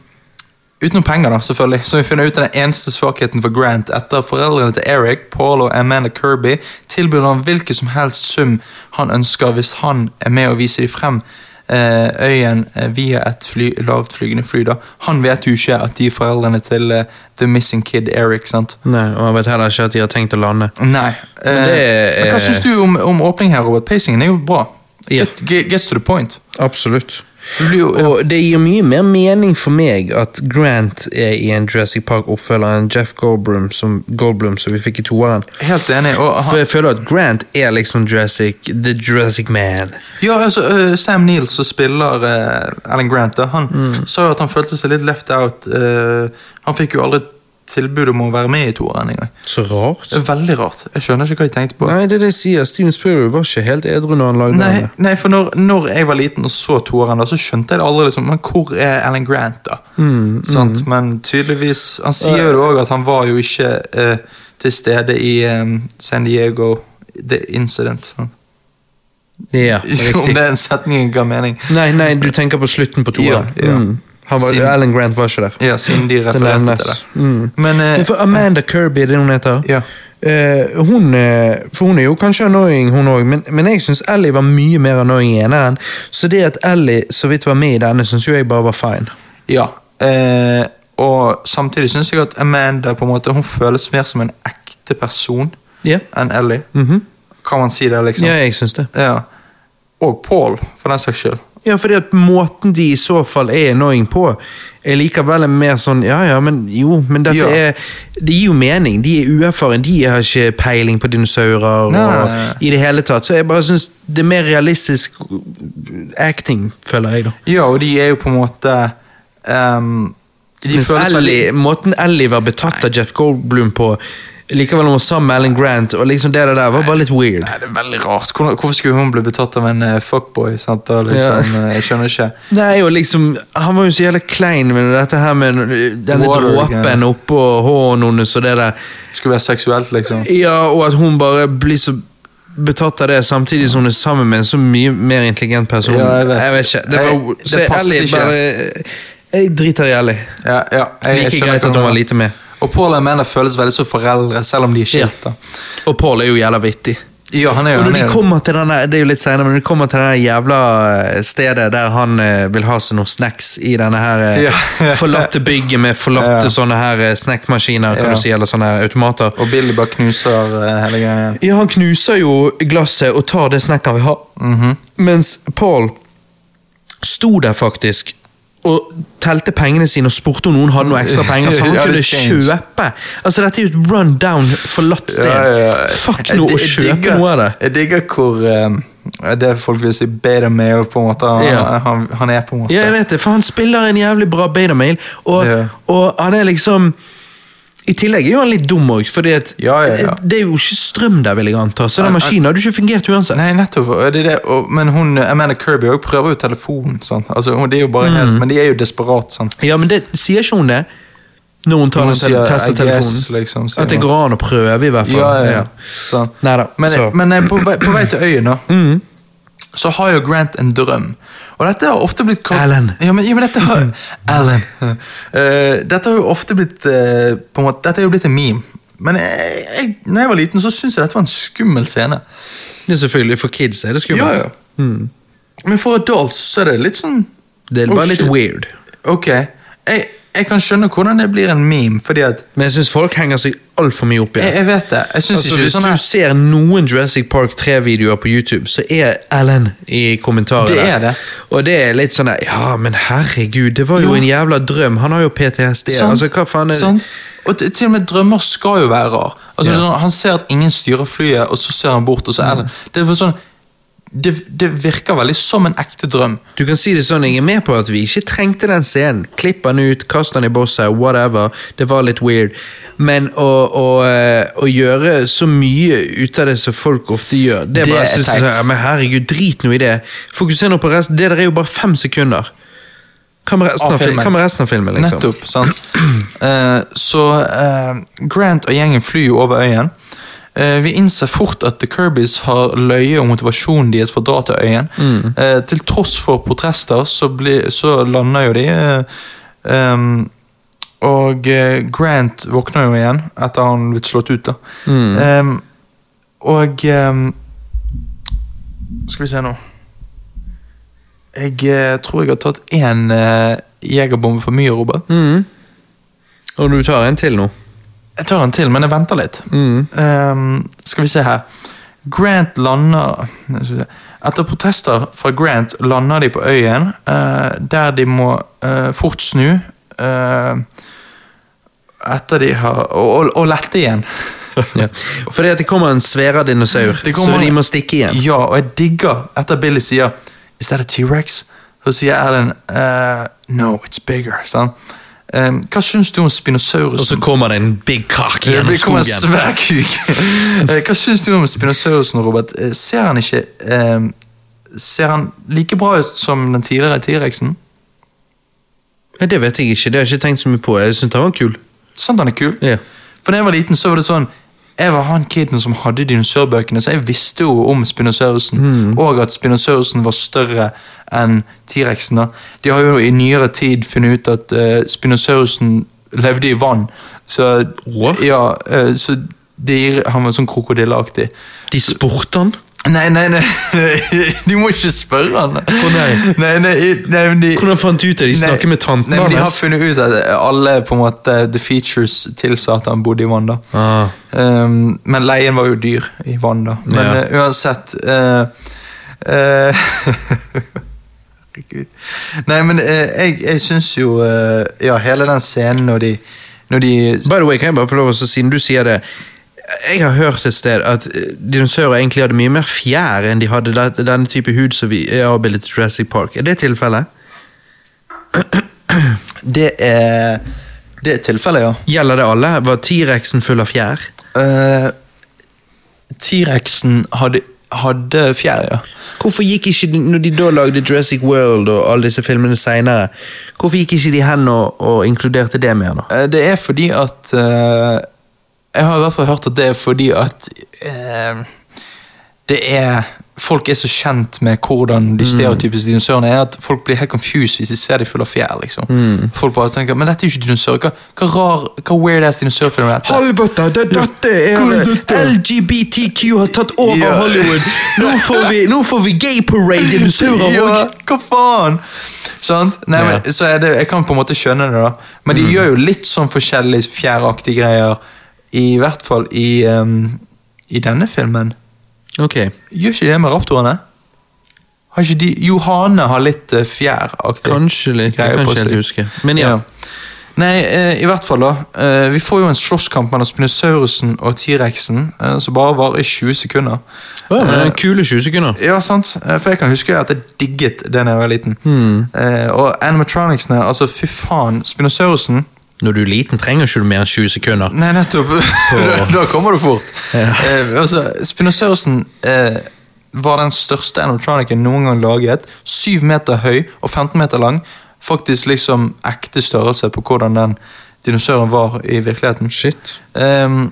utenom penger, da, selvfølgelig. Så vi finner ut den eneste svakheten for Grant. Etter foreldrene til Eric, Paul og Amanda Kirby tilbyr han hvilken som helst sum han ønsker hvis han er med å vise dem frem eh, øyen eh, via et fly, lavtflygende fly. da. Han vet jo ikke at de er foreldrene til uh, The Missing Kid Eric. sant? Nei, og han vet heller ikke at de har tenkt å lande. Nei. Men det er- men hva syns du om, om åpningen her, Robert? Pacingen er jo bra. Yeah. Get, get, gets to the point. Absolutt. Jo, ja. Og det gir mye mer mening for meg at Grant er i en Jurassic Park-oppfølger enn Jeff Goldblum som, Goldblum som vi fikk i toeren. Helt enig. Og For jeg føler at Grant er liksom Jurassic, the Jurassic Man. ja, altså, uh, Sam Neill som spiller uh, Alan Grant, da, han Mm. sa jo at han følte seg litt left out. Uh, han fikk jo aldri tilbud om å være med i toeren engang. Så rart. Det er veldig rart. Jeg skjønner ikke hva de tenkte på. Nei, det er det jeg sier. Steven Spielberg var ikke helt edru når han lagde Nei, den. nei for når, når jeg var liten og så toeren, da, så skjønte jeg det aldri. liksom, Men hvor er Alan Grant, da? Mm, mm. Men tydeligvis Han sier jo det òg, at han var jo ikke uh, til stede i um, San Diego The Incident. Sant? Ja, [laughs] Om det er en setning ga mening. Nei, nei, du tenker på slutten på toeren. Ja, ja. Mm. Han var, Siden- Alan Grant var ikke der. Ja, siden de refererte til det. Mm. Men uh, for Amanda Kirby, det hun heter? Ja. Uh, hun, eh, for hun er jo kanskje annoying, hun òg, men, men jeg syns Ellie var mye mer annoying i eneren. Så det at Ellie så vidt var med i denne, syns jo jeg bare var fine. Ja. uh, og samtidig syns jeg at Amanda på en måte, hun føles mer som en ekte person yeah. enn Ellie. Mhm. Kan man si det, liksom? ja jeg syns det. Ja. Og Paul, for den saks skyld. Ja, fordi at måten de i så fall er annoying på, er likevel mer sånn Ja ja, men jo, men dette Ja. er Det gir jo mening. De er uerfaren, de har ikke peiling på dinosaurer Nei, nei, og nei. i det hele tatt. Så jeg bare syns det er mer realistisk acting, føler jeg, da. Ja, og de er jo på en måte um, De Mens Ellie, måten Ellie var betatt av Jeff Goldblum på, likevel sammen med Alan Grant, og liksom det der var bare litt weird. Nei, det er veldig rart. Hvor- Hvorfor skulle hun bli betatt av en eh, fuckboy? Sant? Da, liksom, ja. Jeg skjønner ikke. Nei, og liksom, Han var jo så jævla klein med dette her med denne dråpen oppå hånden hennes og det der. Skulle være seksuelt, liksom. Ja, og at hun bare blir så betatt av det, samtidig som hun er sammen med en så mye mer intelligent person. Ja, jeg vet. ikke. Det, var, Jeg- det passet Ellie ikke. bare Jeg driter i Ellie. Ja, ja, jeg, jeg Like greit at hun var lite med. Og Paul og Amanda føles veldig som foreldre, selv om de er skilt. Ja. Og Paul er jo jævla vittig. Ja, han er jo Og når de er kommer til denne, det er jo litt senere, men når de kommer til denne jævla eh, stedet der han eh, vil ha seg noen snacks i denne her eh, Ja. [laughs] forlatte bygget med forlatte Ja. sånne her snackmaskiner, kan du si, eller sånne her automater. Og Billy bare knuser hele greia. Ja, han knuser jo glasset og tar det snacket han vil ha. -hmm. Mens Paul sto der faktisk og telte pengene sine og spurte om noen hadde noe ekstra penger, så han [laughs] Ja, kunne kjøpe. Altså, Dette er jo et run down, forlatt sted. Fuck Jeg- noe å kjøpe digger- noe av det. Jeg digger hvor eh, Det folk vil si beta male, på en måte. Han, Ja. han, han er på en måte Ja, jeg vet det, for han spiller en jævlig bra betamail, og, Ja. og han er liksom I tillegg er jo han litt dum òg, for Ja, ja, ja. det er jo ikke strøm der, vil jeg anta. Så den maskinen hadde ikke fungert uansett. Nei, nettopp. Det det, og, men hun, Amanda Kirby òg prøver jo telefonen. Sant? Altså, hun, det er jo bare Mm. helt, Men de er jo desperat. Sant? Ja, men det sier ikke hun det? Når hun tar Hun sier, tester telefonen. guess, liksom, At det går an å prøve, i hvert fall. Ja, ja, ja. Sånn. Neida, Men, så. men eh, på, vei, på vei til øyen, da, Mm. så har jo Grant en drøm. Og dette har ofte blitt kalt Alan. Ja, men, ja, men dette har [laughs] Alan. Uh, [laughs] dette har jo ofte blitt uh, på en måte, Dette er jo blitt en meme. Men jeg, jeg, når jeg var liten, så syntes jeg dette var en skummel scene. Er selvfølgelig For kids er det skummelt. Ja, ja. Men for adults så er det litt sånn Det er Oh, bare litt shit. weird. Ok. Jeg, jeg kan skjønne hvordan det blir en meme, fordi at Men jeg syns folk henger seg altfor mye opp i Jeg, det. jeg vet det. Jeg Altså, hvis sånn du her ser noen Jurassic Park 3-videoer på YouTube, så er Alan i kommentarene. Det er det. Og det er litt sånn der, Ja, men herregud, det var jo jo. en jævla drøm. Han har jo PTSD. Sant? Altså, hva faen er Sant? Og til, og med drømmer skal jo være rar. Altså, Ja. sånn, han ser at ingen styrer flyet, og så ser han bort, og så er det Det, er sånn, det, det virker veldig som en ekte drøm. Du kan si det sånn, jeg er med på at vi ikke trengte den scenen. Klipp den ut, kast den i bosset, whatever. Det var litt weird. Men å, å, eh, å gjøre så mye ut av det som folk ofte gjør, det, Det bare er jeg, teit. ja, men herregud, drit nå i det. Fokuser nå på resten. Det der er jo bare fem sekunder. Hva med resten Av filmen. resten av filmen? liksom? Nettopp. sant? Uh, [clears throat] så uh, Grant og gjengen flyr jo over øyen. Eh, vi innser fort at The Kirbys har løye om motivasjonen deres for å dra til øyen. Mm. Eh, til tross for protester så, blir- så lander jo de. ehm, og Grant våkner jo igjen etter han blitt slått ut. da. Mm. Um, og um, Skal vi se nå Jeg tror jeg har tatt én uh, jegerbombe for mye, Robert. Mm. Og du tar en til nå? Jeg tar en til, men jeg venter litt. Mm. Um, skal vi se her. Grant lander Etter protester fra Grant lander de på øyen, uh, der de må uh, fort snu. Uh, etter de har Og, og, og lette igjen. [laughs] Ja. Fordi at det kommer en svære dinosaur, kommer- så de må stikke igjen. Ja, og jeg digger etter Billy sier Is that a T-rex? Så sier Alan uh, No, it's bigger. sant? Um, hva syns du om spinosaurusen? Og så kommer det en big cock Det gjennom kommer en skogen. svær kuk. [laughs] Eh, hva syns du om Spinosaurusen, Robert? Eh, Ser han ikke eh, Ser han like bra ut som den tidligere T-rexen? Ja, det vet jeg ikke, det har jeg ikke tenkt så mye på. Jeg syns han var kul. Sant han er kul? Ja. For da jeg var liten, så var det sånn Jeg var han kiden som hadde dinosaurbøkene, så jeg visste jo om Spinosaurusen. Og at Spinosaurusen var større enn T-rexen. De har jo i nyere tid funnet ut at uh, Spinosaurusen levde i vann. Så What? Ja, uh, så de, han var sånn krokodilleaktig. De spurte han. Nei, nei, nei, [laughs] de må ikke spørre han. Å, nei. nei, nei, nei de, Hvordan fant du ut det? De Nei, snakker med tanten hans? De har funnet ut at alle på en måte The features tilsa at han bodde i vann. Ah. um, Men leien var jo dyr i vann. Men Ja. uh, uansett [laughs] uh, uh, Nei, men jeg, jeg syns jo Ja, hele den scenen når de, når de By the way, kan jeg bare få lov å si, siden du sier det Jeg har hørt et sted at eh, dinosaurer egentlig hadde mye mer fjær enn de hadde denne type hud som vi er avbildet i Jurassic Park. Er det tilfellet? [clears throat] Det er Det er tilfellet, ja. Gjelder det alle? Var T-rexen full av fjær? Uh, T-rexen hadde, hadde fjær, ja. Hvorfor gikk ikke Når de da lagde Jurassic World og alle disse filmene seinere, hvorfor gikk ikke de hen og, og inkluderte det mer, da? Eh, Det er fordi at eh, Jeg har i hvert fall hørt at det er fordi at eh, Det er Folk er så kjent med hvordan de stereotypiske dinosaurene er, at folk blir helt confused hvis de ser de fulle av fjær. liksom. Folk bare tenker men dette er jo ikke dinosaurer. Hva, hva rar, hva weird ass dinosaurfilm er dette? Helvete, det, dette er dette? LGBTQ har tatt over Ja. Hollywood! Nå [laughs] får vi, nå får vi gay parade-dinosaurer Ja, hva faen? Sant? Nei, men, så det, Jeg kan på en måte skjønne det, da. Men de gjør jo litt sånn forskjellige fjæraktige greier. I hvert fall i, um, i denne filmen. Ok. Gjør ikke de det med raptorene? Har ikke de Johane har litt uh, fjæraktig Kanskje litt. Jeg kan ikke helt huske. Men ja. Nei, uh, i hvert fall, da. Uh, vi får jo en slåsskamp mellom Spinosaurusen og T-rexen som bare varer i 20 sekunder. Ja, men Kule 20 sekunder. Ja, sant. For jeg kan huske at jeg digget det da jeg var liten. Hmm. Og animatronicsene, altså fy faen. Spinosaurusen Når du er liten, trenger ikke du mer enn 20 sekunder. Nei, nettopp. [laughs] da, da kommer du fort. Ja. Eh, altså, Spinosaurusen eh, var den største animatronicen noen gang laget. Syv meter høy og 15 meter lang. Faktisk liksom ekte størrelse på hvordan den dinosauren var i virkeligheten. Shit. Ehm,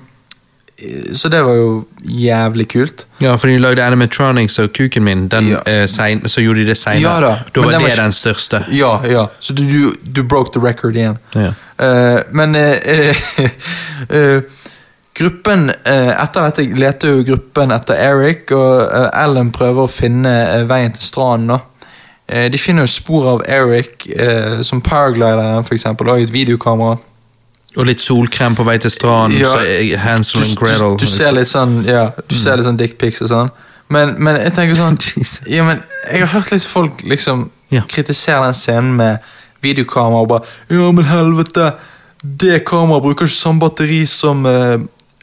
så det var jo jævlig kult. Ja, for de lagde animatronics og kuken min, den, Ja. eh, sein, så gjorde de det seinere. Ja da, da var det var den største. Ja, ja. Så du, du, du broke the record igjen. Ja. Uh, men uh, eh, [laughs] eh, gruppen eh, Etter dette leter jo gruppen etter Eric, og eh, Alan prøver å finne eh, veien til stranden. da. Eh, de finner jo spor av Eric eh, som paraglideren, eksempel, og et videokamera. Og litt solkrem på vei til stranden. Ja. Hansel and Gretel. du, du ser litt sånn ja, du ser litt sånn dickpics og sånn. Men, men jeg tenker sånn [laughs] ja, men Jeg har hørt litt folk liksom Ja. kritisere den scenen med videokamera og bare Ja, men helvete! Det kameraet bruker ikke samme batteri som uh,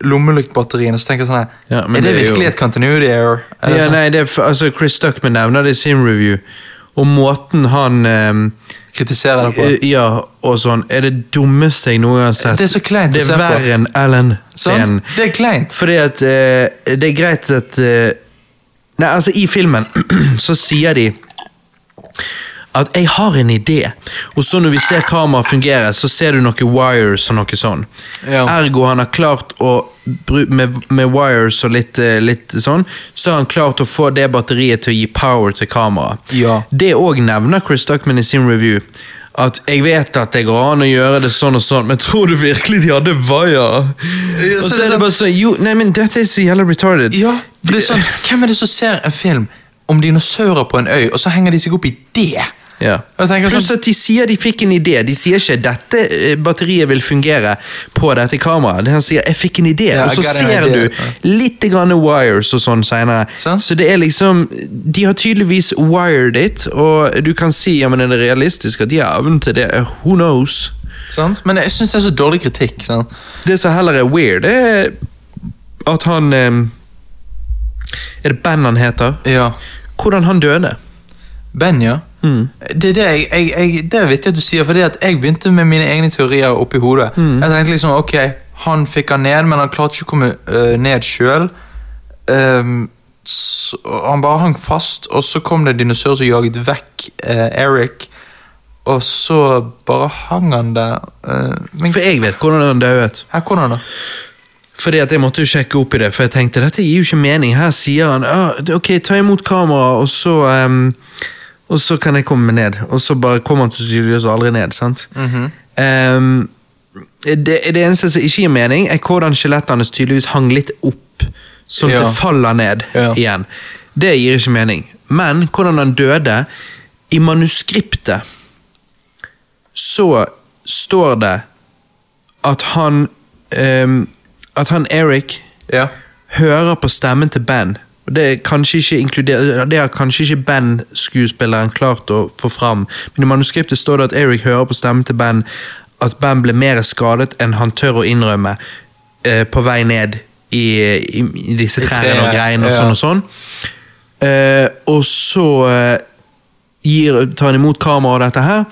lommelyktbatteriene. Så tenker jeg sånn her, Ja, Er det, det er jo- virkelig et continuity error? Er det Ja, sånn? nei, det er, altså Chris Stuckman nevner det i sin review, og måten han ehm, Kritiserer deg på? eh, Ja, og sånn, er det dummeste jeg noen gang har sett. Det er så kleint å Det er verre enn Ellen. Sånn? Det er kleint. Fordi at uh, det er greit at uh, Nei, altså, i filmen [clears throat] så sier de at jeg har en idé, og så når vi ser kameraet fungere, så ser du noen wires og noe sånn. Ja. Ergo han har klart å med, med wires og litt, eh, litt sånn, så har han klart å få det batteriet til å gi power til kameraet. Ja. Det òg nevner Chris Duckman i sin review. At jeg vet at det går an å gjøre det sånn og sånn, men tror du virkelig de hadde? Ja, Og så så er det bare sånn, jo, nei, men dette er så jævla retarded. Ja, for det er sånn, Hvem er det som ser en film om dinosaurer på en øy, og så henger de seg opp i det? Ja. Tenker Pluss sånn, at de sier de fikk en idé. De sier ikke 'dette eh, batteriet vil fungere på dette kameraet'. Han sier 'jeg fikk en idé', Ja, og så ser du litt grann wires og sånn senere. Sant. Så det er liksom De har tydeligvis wired it, og du kan si ja, men er det realistisk at de har evnen til det? Who knows? Sånn? Men jeg syns det er så dårlig kritikk. Sånn. Det som heller er weird, det er at han eh, Er det Ben han heter? Ja. Hvordan han døde. Ben, ja. Mm. Det er det jeg, jeg, jeg, det er vittig at du sier, fordi at jeg begynte med mine egne teorier oppi hodet. Mm. Jeg tenkte liksom, ok, han fikk han ned, men han klarte ikke å komme øh, ned sjøl. han bare hang fast, og så kom det en dinosaur som jaget vekk eh, Eric. Og så bare hang han der. men For jeg vet hvordan han døde. her, hvordan da? Fordi at Jeg måtte jo sjekke opp i det, for jeg tenkte dette gir jo ikke mening. Her sier han ah, ok, ta imot kamera, og så ehm, og så kan jeg komme ned. Og så bare kommer han sannsynligvis aldri ned. sant? Mm -hmm. um, det, det eneste som ikke gir mening, er hvordan skjelettene hans tydeligvis hang litt opp, sånn at Ja. det faller ned Ja. igjen. Det gir ikke mening. Men hvordan han døde I manuskriptet så står det at han um, At han Eric Ja. hører på stemmen til Ben. Og Det, er kanskje ikke det har kanskje ikke Ben-skuespilleren klart å få fram, men i manuskriptet står det at Eric hører på stemmen til Ben at Ben ble mer skadet enn han tør å innrømme eh, på vei ned i, i, i disse trærne og greiene og ja. sånn og sånn. Eh, og så eh, gir, tar han imot kamera og dette her,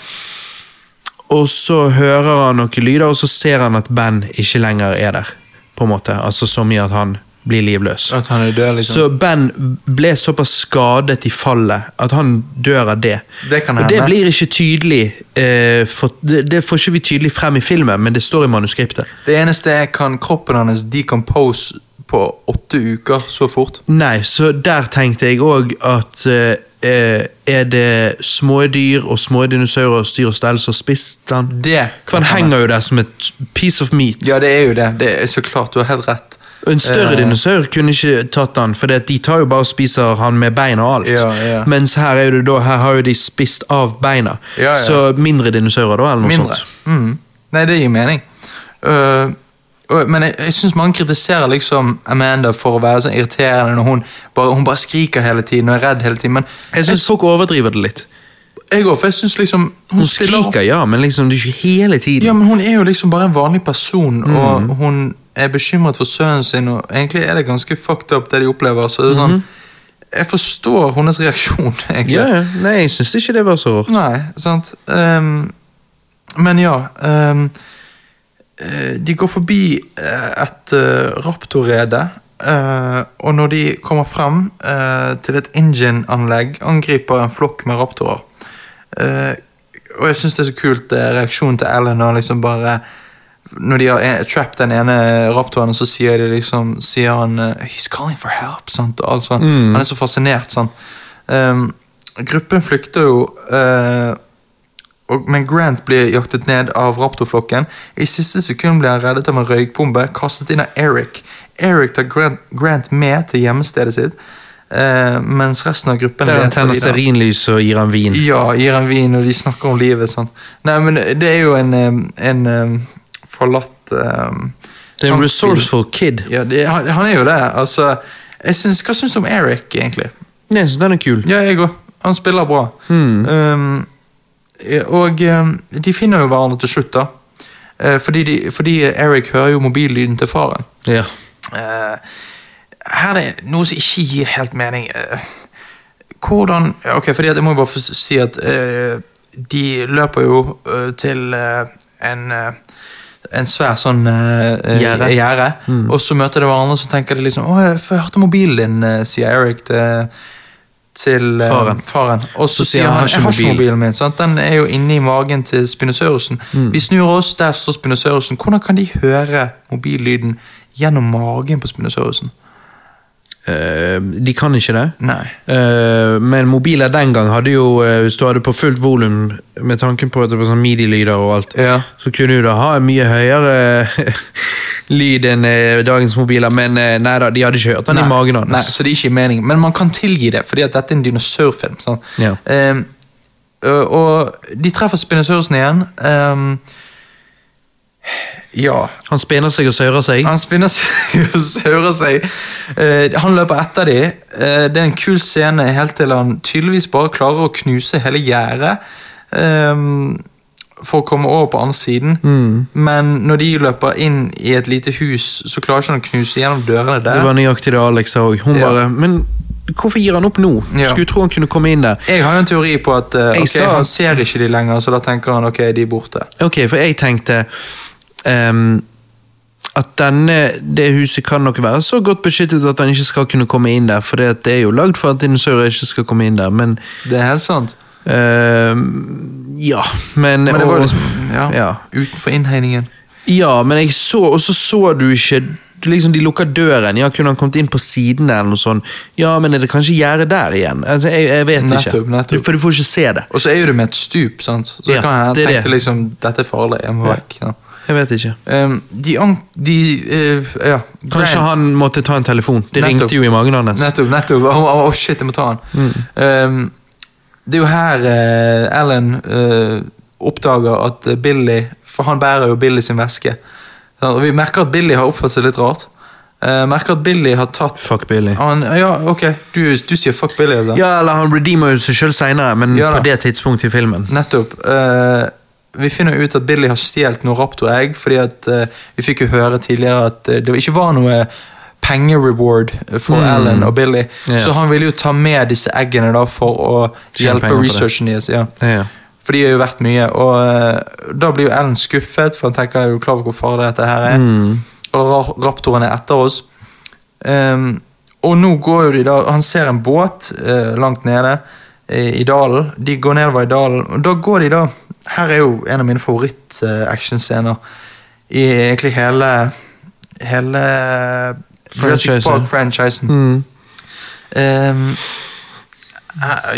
og så hører han noen lyder, og så ser han at Ben ikke lenger er der. på en måte, altså Så mye at han blir livløs. At han er død, liksom. Så Ben ble såpass skadet i fallet at han dør av det. Det kan og det blir ikke tydelig eh, for, det, det får ikke vi tydelig frem i filmen, men det står i manuskriptet. Det eneste er kan kroppen hans decompose på åtte uker så fort. Nei, så der tenkte jeg òg at eh, eh, Er det små dyr og små dinosaurer og styr og stell som har spist den? Det han henger jo der som et piece of meat. Ja, det er jo det. Det er så klart, du har helt rett. En større dinosaur kunne ikke tatt han, for de tar jo bare og spiser han med bein og alt. Ja, ja. Mens her, er det da, her har jo de spist av beina. Ja. Så mindre dinosaurer, da, eller noe Mindre. sånt. Mm. Nei, det gir mening. Uh, men jeg, jeg syns mange kritiserer liksom Amanda for å være så irriterende når hun bare, hun bare skriker hele tiden og er redd hele tiden. Men Jeg syns folk overdriver det litt. jeg òg, for jeg syns liksom Hun, Hun opp- skriker, ja, men liksom det er ikke hele tiden. Ja, men hun er jo liksom bare en vanlig person, Mm. og hun er bekymret for sønnen sin, og egentlig er det ganske fucked up det de opplever. Så det er sånn Jeg forstår hennes reaksjon, [laughs] egentlig. Ja. Nei, jeg syns ikke det var så rart. Nei, sant. Um, men ja eh, De går forbi eh, et uh, raptorrede, Uh, og når de kommer frem uh, til et engine-anlegg, angriper en flokk med raptorer. Uh, og jeg syns det er så kult reaksjonen til Ellen Og liksom bare når de har trapped den ene raptoren, så sier de liksom Sier han eh, 'He's calling for help'. Og. Mm. Han er så fascinert. Sant? Um, gruppen flykter jo, uh, og, men Grant blir jaktet ned av raptorflokken. I siste sekund blir han reddet av en røykbombe kastet inn av Eric. Eric tar Grant, Grant med til hjemmestedet sitt, Uh, mens resten av gruppen Der han tenner stearinlys og gir han vin. Ja, gir han vin, og de snakker om livet. Sant? Nei, men det er jo en, en, en forlatt eh, Det er en resourceful kid. Ja, det, han, han er jo det. Altså, syns, hva syns du om Eric, egentlig? Jeg syns den er kul. Ja, jeg òg. Han spiller bra. Mm. Um, og um, de finner jo hverandre til slutt, da. Uh, fordi, de, fordi Eric hører jo mobillyden til faren. Ja. Uh, her er det noe som ikke gir helt mening. Uh, hvordan Ok, fordi jeg må bare si at de løper jo til en en svær sånn uh, Gjerde. Mm. og så møter de hverandre, så tenker de liksom 'Å, jeg hørte mobilen din', eh, sier Eric til, til uh, Faren. faren. Og så, Så sier han, han «Jeg har ikke mobilen min'. Sant? Den er jo inne i magen til Spinosaurusen. Vi snur oss, der står Spinosaurusen. Hvordan kan de høre mobillyden gjennom magen på Spinosaurusen? Eh, de kan ikke det. Nei. Eh, men mobiler den gang hadde jo eh, Hvis du hadde på fullt volum, med tanken på at det var sånn midi-lyder og alt, Ja. så kunne du da ha en mye høyere [laughs] lyd enn dagens mobiler, men nei da, de hadde ikke hørt den i magen Nei, så det er ikke mening. Men man kan tilgi det, fordi at dette er en dinosaurfilm. Sånn. Ja. Øh, og de treffer Spinosaurusen igjen. Ehm, ja. Han spinner seg og sører seg. Han spinner [laughs] seg og sører seg. Uh, han løper etter de. Uh, det er en kul scene helt til han tydeligvis bare klarer å knuse hele gjerdet. Um, for å komme over på andre siden. Mm. Men når de løper inn i et lite hus, så klarer ikke han å knuse gjennom dørene der. Det var nøyaktig det Alex sa òg. Hun Ja. bare Men hvorfor gir han opp nå? Ja. Skulle tro han kunne komme inn der. Jeg har jo en teori på at uh, okay, sa- han ser ikke de lenger, så da tenker han ok, de er borte. Ok, for jeg tenkte ehm, at denne, det huset kan nok være så godt beskyttet at han ikke skal kunne komme inn der, for det er jo lagd for at dinosaurer ikke skal komme inn der, men Det er helt sant. Uh, Ja, men Men det var liksom ja, ja. utenfor innhegningen. Ja, men jeg så, og så så du ikke liksom De lukker døren. Ja, Kunne han kommet inn på siden eller noe sånt? Ja, men er det kanskje gjerde der igjen? Altså, jeg, jeg vet Nettopp, ikke. nettopp. For du får ikke se det. Og så er jo det med et stup, sant? så Ja, kan jeg tenke det. liksom dette er farlig, jeg må vekk. Ja. Jeg vet ikke. Um, de an de uh, ja. Kanskje han måtte ta en telefon. Det Nettopp. ringte jo i magen hans. Nettopp, nettopp. Å, å, shit, jeg må ta han. Mm. Um, det er jo her uh, Alan uh, oppdager at Billy For han bærer jo Billy sin veske. Og vi merker at Billy har oppført seg litt rart. Uh, merker at Billy har tatt Fuck Billy. han, Ja, ok, du, du sier fuck Billy. Da. Ja, eller han redeemer seg sjøl seinere, men Ja på det tidspunktet i filmen. Nettopp. Eh, vi finner ut at Billy har stjålet noen raptoregg, fordi at uh, vi fikk jo høre tidligere at eh, det ikke var noe pengereward for Alan og Billy. Yeah. Så han ville jo ta med disse eggene da for å Tjene hjelpe researchen deres. Ja. Yeah. For de har jo vært mye. Og uh, da blir jo Alan skuffet, for han tenker er jo klar over hvor farlig dette her er. Mm. Og ra- raptoren er etter oss. Um, og nå går jo de da Han ser en båt uh, langt nede i, i dalen. De går nedover i dalen, og da går de da Her er jo en av mine favoritt-actionscener i egentlig hele Hele Jurassic Franchisen. Park-franchisen. Mm. Um,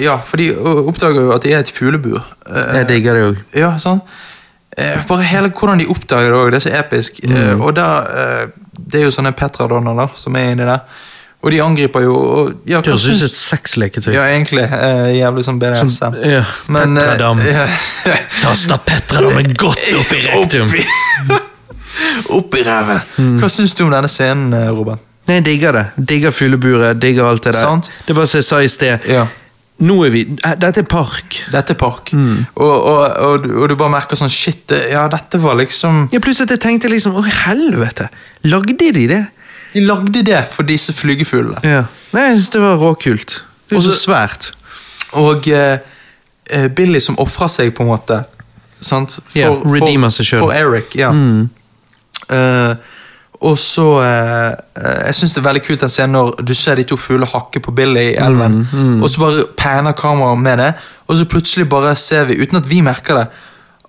ja, for de oppdager jo at de er et fuglebur. Eh, Jeg digger det òg. ja, sånn. Eh, bare hele hvordan de oppdager det òg, det er så episk. Mm. og da, Det er jo sånne Petradoner da, som er inni der. Og de angriper jo og, ja, Det høres ut som et sexleketøy. Ja, egentlig. Eh, jævlig sånn BDSM. Som, ja, Men, eh, Petradam. ja. [laughs] Tasta Petradammen godt opp i rektum. [laughs] opp i ræven. Mm. Hva syns du om denne scenen, eh, Robert? Nei, jeg digger det. Digger fugleburet, digger alt det der. Sant. Det var som jeg sa i sted. Ja. Nå er vi eh, Dette er park. Dette er park. Mm. Og, og, og, du- og du bare merker sånn Shit, ja, dette var liksom Ja, plutselig at jeg tenkte liksom Å, helvete! Lagde de det? De lagde det for disse flygefuglene. Ja. Nei, jeg synes det var råkult. Det er Og så svært. Og eh, eh, Billy som ofrer seg, på en måte. Sant? For, Ja, redeemer seg selv. For Eric, ja. Mm. Uh, og så eh, eh, Jeg syns det er veldig kult den scenen når du ser de to fuglene hakke på Billy i elven. Mm, Og så bare panner kameraet med det, og så plutselig bare ser vi, uten at vi merker det,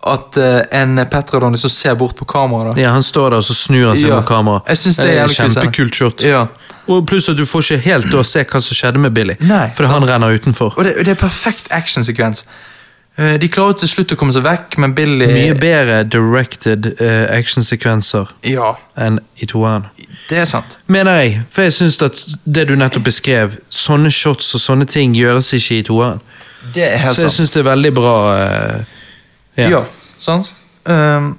at uh, en Petradon liksom ser bort på kameraet. Ja, Han står der og så snur han seg Ja, mot kamera. jeg synes det er jævlig kult, Kjempekult shot. Ja. Og pluss at du får ikke helt å se hva som skjedde med Billy. Nei, Fordi han renner utenfor. Og det, det er perfekt actionsekvens. Eh, de klarer til slutt å komme seg vekk, men Billy Mye bedre directed uh, actionsekvenser Ja, enn i toeren. det er sant. Mener jeg. For jeg syns at det du nettopp beskrev, sånne shots og sånne ting gjøres ikke i toeren. Det er helt Så jeg syns det er veldig bra. eh, ja. Ja, sant? Um,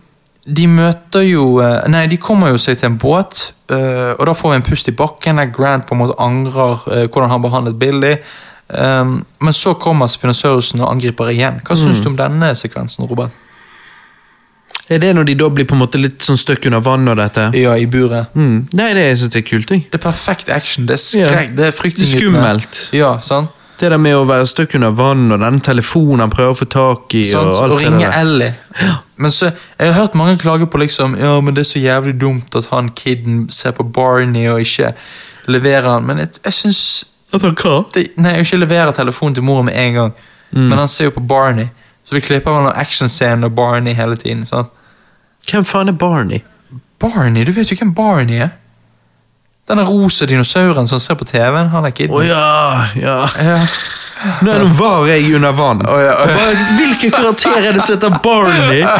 de møter jo eh, Nei, de kommer jo seg til en båt, uh, og da får vi en pust i bakken der Grant på en måte angrer uh, hvordan han behandlet Billy. Um, men så kommer Spinosaurusen og angriper igjen. Hva syns du om denne sekvensen, Robert? Er det når de da blir på en måte litt sånn støkk under vann og dette? Ja, i buret. Mm. Nei, det synes jeg er kult. Jeg. Det er perfekt action. Det er, skrek, det er Det er fryktelig skummelt. Ja, sant? Det der med å være støkk under vann, og den telefonen han prøver å få tak i, Sånt, og alt Og det ringe der. Ellie. Men så, Jeg har hørt mange klage på liksom Ja, men det er så jævlig dumt at han kiden ser på Barney og ikke leverer han. Men jeg, jeg syns Altså, hva? det, Nei, ikke leverer telefonen til mora med en gang. Mm. Men han ser jo på Barney. Så vi klipper mellom actionscenen og Barney hele tiden. sant? Hvem faen er Barney? Barney? Du vet jo hvem Barney er? Denne rosa dinosauren som ser på TV-en. Han er kiden. Å ja, ja. Ja. Nå, nå var jeg under vann. Oh, ja. Hvilken karakter er det som heter Barney? [laughs]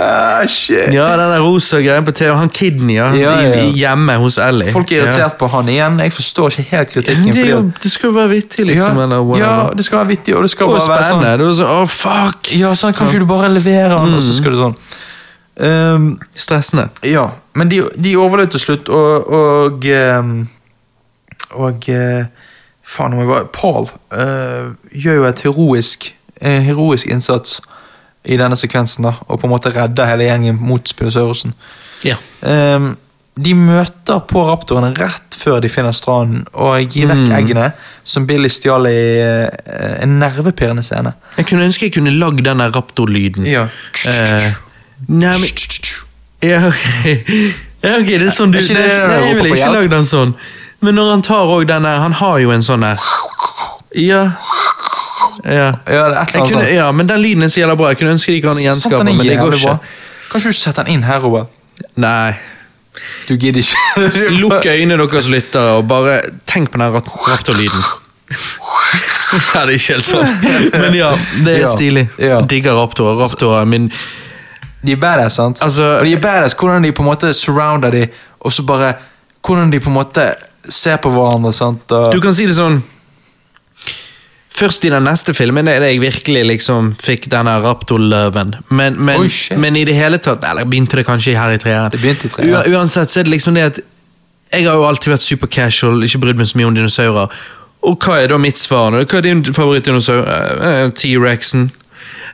Ah, shit. Ja, den rosa greien på TV. Han Kidney ja, hjemme hos Ellie. Folk er irritert på han igjen. Jeg forstår ikke helt kritikken. Det, fordi det skal jo være vittig, liksom. ja, det skal være vittig, og det skal bare være sånn Det var sånn, Å, fuck! Ja, sånn, Kanskje du bare leverer han, mm. og så skal du sånn um, Stressende. Ja, men de, de overlevde til slutt, og Og, ehm, og eh, Faen, om jeg bare Paul øh, gjør jo et heroisk en heroisk innsats i denne sekvensen, da, og på en måte redder hele gjengen mot Spinosaurusen. Ja. Um, de møter på raptorene rett før de finner stranden, og gir vekk Mm. eggene som Billy stjal i uh, en nervepirrende scene. Jeg kunne ønske jeg kunne lagd den raptorlyden. Ja. Uh, nei, men Ja, ok. Ja, okay. det er sånn du Er det det Nei, jeg ville ikke lagd den sånn. Men når han tar òg den Han har jo en sånn der Ja. Ja. Ja, er annet kunne, ja, men den lyden er så jævla bra. Jeg kunne ønske de kan gjenskape den men det går ikke. Kanskje du setter den inn her, Robert? Nei. Du gidder ikke. [laughs] Lukk øynene deres lyttere, og bare tenk på den raptorlyden. [laughs] ja, det er ikke helt sånn. [laughs] Men ja, det er stilig. Digger raptorer. Raptorer min De er badass, sant? Altså- og de er badass hvordan de på en måte surrounder de, og så bare Hvordan de på en måte ser på hverandre, sant? Og, Du kan si det sånn Først i den neste filmen er det jeg virkelig liksom fikk denne raptor-løven. Men, men, oh, men i det hele tatt Eller begynte det kanskje her i treeren. Det begynte i treeren. Uansett så er det liksom det at jeg har jo alltid vært super casual, ikke brydd meg så mye om dinosaurer. Og hva er da mitt svar? Hva er din favorittdinosaur? Eh, eh, T-rexen.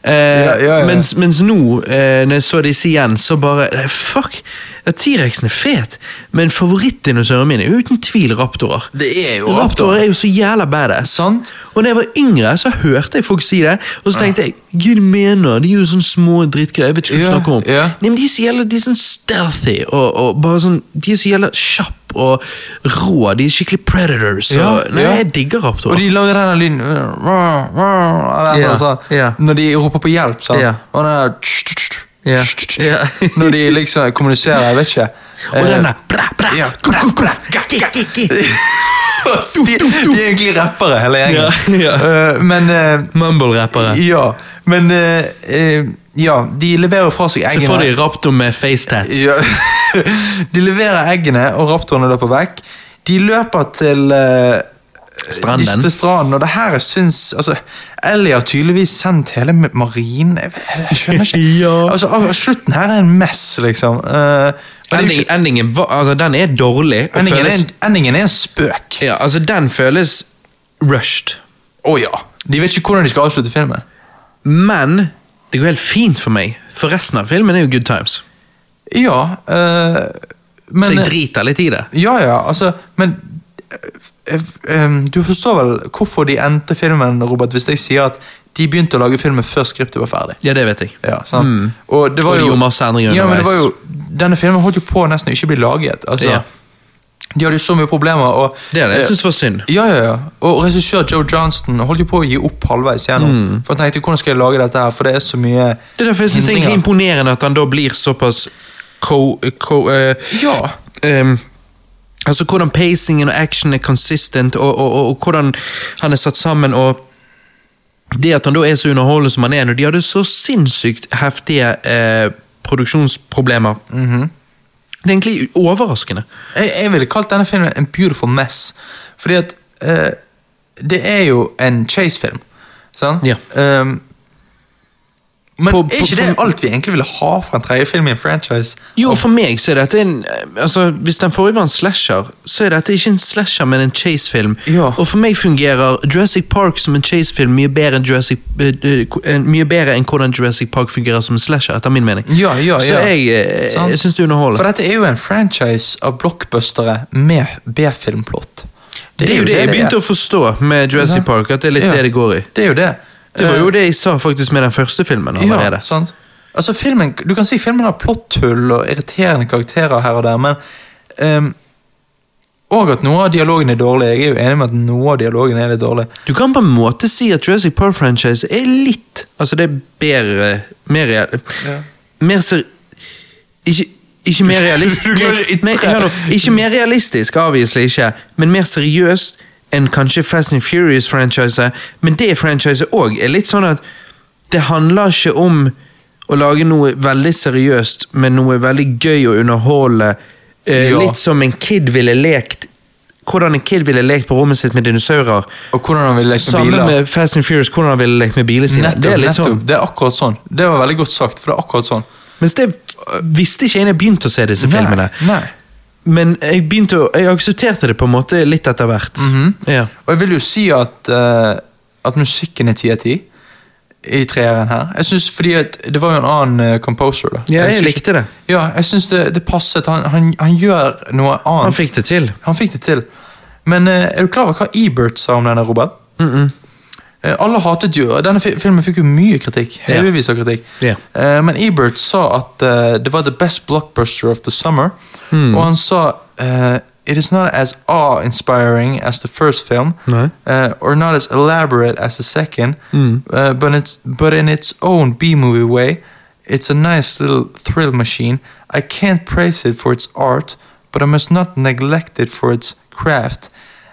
Eh, Ja, ja, ja. Mens, mens nå, eh, når jeg så disse igjen, så bare Fuck! Ja, T-rexen er fet, men favorittdinosauren min er uten tvil raptorer. Det er jo Raptorer er jo så jævla badass. Sant? Og da jeg var yngre, så hørte jeg folk si det, og så tenkte jeg Gud, mener, de er jo sånne små drittgreier, jeg vet ikke hva du Ja, snakker om. ja. Nei, men de er så jævla, de er sånn stealthy, og, og bare sånn, de er så jævla kjapp og rå, de er skikkelig predators, Ja, og, nei, ja. jeg digger Og raptorer. de lager denne lyden eller Ja, altså, ja. Når de roper på hjelp, sant? Ja. Og den der Ja, ja. [laughs] Når de liksom kommuniserer, jeg vet ikke. Og den der, bra, bra, Ja. bra, bra, de, de er egentlig rappere, hele gjengen. Ja, Eh, men uh, Mumble-rappere. Ja, men uh, eh, Ja, de leverer fra seg Så får de raptor med facetats. Ja. [laughs] De leverer eggene, og raptorene løper vekk. De løper til eh, Stranden. De, stranden, og det her syns altså, Ellie har tydeligvis sendt hele marinen Jeg, jeg skjønner ikke. [laughs] Ja. altså, Slutten her er en mess, liksom. Jo Ending, ikke- endingen, altså, den er dårlig. Endingen, endingen, er en, endingen er en spøk. Ja, altså Den føles rushed. Å ja. De vet ikke hvordan de skal avslutte filmen. Men det går helt fint for meg, for resten av filmen er jo good times. Ja, uh, men Så jeg driter litt i det. Ja, ja, altså, men Du forstår vel hvorfor de endte filmen, Robert, hvis jeg sier at de begynte å lage filmen før skriptet var ferdig. Ja, det vet jeg. Ja, sant? Mm. Og det var Og jo gjorde masse endringer ja, men det var jo. Denne filmen holdt jo på å nesten ikke bli laget. Altså, Ja. De hadde jo så mye problemer. Og, Det er det jeg synes syns var synd. ja, ja, ja. Og regissør Joe Johnston holdt jo på å gi opp halvveis gjennom. Mm. For han tenkte hvordan skal jeg lage dette her, for det er så mye Det er derfor jeg syns det er imponerende at han da blir såpass co... co uh, Ja. ehm, altså hvordan pacingen og action er consistent, og, og, og, og hvordan han er satt sammen, og det at han da er så underholdende som han er, når de hadde så sinnssykt heftige eh, produksjonsproblemer. Mhm. Det er egentlig overraskende. Jeg, jeg ville kalt denne filmen en beautiful mess. Fordi at eh, det er jo en chase-film. Sant? Ja. Ehm, men På- er ikke det alt vi egentlig ville ha fra en tredje film i en franchise? Jo, for meg så er dette en altså, Hvis den forrige var en slasher, så er dette ikke en slasher, men en chase-film. Ja. Og for meg fungerer Jurassic Park som en chase-film mye bedre enn Jurassic eh, eh, eh, Mye bedre enn hvordan Jurassic Park fungerer som en slasher, etter min mening. Ja, ja, Så jeg, Sant. jeg syns det underholder. For dette er jo en franchise av blockbustere med B-filmplott. det er jo det jeg begynte å forstå med Jurassic Park, at det er litt det det går i. Det er jo det. Det var Eh, jo det jeg sa faktisk med den første filmen allerede. Ja, sant. Altså, filmen, du kan si filmen har plotthull og irriterende karakterer her og der, men um, Og at noe av dialogen er dårlig. Jeg er jo enig med at noe av dialogen er litt dårlig. Du kan på en måte si at Jurassic Park-franchise er litt Altså, det er bedre Mer real, Ja. Mer ser Ikke, ikke mer [laughs] realistisk mer, Ikke mer realistisk, obviously ikke, men mer seriøst. En kanskje Fast and Furious-franchise, men det franchise òg er litt sånn at det handler ikke om å lage noe veldig seriøst, men noe veldig gøy å underholde. Eh, Ja. Litt som en kid ville lekt Hvordan en kid ville lekt på rommet sitt med dinosaurer. Og hvordan han ville lekt med Sammen biler. med Fast and Furious, hvordan han ville lekt med bilene sine. Nettopp, det er nettopp. sånn. Det er akkurat sånn. Det var veldig godt sagt, for det er akkurat sånn. Mens det visste ikke jeg da jeg begynte å se disse filmene. Nei. Men jeg begynte å, jeg aksepterte det på en måte litt etter hvert. Mhm. ja. Og jeg vil jo si at, uh, at musikken er ti av ti i treeren her. Jeg synes, fordi Det var jo en annen uh, composer. da. Ja, jeg jeg likte det. Ja, jeg syns det, det passet. Han, han, han gjør noe annet. Han fikk det til. Han fikk det til. Men uh, er du klar over hva Ebert sa om denne, Robert? Mm-mm. Eh, Alle hatet jo Denne fi- filmen fikk jo mye kritikk. Haugevis av kritikk. Ja. Eh, Men Ebert sa at eh, det var the best blockbuster of the summer. Hmm. Og han sa eh, It is not as awe-inspiring as the first film, uh, or not as elaborate as the second, Mm. uh, but, it's, but in its own B-movie way, it's a nice little thrill machine. I can't praise it for its art, but I must not neglect it for its craft.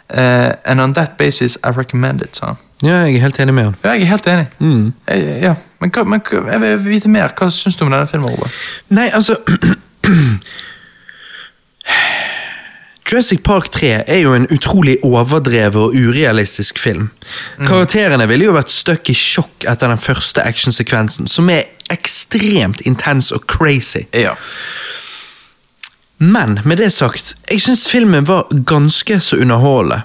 Uh, and on that basis, I recommend it. han. Ja, jeg er helt enig med han. Ja, jeg er helt enig. Mm. Ja. Men, hva, men hva, jeg vil vite mer. Hva syns du om denne filmen? Robert? Nei, altså [clears throat] Jurassic Park 3 er jo en utrolig overdrevet og urealistisk film. Karakterene ville jo vært stuck i sjokk etter den første actionsekvensen, som er ekstremt intens og crazy. Ja. Men med det sagt, jeg syns filmen var ganske så underholdende.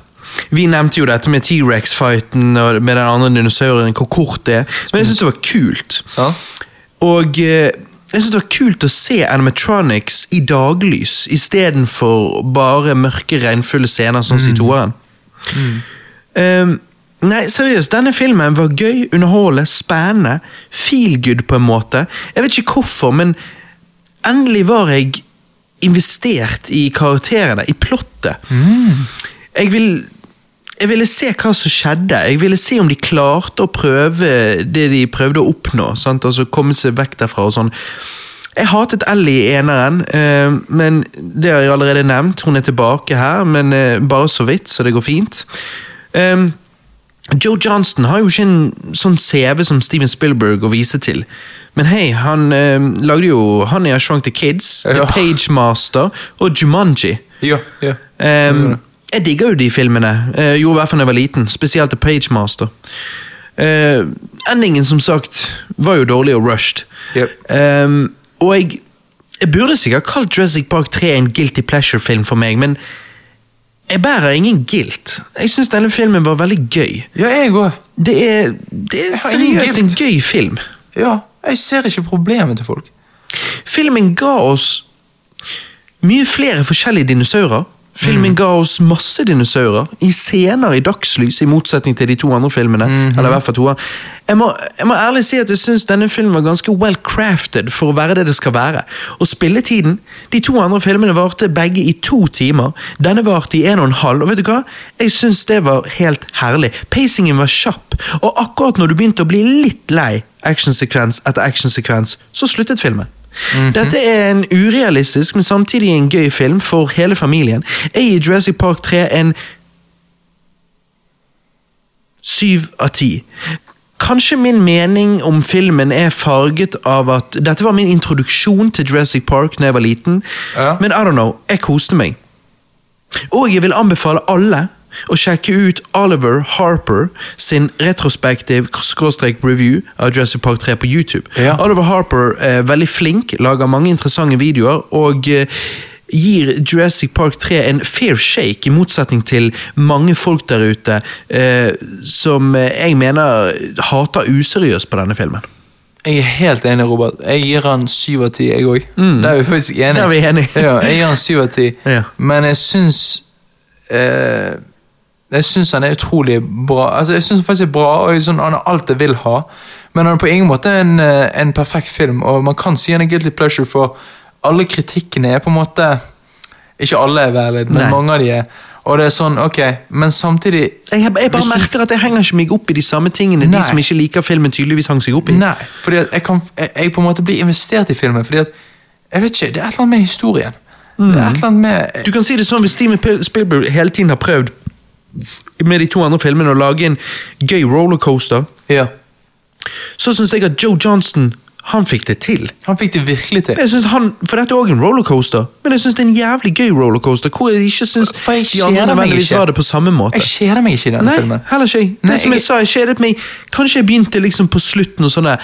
Vi nevnte jo dette med T-rex-fighten og med den andre dinosauren, hvor kort det er. Men jeg syns det var kult. Så? Og eh, jeg synes det var kult å se animatronics i daglys, istedenfor bare mørke, regnfulle scener sånn som i toeren. Um, nei, seriøst, denne filmen var gøy, underholdende, spennende, feel good på en måte. Jeg vet ikke hvorfor, men endelig var jeg investert i karakterene, i plottet. Jeg vil jeg ville se hva som skjedde. Jeg ville se om de klarte å prøve det de prøvde å oppnå. Sant? Altså Komme seg vekk derfra og sånn. Jeg hatet Ellie i eneren, eh, men det har jeg allerede nevnt. Hun er tilbake her, men eh, bare så vidt, så det går fint. Um, Joe Johnston har jo ikke en sånn CV som Steven Spielberg å vise til. Men hei, han eh, lagde jo Han er Shrunk the Kids, Ja. The Page Master og Jumanji. Ja. ja. Um, jeg digger jo de filmene. Jeg gjorde i hvert fall da jeg var liten. Spesielt The Page Master. Uh, endingen, som sagt, var jo dårlig og rushed. Yep. Um, og jeg, jeg burde sikkert kalt Jurassic Park 3 en guilty pleasure-film for meg, men jeg bærer ingen guilt. Jeg syns denne filmen var veldig gøy. ja, jeg òg. Det er, det er seriøst en gøy film. Ja, jeg ser ikke problemet til folk. Filmen ga oss mye flere forskjellige dinosaurer. Filmen ga oss masse dinosaurer i scener i dagslys, i motsetning til de to andre filmene. Eller i hvert fall to. Jeg må, jeg må ærlig si at jeg syns denne filmen var ganske well crafted for å være det det skal være. Og spilletiden De to andre filmene varte begge i to timer. Denne varte i en og en halv. Og vet du hva? Jeg syns det var helt herlig. Pacingen var kjapp, og akkurat når du begynte å bli litt lei actionsekvens etter actionsekvens, så sluttet filmen. Dette er en urealistisk, men samtidig en gøy film for hele familien. Jeg gir Jurassic Park 3 en syv av ti. Kanskje min mening om filmen er farget av at dette var min introduksjon til Jurassic Park da jeg var liten, Ja. men I don't know, jeg koste meg. Og jeg vil anbefale alle å sjekke ut Oliver Harper sin retrospektiv review av Jurassic Park 3 på YouTube. Ja. Oliver Harper er veldig flink, lager mange interessante videoer og eh, gir Jurassic Park 3 en fair shake, i motsetning til mange folk der ute eh, som jeg mener hater useriøst på denne filmen. Jeg er helt enig, Robert. Jeg gir han syv av ti, jeg òg. Der er vi faktisk enige. Er vi enige. ja, jeg gir han syv av ti. Ja. Men jeg syns eh, Jeg syns han er utrolig bra. Altså, jeg synes faktisk er bra, og synes Han har alt jeg vil ha. Men han er på ingen måte en, eh, en perfekt film, og man kan si han er guilty pleasure, for alle kritikkene er på en måte Ikke alle er valid, men Nei. mange av de er. Og det er sånn, ok, Men samtidig Jeg, jeg bare du- merker at jeg henger ikke meg opp i de samme tingene Nei. de som ikke liker filmen, tydeligvis hang seg opp i. Nei, fordi jeg, kan, jeg, jeg på en måte blir investert i filmen. Fordi at, jeg vet ikke, Det er et eller annet med historien. Det er et eller annet med Du kan si det sånn hvis Steven Spielberg hele tiden har prøvd med de to andre filmene å lage en gøy rollercoaster, Ja. så syns jeg at Joe Johnston han fikk det til. Han fikk det virkelig til. Han, For dette er òg en rollercoaster, men jeg syns det er en jævlig gøy rollercoaster. Hvor jeg ikke syns For jeg de andre nødvendigvis har det på samme måte. Jeg kjeder meg ikke i denne Nei, filmen. heller ikke. Det Nei, som jeg jeg- sa, jeg kjedet meg Kanskje jeg begynte liksom på slutten og sånn der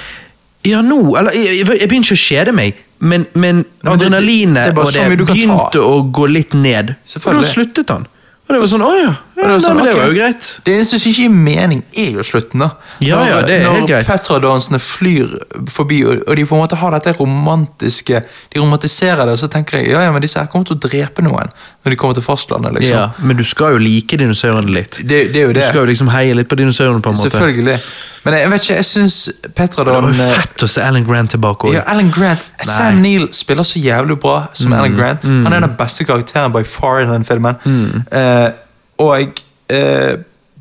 Ja, nå Eller jeg, jeg, jeg begynte ikke å kjede meg, men, men adrenalinet og det begynte å gå litt ned. Og da sluttet han. Og det var sånn Å ja, ja det nei, sånn, men det var jo greit. Det eneste som ikke gir mening, er jo slutten. da Ja, Når, ja, det er helt når greit. Petra-dansene flyr forbi, og de på en måte har dette romantiske De romantiserer det, og så tenker jeg ja, ja, men disse her kommer til å drepe noen når de kommer til fastlandet. liksom Ja, men du skal jo like dinosaurene litt. det, det er jo det. Du skal jo liksom heie litt på dinosaurene, på en måte. Selvfølgelig. Men jeg vet ikke, jeg syns Det Petra-dagen var jo fett å se Alan Grant tilbake òg. Ja, Alan Grant Sam Neill spiller så jævlig bra som Mm, Alan Grant. Han er den beste karakteren by far i den filmen. Eh, og uh,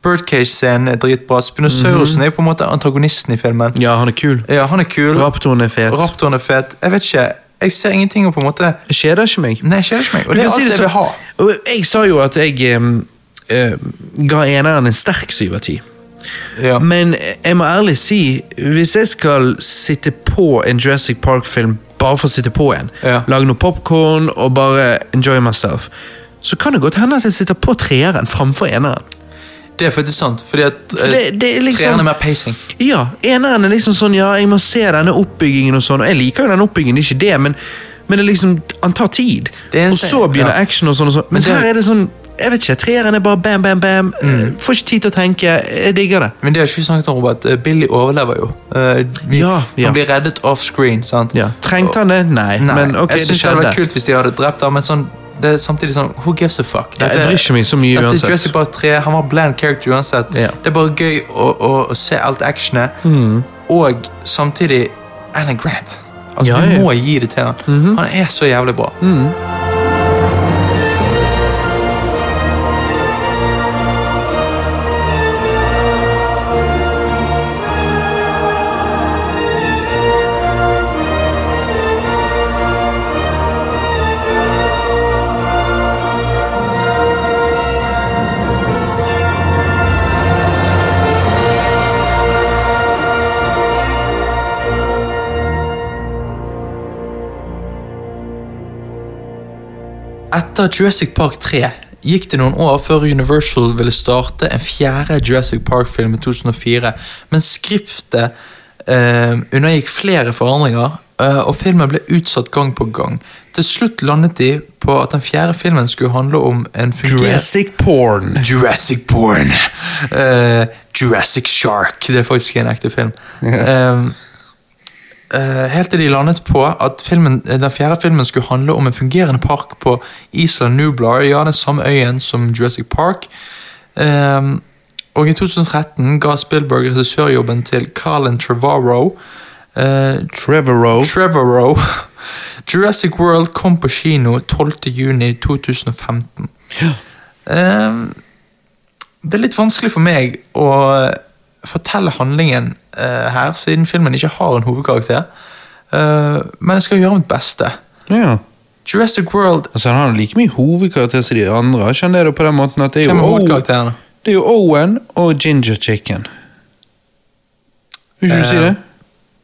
Birdcage-scenen er dritbra. Spinosaurusen er jo på en måte antagonisten i filmen. Ja, han er kul. Ja, han er kul. Raptoren er fet. Raptoren er fet. Jeg vet ikke, jeg ser ingenting og på en måte Det kjeder ikke meg. Nei, det skjer ikke meg. Og det er alt jeg vil ha. Jeg sa jo at jeg um, uh, ga eneren en sterk syv av ti. Ja. Men jeg må ærlig si, hvis jeg skal sitte på en Jurassic Park-film bare for å sitte på en, Ja. lage noe popkorn og bare enjoy myself, så kan det godt hende at jeg sitter på treeren framfor eneren. Det er faktisk sant, fordi at For det- det er liksom- treeren er mer pacing. Ja, eneren er liksom sånn, ja, jeg må se denne oppbyggingen og sånn, og jeg liker jo den oppbyggingen, ikke det, men, men det liksom, han tar tid. Og så begynner ja. action og sånn og sånn. Men Men det- her er det sånn, jeg vet ikke, treeren er bare bam, bam, bam, Mm. får ikke tid til å tenke, jeg digger det. Men det har ikke vi snakket om, Robert. Eh, Billy overlever jo. Eh, vi, Ja, ja. Han blir reddet offscreen. sant? Ja, Trengte han det? Nei, Nei, men ok, jeg det synes det hadde vært kult hvis de hadde drept ham, men sånn, det er samtidig sånn Who gives a fuck? Ja, jeg bryr ikke meg så mye dette uansett. er bare tre, Han var bland character uansett. Det er bare gøy å, å, å se alt actionet, Mm. og samtidig Alan Grant. Altså, Ja, Du må gi det til han. Mhm. Han er så jævlig bra. Etter Jurassic Park 3 gikk det noen år før Universal ville starte en fjerde Jurassic Park-film i 2004, men skriptet eh, undergikk flere forandringer, eh, og filmen ble utsatt gang på gang. Til slutt landet de på at den fjerde filmen skulle handle om en fungerende Jurassic porn. Jurassic Porn. Eh, Jurassic Shark. Det er faktisk en ekte film. Yeah. Helt til de landet på at filmen, eh, den fjerde filmen skulle handle om en fungerende park på Isla Nublar, ja, den samme øyen som Jurassic Park. Um, og i 2013 ga Spielberg regissørjobben til Carlin Trevorrow. Uh, Trevorrow. Trevorrow. [laughs] Jurassic World kom på kino 12. juni 2015. Ehm, det er litt vanskelig for meg å fortelle handlingen uh, her, siden filmen ikke har en hovedkarakter. Uh, men jeg skal gjøre mitt beste. Ja. Jurassic World Altså, han har like mye hovedkarakter som de andre. Skjønner det, det på den måten at det er jo, O- hovedkarakterene? det er jo Owen og Ginger Chicken. Vil ikke du si Eh, det?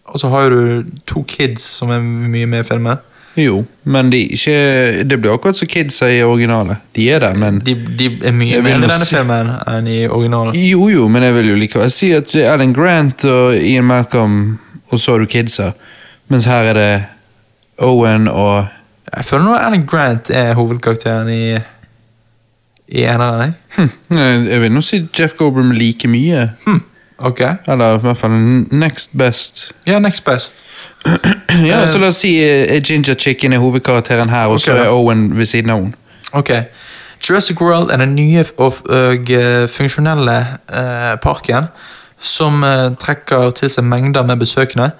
Og så har du to kids som er mye med i filmen. Jo, men de, ikke, det blir akkurat som kidsa i originale. De er der, men De, de er mye mer i denne si- filmen enn i originalen. Jo, jo, men jeg vil jo likevel si at det er Alan Grant og Ian Malcolm, og så har du kidsa. Mens her er det Owen og Jeg føler nå Alan Grant er hovedkarakteren i i eneren. jeg. hm, Jeg vil nå si Jeff Goldblum like mye. Hm, ok. Eller i hvert fall next best. Ja, next best. [clears throat] Ja, så La oss si eh, Ginger Chicken er hovedkarakteren her, og så Ok. er Owen ved siden av henne. Ok. Jurassic World er den nye og, og eh, funksjonelle eh, parken som eh, trekker til seg mengder med besøkende.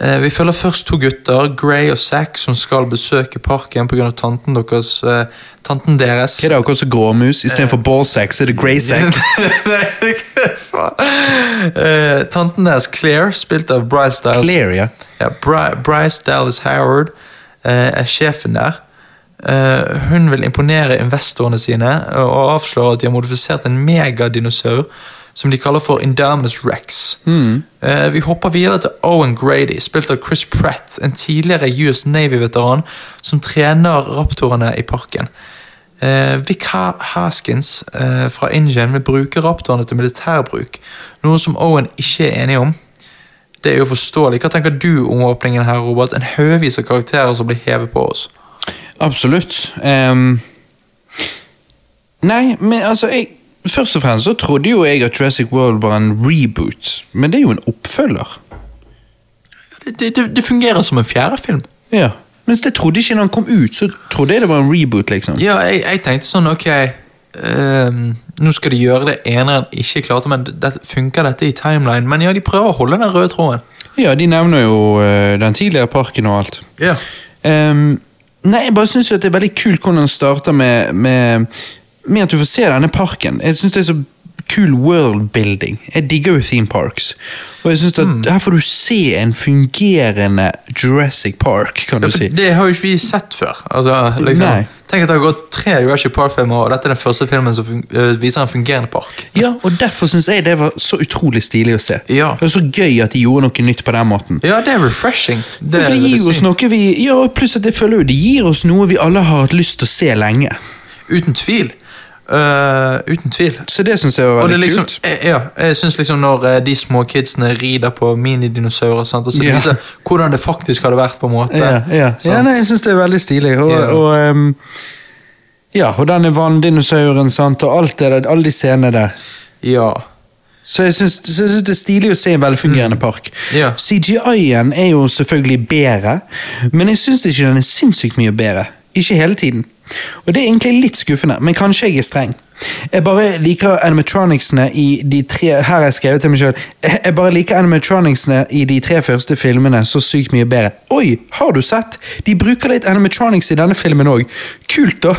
Eh, vi følger først to gutter, Gray og Zack, som skal besøke parken pga. tanten deres. Eh, tanten deres. Hva er det akkurat som gråmus? Istedenfor ballsack, så er det hva [laughs] faen? Eh, tanten deres, Claire, spilt av Bryce Dallas. Claire, ja. Ja, Bry Bryce Dallas Howard eh, er sjefen der. Eh, hun vil imponere investorene sine og avsløre at de har modifisert en megadinosaur som de kaller for Indominus Rex. Eh, vi hopper videre til Owen Grady, spilt av Chris Pratt, en tidligere US Navy-veteran som trener raptorene i parken. Eh, Vic Ha- Haskins eh, fra Ingen vil bruke raptorene til militærbruk, noe som Owen ikke er enig om. Det er jo forståelig. Hva tenker du om åpningen her, Robert? En haugevis av karakterer som blir hevet på oss. Absolutt. Um... nei, men altså jeg, Først og fremst så trodde jo jeg at Jurassic World var en reboot, men det er jo en oppfølger. Det, det, det fungerer som en fjerde film. Ja. Mens det trodde ikke når han kom ut, så trodde jeg det var en reboot, liksom. Ja, jeg, jeg tenkte sånn, ok um, Nå skal de gjøre det ene en ikke klarte, men det, funker dette i timeline? Men ja, de prøver å holde den røde tråden. Ja, de nevner jo uh, den tidligere parken og alt. Ja. Um, nei, jeg bare syns det er veldig kult hvordan den starter med, med, med at du får se denne parken. Jeg synes det er så kul worldbuilding. Jeg digger jo theme parks. Og jeg synes at mm. her får du se en fungerende Jurassic Park, kan du Ja, si. Det har jo ikke vi sett før. Altså, liksom, tenk at det har gått tre Jurassic Park-filmer, og dette er den første filmen som øh, viser en fungerende park. Ja, og derfor syns jeg det var så utrolig stilig å se. Ja. Det var så gøy at de gjorde noe nytt på den måten. Ja, det er refreshing. Det, det gir oss noe vi Ja, pluss at jeg føler jo det gir oss noe vi alle har hatt lyst til å se lenge. Uten tvil. Øh, uten tvil. Så det syns jeg var veldig liksom, kult. eh, ja, jeg synes liksom når eh, de små kidsene rider på minidinosaurer, sant, og så Ja. viser hvordan det faktisk hadde vært, på en måte. yeah, yeah. ja nei, jeg syns det er veldig stilig. Og, Ja. og um, Ja, og denne vanndinosauren, sant, og alt det der, alle de scenene der. ja. Så jeg syns, det er stilig å se en velfungerende park. Mm. Ja. CGI-en er jo selvfølgelig bedre, men jeg syns ikke den er sinnssykt mye bedre. Ikke hele tiden. Og det er egentlig litt skuffende, men kanskje jeg er streng. Jeg bare liker animatronicsene i de tre Her har jeg skrevet til meg selv. Jeg bare liker animatronicsene i de tre første filmene så sykt mye bedre. Oi, har du sett? De bruker litt animatronics i denne filmen òg. Kult, da.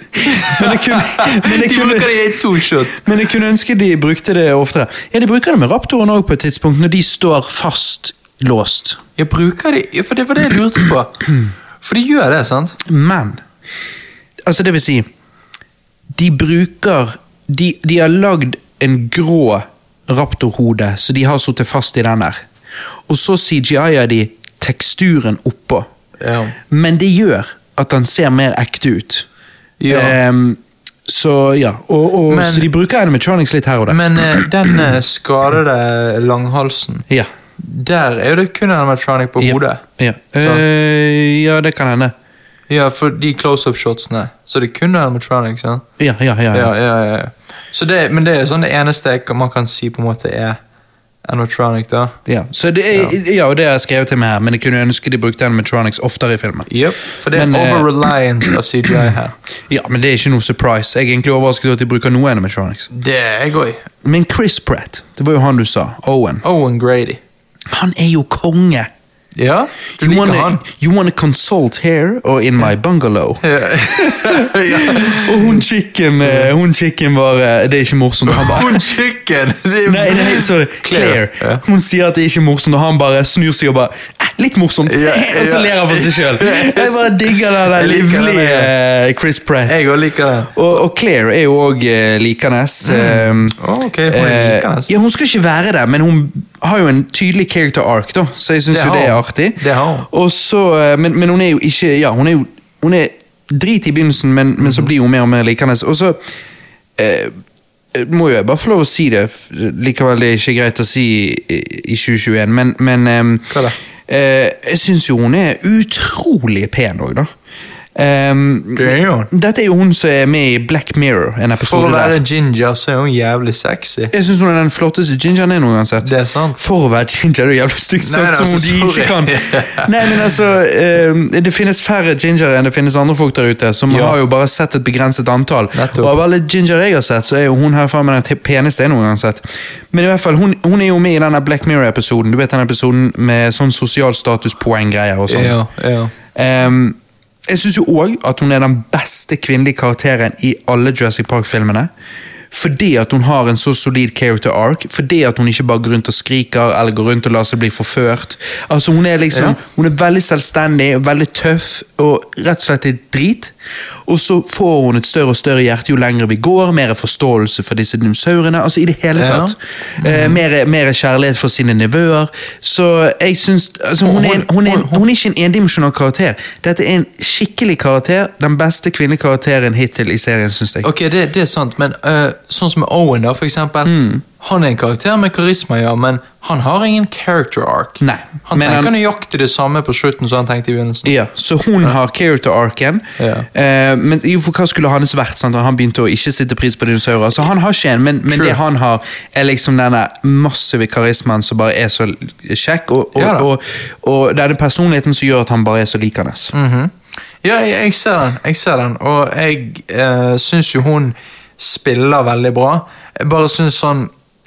[laughs] men jeg kunne, men jeg De bruker det i to shot. men jeg kunne ønske de brukte det oftere. Ja, De bruker det med raptoren òg på et tidspunkt, når de står fast låst. Jeg bruker de, for det var det jeg lurte på. For de gjør det, sant? Men Altså, det vil si De bruker De, de har lagd en grå raptorhode, så de har sittet fast i den der. Og så CGI-er de teksturen oppå. Ja. Men det gjør at den ser mer ekte ut. Ja. Um, så ja, og, og, Men- så de bruker animatronics litt her og der. Men eh, [clears throat] den eh, skadede langhalsen, ja. Der er jo det kun animatronic på hodet. Ja, Eh, ja det kan hende. Ja, for de close-up-shotsene, så det er kun animatronic, sant? Ja, ja, ja. Ja, ja. ja, ja. Så det, men det er sånn det eneste man kan si på en måte er animatronic, da. ja. Så det er, ja. det har jeg skrevet til meg her, men jeg kunne ønske de brukte animatronics oftere i filmen. Yep. For det er Men, eh, over-reliance av CGI her. [clears throat] Ja, men det er ikke noe surprise. Jeg er egentlig overrasket over at de bruker noe animatronics. Det er jeg også. Men Chris Pratt, det var jo han du sa, Owen, Owen Grady. Han er jo konge. Ja, du You liker wanna, han. you wanna consult here or in my bungalow? [laughs] ja. Og hun chicken, eh, hun chicken var eh, Det er ikke morsomt. Han bare Hun chicken! Det er Nei, nei, sorry. Claire. Ja. Hun sier at det er ikke morsomt, og han bare snur seg og bare eh, Litt morsomt! Ja, [laughs] og så ler han for seg sjøl. Jeg bare digger den der livlige Chris Pratt. Jeg også liker den. Og, og Claire er jo òg uh, likende. Mm. Ok, hun er likende. ja, hun skal ikke være det, men hun har jo en tydelig character arc, da, så jeg syns jo det er artig. Det har hun. Og så, eh, men, men hun er jo ikke Ja, hun er jo hun er drit i begynnelsen, men, men så Mhm. blir hun mer og mer likende. Og så eh, må jo jeg bare få lov å si det, likevel det er ikke greit å si i, i 2021, men, men eh, eh, jeg syns jo hun er utrolig pen òg, da. Ehm, Det er jo. Dette er jo hun som er med i Black Mirror, en For å være der. ginger så er hun jævlig sexy. Jeg syns hun er den flotteste gingeren jeg noen gang har sett. Det er sant. For å være ginger, det er jævlig stygt sagt, som om altså, de ikke kan. [laughs] Nei, men altså, um, Det finnes færre gingere enn det finnes andre folk der ute, som Ja. har jo bare sett et begrenset antall. Nettopp. Og av alle ginger jeg har sett, så er jo hun her med den peneste jeg noen gang har sett. Men i hvert fall, hun, hun er jo med i denne Black Mirror-episoden. Du vet den episoden med sånn sosial statuspoeng-greier og sånn. Ja, ja. Ehm, jeg syns jo òg at hun er den beste kvinnelige karakteren i alle Jurassic Park-filmene. Fordi at hun har en så solid character arc. Fordi at hun ikke bare går rundt og skriker eller går rundt og lar seg bli forført. Altså Hun er liksom, Ja. hun er veldig selvstendig, veldig tøff og rett og slett et drit. Og så får hun et større og større hjerte jo lenger vi går, mer forståelse for disse dinosaurene. altså i det hele Ja. tatt. Eh, mer, mer kjærlighet for sine nevøer. Så jeg syns altså, hun, er, en- hun, er, en- hun er ikke en endimensjonal karakter. Dette er en skikkelig karakter. Den beste kvinnekarakteren hittil i serien, syns jeg. Ok, det, det er sant, men uh, sånn som Owen, da, for eksempel. Mm. Han er en karakter med karisma, ja, men han har ingen character arc. Nei, Han tenker han- nøyaktig det samme på slutten som han tenkte i begynnelsen. Ja, Så hun har character-arken. Ja. uh, men jo, for hva skulle hans vært? Sant? Han begynte å ikke sitte pris på dinosaurer. Så han har ikke en, men, men det han har, er liksom denne massive karismaen som bare er så kjekk, og, og, Ja og, og denne personligheten som gjør at han bare er så likende. Mhm. Ja, jeg, jeg ser den, jeg ser den, og jeg uh, syns jo hun spiller veldig bra. Jeg bare syns sånn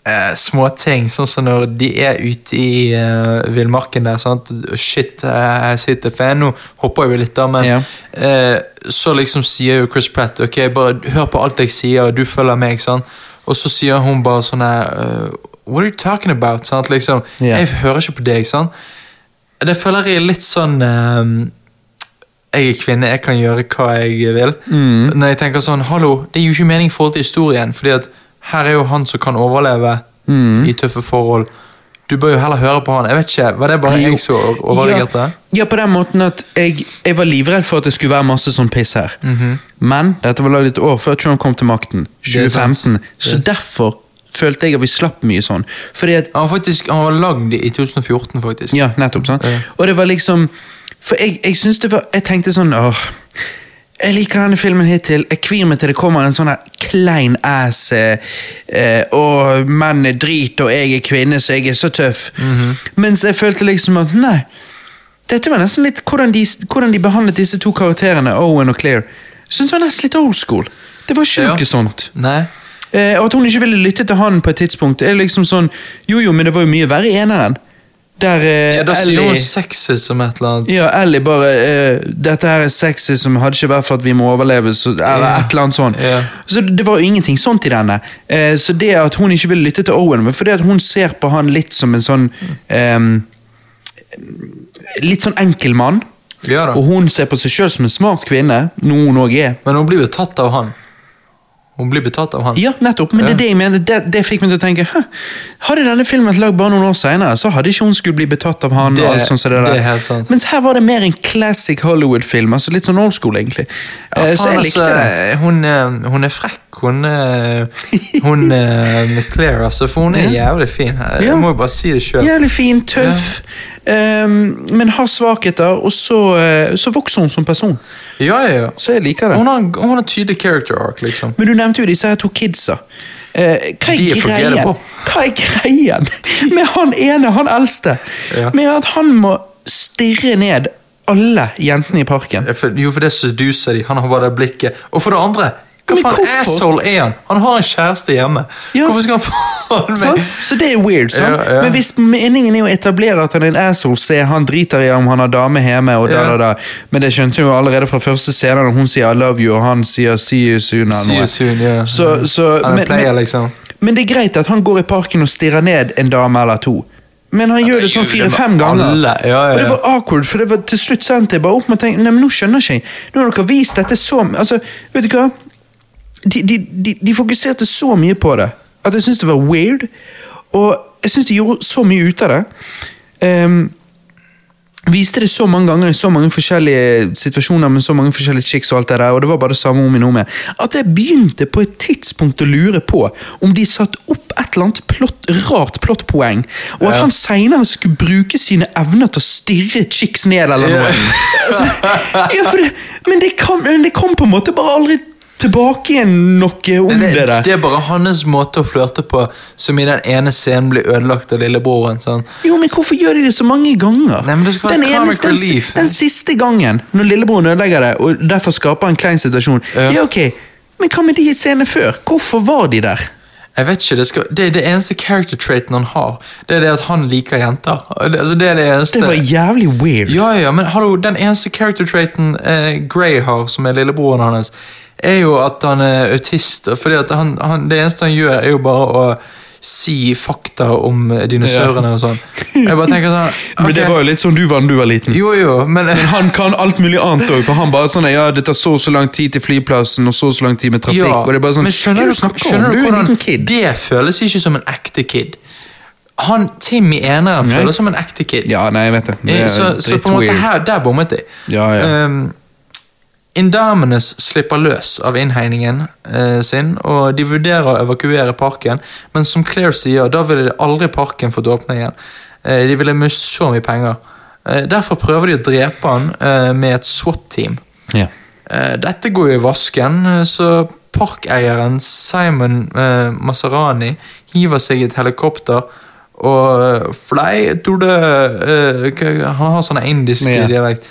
uh, småting, sånn som når de er ute i eh, villmarken der, sant. Shit, jeg sitter fan. Nå hopper jo litt, da, men Ja. eh, så liksom sier jo Chris Pratt ok, bare hør på alt jeg sier, og du følger meg, Sånn. Og så sier hun bare sånn her uh, What are you talking about? Sant? Liksom, Ja. Jeg hører ikke på deg, sant. Det føler jeg er litt sånn um, Jeg er kvinne, jeg kan gjøre hva jeg vil. Mm. Når jeg tenker sånn, hallo, Det gir jo ikke mening i forhold til historien, fordi at her er jo han som kan overleve Mm. i tøffe forhold. Du bør jo heller høre på han. Jeg vet ikke, Var det bare Jo. jeg som overreagerte? Ja, ja, på den måten at jeg, jeg var livredd for at det skulle være masse sånn piss her. Men dette var laget et år før Trump kom til makten, Mhm. Det er sant. 2015. Så derfor følte jeg at vi slapp mye sånn. Fordi at Han faktisk, han var lagd i 2014, faktisk. Ja, nettopp. sant? Ja. Og det var liksom For jeg, jeg syns det var Jeg tenkte sånn åh, Jeg liker denne filmen hittil. Jeg kvir meg til det kommer en sånn klein ass eh, eh, Og menn er drit, og jeg er kvinne, så jeg er så tøff. Mens jeg følte liksom at nei. Dette var nesten litt hvordan de, hvordan de behandlet disse to karakterene, Owen og Claire. Jeg synes det var nesten litt old school. Det var ikke Ja. noe sånt. Nei. Eh, og at hun ikke ville lytte til han på et tidspunkt, er liksom sånn Jo, jo, men det var jo mye verre i eneren. Der eh, Ja, da sier hun sexy som et eller annet. ja, Ellie bare eh, 'Dette her er sexy, som hadde ikke vært for at vi må overleve', så, eller yeah. et eller annet sånt. Yeah. Så det var jo ingenting sånt i denne. Eh, så det at hun ikke vil lytte til Owen, var fordi at hun ser på han litt som en sånn Litt sånn enkel mann. Ja. Og hun ser på seg sjøl som en smart kvinne, noe hun òg er. Men hun blir jo tatt av han. Hun blir betatt av han. Ja, nettopp, men det er det jeg mener. Det, det fikk meg til å tenke «Hæ, Hadde denne filmen vært lagd bare noen år senere, så hadde ikke hun skulle bli betatt av han. Det- og alt sånt så det, der. det er helt sant. Mens her var det mer en classic Hollywood-film. altså Litt sånn old school, egentlig. Ja, faen, så jeg likte altså, det. Hun, eh, hun er frekk, hun, eh, hun eh, Claire, altså, for hun er jævlig fin. Jeg Ja. må jo bare si det sjøl. Jævlig fin, tøff, ehm, men har svakheter, og så, eh, så vokser hun som person. Ja, ja, ja. Så jeg liker det. Hun har, hun har tydelig character arc, liksom. Men du nevnte jo disse her to kidsa. Uh, hva er De er greien? Hva er greien med han ene, han eldste? Ja. Med at han må stirre ned alle jentene i parken. Jo, for det seduser de. Han har bare det blikket. Og for det andre, hva faen asshole er han? Han har en kjæreste hjemme. Ja. Hvorfor skal han faen Sant? meg Så det er weird. sant? Ja, ja. Men hvis meningen er å etablere at han er en asshole, så er han driter i om han har dame hjemme. og da, da, da. Men det skjønte jo allerede fra første scene når hun sier 'I love you', og han sier 'see you soon'. See you soon, ja. Så, så, Han men, player, liksom. men det er greit at han går i parken og stirrer ned en dame eller to. Men han gjør det sånn med fire-fem ganger. Ja, Ja, ja, Og det var awkward, for det var til slutt så endte jeg bare opp med å tenke Nei, men nå skjønner ikke jeg. Nå har dere vist dette så Altså, vet du hva? De, de, de, de fokuserte så mye på det at jeg syntes det var weird. Og jeg syns de gjorde så mye ut av det. Um, viste det så mange ganger i så mange forskjellige situasjoner med så mange forskjellige chicks og alt det der, og det var bare det samme om igjen om igjen, at jeg begynte på et tidspunkt å lure på om de satte opp et eller annet plott, rart plottpoeng, og at Ja. han seinere skulle bruke sine evner til å stirre chicks ned eller noe. Ja. [laughs] altså, ja, det, men det kom, men det kom på en måte bare aldri tilbake igjen noe om Det, det, der. det er bare hans måte å flørte på, som i den ene scenen blir ødelagt av lillebroren. Sånn. Jo, men hvorfor gjør de det så mange ganger? Nei, men det skal være den, comic den, relief. den siste gangen, når lillebroren ødelegger det, og derfor skaper en klein situasjon. Ja. Ja. ok, Men hva med de scenene før? Hvorfor var de der? Jeg vet ikke, det, skal, det er det eneste character traiten han har. Det er det at han liker jenter. Det, altså, det er det eneste. Det var jævlig weird. Ja, ja, men hallo, den eneste character traiten eh, Grey har, som er lillebroren hans, er jo at han er autist. Fordi at han, han, det eneste han gjør, er jo bare å si fakta om dinosaurene og sånn. Jeg bare tenker sånn [laughs] Men det var jo litt sånn du var da du var liten. Jo, jo, men Men han kan alt mulig annet òg, for han bare sånn ja, det tar så og så lang tid til flyplassen, og så og så lang tid med trafikk, og det er bare sånn men skjønner er du, det snakker om? skjønner Du du hvordan kid. Det føles ikke som en ekte kid. Han, Tim i eneren føles som en ekte kid. Ja, nei, jeg vet det. det er så, så på en måte her, der bommet de. Ja, ja. Um, Indamenes slipper løs av innhegningen eh, sin, og de vurderer å evakuere parken, men som Claire sier, da ville aldri parken fått åpne igjen. Eh, de ville miste så mye penger. Eh, derfor prøver de å drepe han eh, med et SWAT-team. Ja. Eh, dette går jo i vasken, eh, så parkeieren Simon eh, Masarani hiver seg i et helikopter og flei the eh, Han har sånn indisk Ja. dialekt.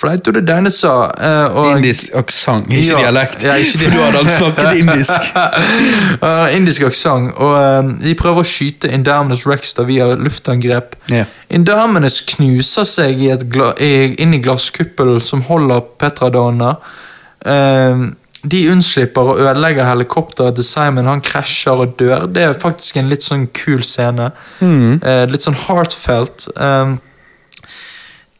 Flei to the dinosaur. eh, og- Indisk aksent, ikke Ja, dialekt. ja, ikke For du hadde alt snakket indisk. [laughs] Uh, indisk aksent, og uh, de prøver å skyte Indominus Rexter via luftangrep. Yeah. Indominus knuser seg i gla inn i glasskuppelen som holder Petradona. Uh, de unnslipper og ødelegger helikopteret til Simon. Han krasjer og dør. Det er faktisk en litt sånn kul scene. Eh, litt sånn heartfelt. Eh,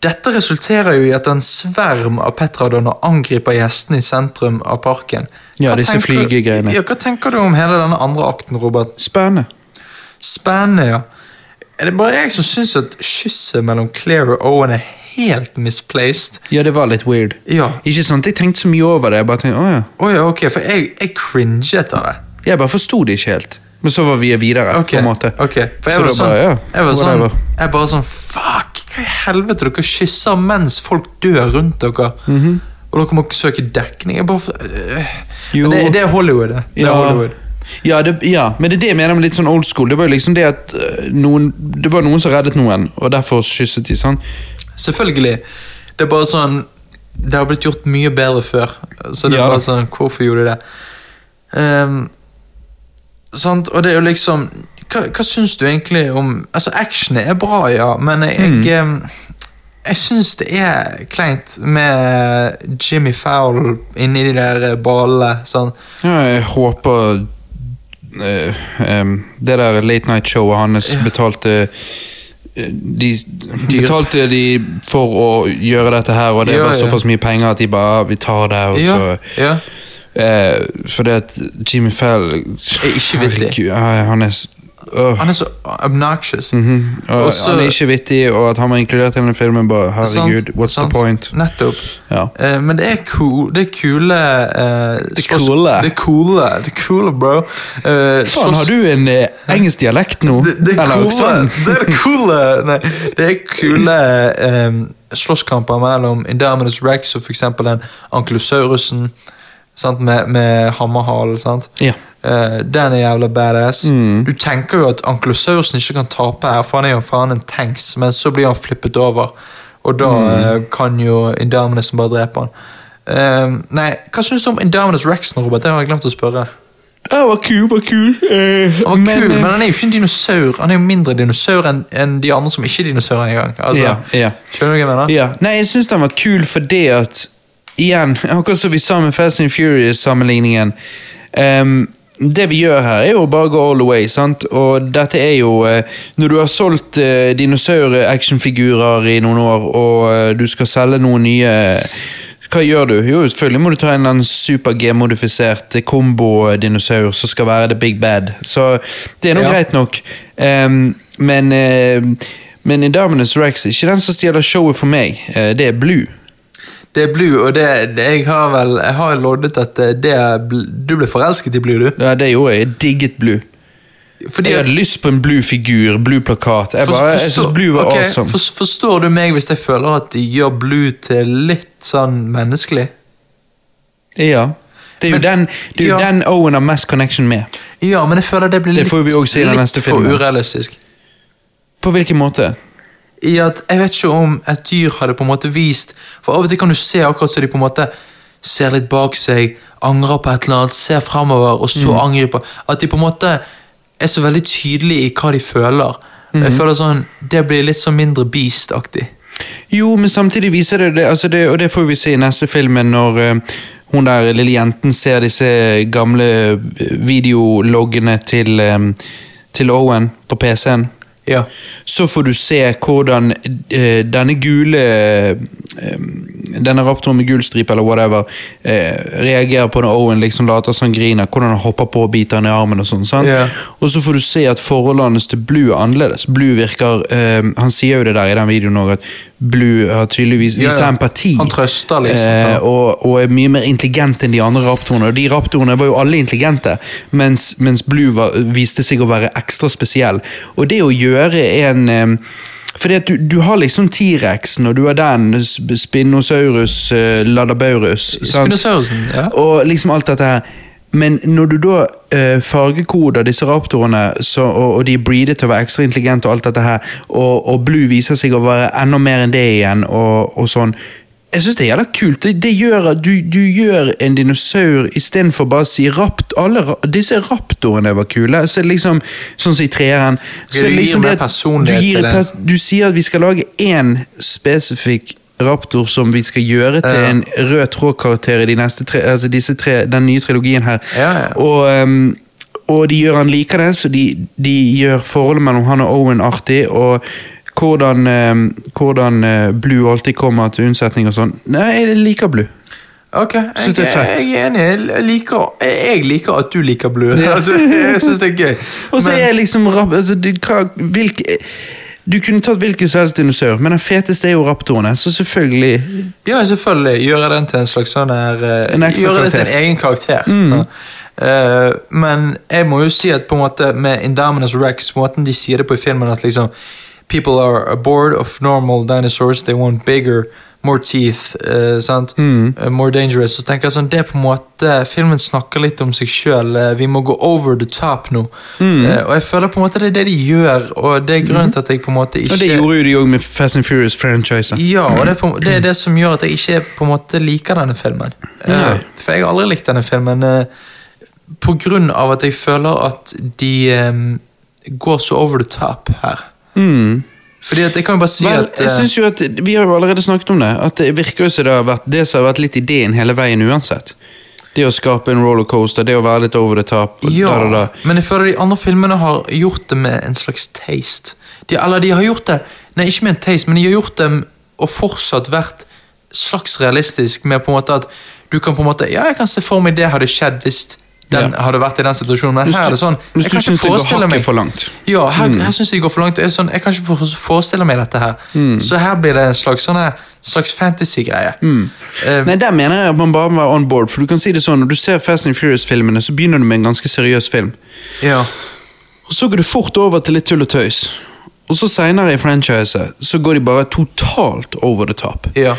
dette resulterer jo i at en sverm av Petradonner angriper gjestene i sentrum av parken. Ja, Hva disse tenker- flygegreiene. Ja, hva tenker du om hele denne andre akten, Robert? Spennende. Spennende, ja. Er det bare jeg som syns at kysset mellom Claire og Owen er helt misplaced? Ja, det var litt weird. Ja. Ikke sånn at jeg tenkte så mye over det. Jeg bare tenkte, å ja. Å ja, ok, for jeg, jeg cringet av det. Jeg bare forsto det ikke helt. Men så var vi videre, Okay. på en måte. ok. For jeg Så var sånn, bare, ja, jeg var sånn, jeg bare sånn Fuck, hva i helvete? Dere kysser mens folk dør rundt dere. Og dere må søke dekning. Bare, øh. Det, det er Hollywood, det. det er Hollywood. Ja, det, ja, men det er det jeg mener med litt sånn old school. Det var jo liksom det at øh, noen, det var noen som reddet noen, og derfor kysset de. sånn. Selvfølgelig. Det er bare sånn Det har blitt gjort mye bedre før. Så det er Ja bare sånn Hvorfor gjorde de det? Um, sant? Og det er jo liksom Hva, hva syns du egentlig om Altså, actionet er bra, ja, men jeg Mm. Jeg, ehm, jeg syns det er kleint med Jimmy Fowl inni de der ballene. Sånn. Ja, jeg håper uh, um, det der late night showet hans Ja. betalte de betalte de for å gjøre dette her, og det Ja, var såpass mye penger at de bare Vi tar det, og så ja. eh, Fordi at Jimmy Fell Er ikke vittig. Herregud, Han er s- øh. Han er så obnoxious. Mm -hmm. Og Også, han er ikke vittig, og at han var inkludert i denne filmen, bare herregud, Sant, what's sant. the point? Nettopp. Ja. Uh, men det er cool, det er kule uh, Det coole. Det coole, det coole, bro. Uh, Faen, slåss- har du en uh, engelsk dialekt nå? det, det er Eller coole, [laughs] det er coole Nei, det er kule um, slåsskamper mellom Indominus Rex og eksempel den ankylosaurusen sant, med, med hammerhalen. Ja. Eh, den er jævla badass. Mm. Du tenker jo at ankylosaurusen ikke kan tape her, for han er jo faen en tanks, men så blir han flippet over. Og da Mm. eh, kan jo Indominus bare drepe han. Uh, nei, Hva syns du om Indominus Rexen, Robert? Det har jeg glemt å spørre. Han var kul, var kul. Eh, Han var men, kul, men han er jo ikke en dinosaur. Han er jo mindre dinosaur enn en de andre som ikke er dinosaurer engang. Altså, Ja, ja. Skjønner du hva jeg mener? Ja, nei, jeg syns den var kul fordi at Igjen, akkurat som vi sa med Fast and Furious-sammenligningen ehm, Det vi gjør her, er jo bare å gå all the way. sant? Og dette er jo eh, Når du har solgt uh, dinosaur-actionfigurer i noen år, og eh, du skal selge noen nye hva gjør du? Jo, selvfølgelig må du ta en eller annen super G-modifisert kombo-dinosaur som skal være the big bad. Så det er nå Ja. greit nok. Um, men uh, men Indominus Rex er ikke den som stjeler showet for meg. Uh, det er Blue. Det er Blue, og det, det, jeg har vel Jeg har loddet at eh, det Du ble forelsket i Blue, du? Ja, det gjorde jeg. Jeg digget Blue. Fordi Jeg hadde lyst på en Blue-figur, Blue-plakat. Jeg, For- bare- jeg synes Blue var okay, awesome. for, Forstår du meg hvis jeg føler at de gjør Blue til litt sånn menneskelig? Ja. Det er jo Men- den, det er jo ja. den Owen har mest connection med. Ja, men jeg føler det blir Det får vi også se litt for urealistisk. På hvilken måte? I at Jeg vet ikke om et dyr hadde på en måte vist For av og til kan du se akkurat så de på en måte ser litt bak seg, angrer på et eller annet, ser fremover, og så Mm. angriper. At de på en måte er så veldig tydelige i hva de føler. Mm. Jeg føler sånn, Det blir litt sånn mindre Beast-aktig. Jo, men samtidig viser det det, altså det og det får vi se i neste film når uh, hun der lille jenten ser disse gamle eh, videologgene til, um, til Owen på PC-en, Ja. så får du se hvordan eh, denne gule eh, Denne raptoren med gul stripe eller whatever eh, reagerer på når Owen liksom later som han griner, hvordan han hopper på og biter han i armen og sånn. Ja. Og så får du se at forholdene til Blue er annerledes. Blue virker eh, Han sier jo det der i den videoen òg, at Blue har tydeligvis Ja, ja. empati. Han trøster, liksom, Eh, og, og er mye mer intelligent enn de andre raptorene. Og de raptorene var jo alle intelligente, mens, mens Blue var, viste seg å være ekstra spesiell. Og det å gjøre en eh, fordi at du, du har liksom T-rexen, og du har den, Spinosaurus, eh, Ladabaurus sant? Spinosaurusen, ja. Og liksom alt dette her. Men når du da eh, fargekoder disse raptorene, så, og, og de er breedet til å være ekstra intelligente, og alt dette her, og, og Blue viser seg å være enda mer enn det igjen, og, og sånn Jeg syns det er jævla kult. Det, det gjør at du, du gjør en dinosaur istedenfor bare å si rapt... Alle disse raptorene var kule. Så liksom, sånn som i treeren. så du gir liksom mer det at personlighet til et det. du sier at vi skal lage én spesifikk raptor som vi skal gjøre til Ja. en rød tråd-karakter i de tre, altså disse tre, den nye trilogien her. Ja, ja. Og, um, og de gjør han likende, så de, de gjør forholdet mellom han og Owen artig. Og hvordan, ehm, hvordan eh, Blue alltid kommer til unnsetning og sånn. Nei, jeg liker Blue. Ok, jeg, det er fett. jeg er enig. Jeg liker, jeg liker at du liker Blue. [laughs] Altså, jeg syns det er gøy. [laughs] Og så er liksom altså, hvilke, du kunne tatt hvilken som helst dinosaur, men den feteste er jo raptorene. Så selvfølgelig Ja, selvfølgelig. Gjøre den til en slags sånn her eh, En Gjøre det til en egen karakter. Ja. Uh, men jeg må jo si at på en måte med Indominus Rex, måten de sier det på i filmen, at liksom People are bored of normal dinosaurs, they want bigger, more teeth, uh, sant? uh, more dangerous. Så tenker jeg sånn, det er på en måte Filmen snakker litt om seg sjøl. vi må gå over the top nå. Eh, og jeg føler på en måte det er det de gjør, og det er grunnen til at jeg på en måte ikke Og det gjorde jo de òg med Fast and Furious-franchisen. ja, og det er, på, det er det som gjør at jeg ikke på en måte liker denne filmen. Eh, for jeg har aldri likt denne filmen eh, på grunn av at jeg føler at de um, går så over the top her. Mm. Fordi at jeg kan jo bare si Vel, at jeg eh, synes jo at Vi har jo allerede snakket om det. At Det virker jo som det har vært det som har vært litt ideen hele veien uansett. Det å skape en rollercoaster, det å være litt over the top. ja, da, da, da. men jeg føler de andre filmene har gjort det med en slags taste. De, eller de har gjort det Nei, ikke med en taste, men de har gjort det og fortsatt vært slags realistisk med på en måte at du kan på en måte Ja, jeg kan se for meg det hadde skjedd hvis den Ja. hadde vært i den situasjonen, men her er det sånn hvis du syns det går hakket meg for langt. Ja, her, her syns jeg det går for langt. Jeg, sånn, jeg kan ikke forestille meg dette her. Mm. Så her blir det en slags, sånn slags fantasy-greie. Eh, Nei, Der mener jeg at man bare må være on board. For du kan si det sånn, Når du ser Fast and Furious-filmene, så begynner du med en ganske seriøs film. ja. Og Så går du fort over til litt tull og tøys. Og så seinere i franchiset så går de bare totalt over the top. ja.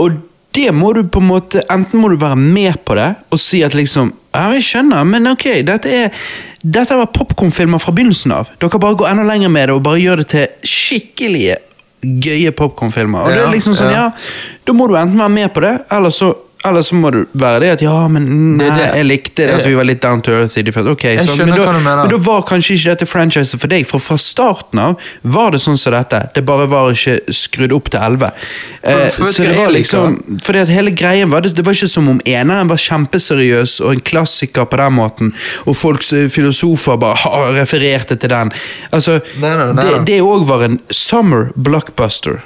Og det må du på en måte Enten må du være med på det og si at liksom Ja, jeg skjønner, men ok, dette er Dette var popkornfilmer fra begynnelsen av. Dere bare går enda lenger med det og bare gjør det til skikkelige gøye popkornfilmer. Og det er liksom sånn, ja. ja, Da må du enten være med på det, eller så eller så må du være det at ja, men Det det. jeg likte at vi var litt down to earth i de første. Ok, Jeg så, men, da, men da var kanskje ikke dette franchiset for deg, for fra starten av var det sånn som dette. Det bare var ikke skrudd opp til 11. Eh, for så det var liksom Fordi at hele greien var det, det var ikke som om eneren var kjempeseriøs og en klassiker på den måten, og folks eh, filosofer bare refererte til den. Altså, Nei, nei, det, nei. det òg var en summer blockbuster.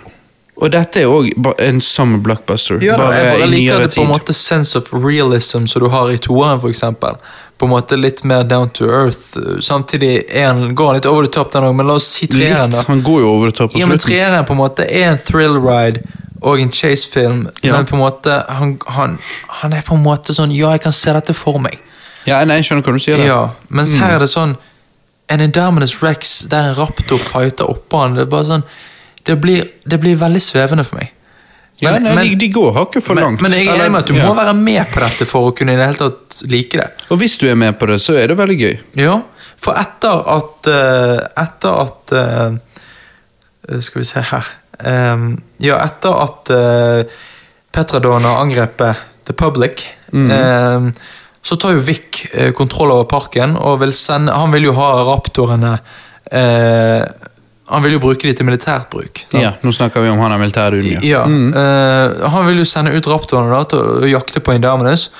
Og dette er òg en summer blockbuster. Ja, da, jeg bare liker det på en måte sense of realism som du har i toeren, eksempel. På en måte litt mer down to earth. Samtidig han, går han litt over the top, den òg, men la oss si treeren, da. Litt. Han går jo over the top på Ja, men treeren på en måte er en thrill ride og en chase-film, Ja. men på en måte han, han, han er på en måte sånn Ja, jeg kan se dette for meg. Ja, nei, jeg skjønner hva du sier. Det. Ja, Mens her er det sånn En Indominus Rex der en raptor fighter oppå han. Det er bare sånn Det blir, det blir veldig svevende for meg. Ja, nei, men- de, de går hakket for men, langt. men jeg er enig med at du Ja. må være med på dette for å kunne i det hele tatt like det. Og hvis du er med på det, så er det veldig gøy. Ja, for etter at eh, Etter at eh, Skal vi se her Ja, etter at Petradon har angrepet The Public, em, så tar jo Vic eh, kontroll over parken, og vil sende Han vil jo ha raptorene eh, Han vil jo bruke de til militært bruk. Da. Ja, Nå snakker vi om han er militærduden. Ja, eh, Han vil jo sende ut raptorene da, til å jakte på Indominus.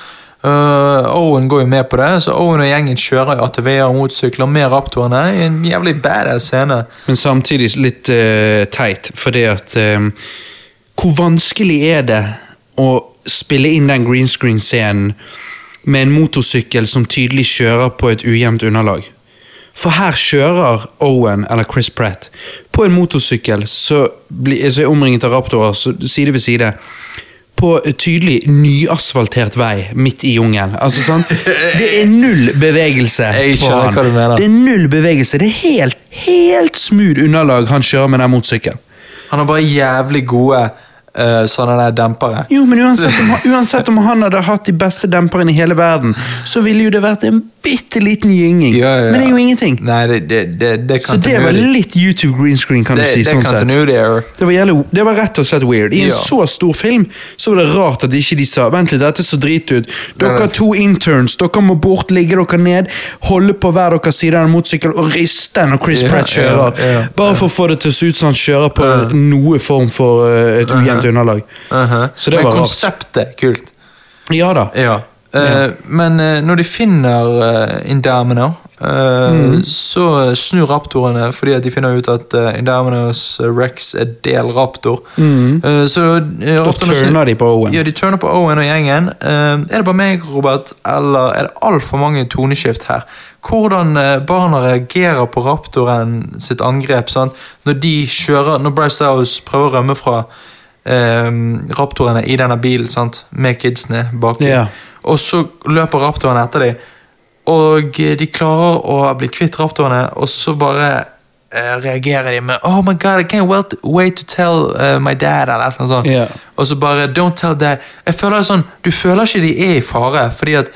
Uh, Owen går jo med på det, så Owen og gjengen kjører ATV-er og motorsykler med raptorene. i En jævlig badass scene. Men samtidig litt uh, teit, fordi at um, Hvor vanskelig er det å spille inn den green screen-scenen med en motorsykkel som tydelig kjører på et ujevnt underlag? For her kjører Owen, eller Chris Pratt, på en motorsykkel så er omringet av raptorer så side ved side på tydelig nyasfaltert vei midt i jungelen. Altså, sånn. Det er null bevegelse [laughs] på han. Det er null bevegelse. Det er helt, helt smooth underlag han kjører med den motorsykkelen. Han har bare jævlig gode uh, sånne der dempere. Jo, men uansett om, uansett om han hadde hatt de beste demperne i hele verden, så ville jo det vært en bitte liten gynging. Ja, ja, ja. Men det er jo ingenting. Nei, det, det, det, det Så det var litt YouTube green screen, kan du si. det sånn sett. Det var, jævlig, det var rett og slett weird. I en så stor film så var det rart at ikke de sa Vent litt, dette så drit ut. Dere er to interns, dere må bort, ligge dere ned, holde på hver deres side av en motorsykkel og riste når Chris Pratt kjører. Bare for å få det til å se ut som han kjører på noe form for uh, et ujevnt underlag. Uh-huh. Så det Men var rart. konseptet er kult. Ja da. Ja. Eh, Men eh, når de finner Indamina eh, Mm. så snur raptorene fordi at de finner ut at Indamina's Rex er del raptor. Mm. så Mm. Da turner de på Owen. Ja, de turner på Owen og gjengen. Er det bare meg, Robert, eller er det altfor mange toneskift her? Hvordan barna reagerer på raptoren sitt angrep sant? når de kjører Når Bryce Dallas prøver å rømme fra eh, raptorene i denne bilen sant? med kidsene baki. Ja. Og så løper raptorene etter dem, og eh, de klarer å bli kvitt raptorene, og så bare eh, reagerer de med Oh my god, I can't wait, wait to tell uh, my dad, eller noe sånt. Yeah. Og så bare Don't tell dad. Jeg føler det sånn, Du føler ikke de er i fare, fordi at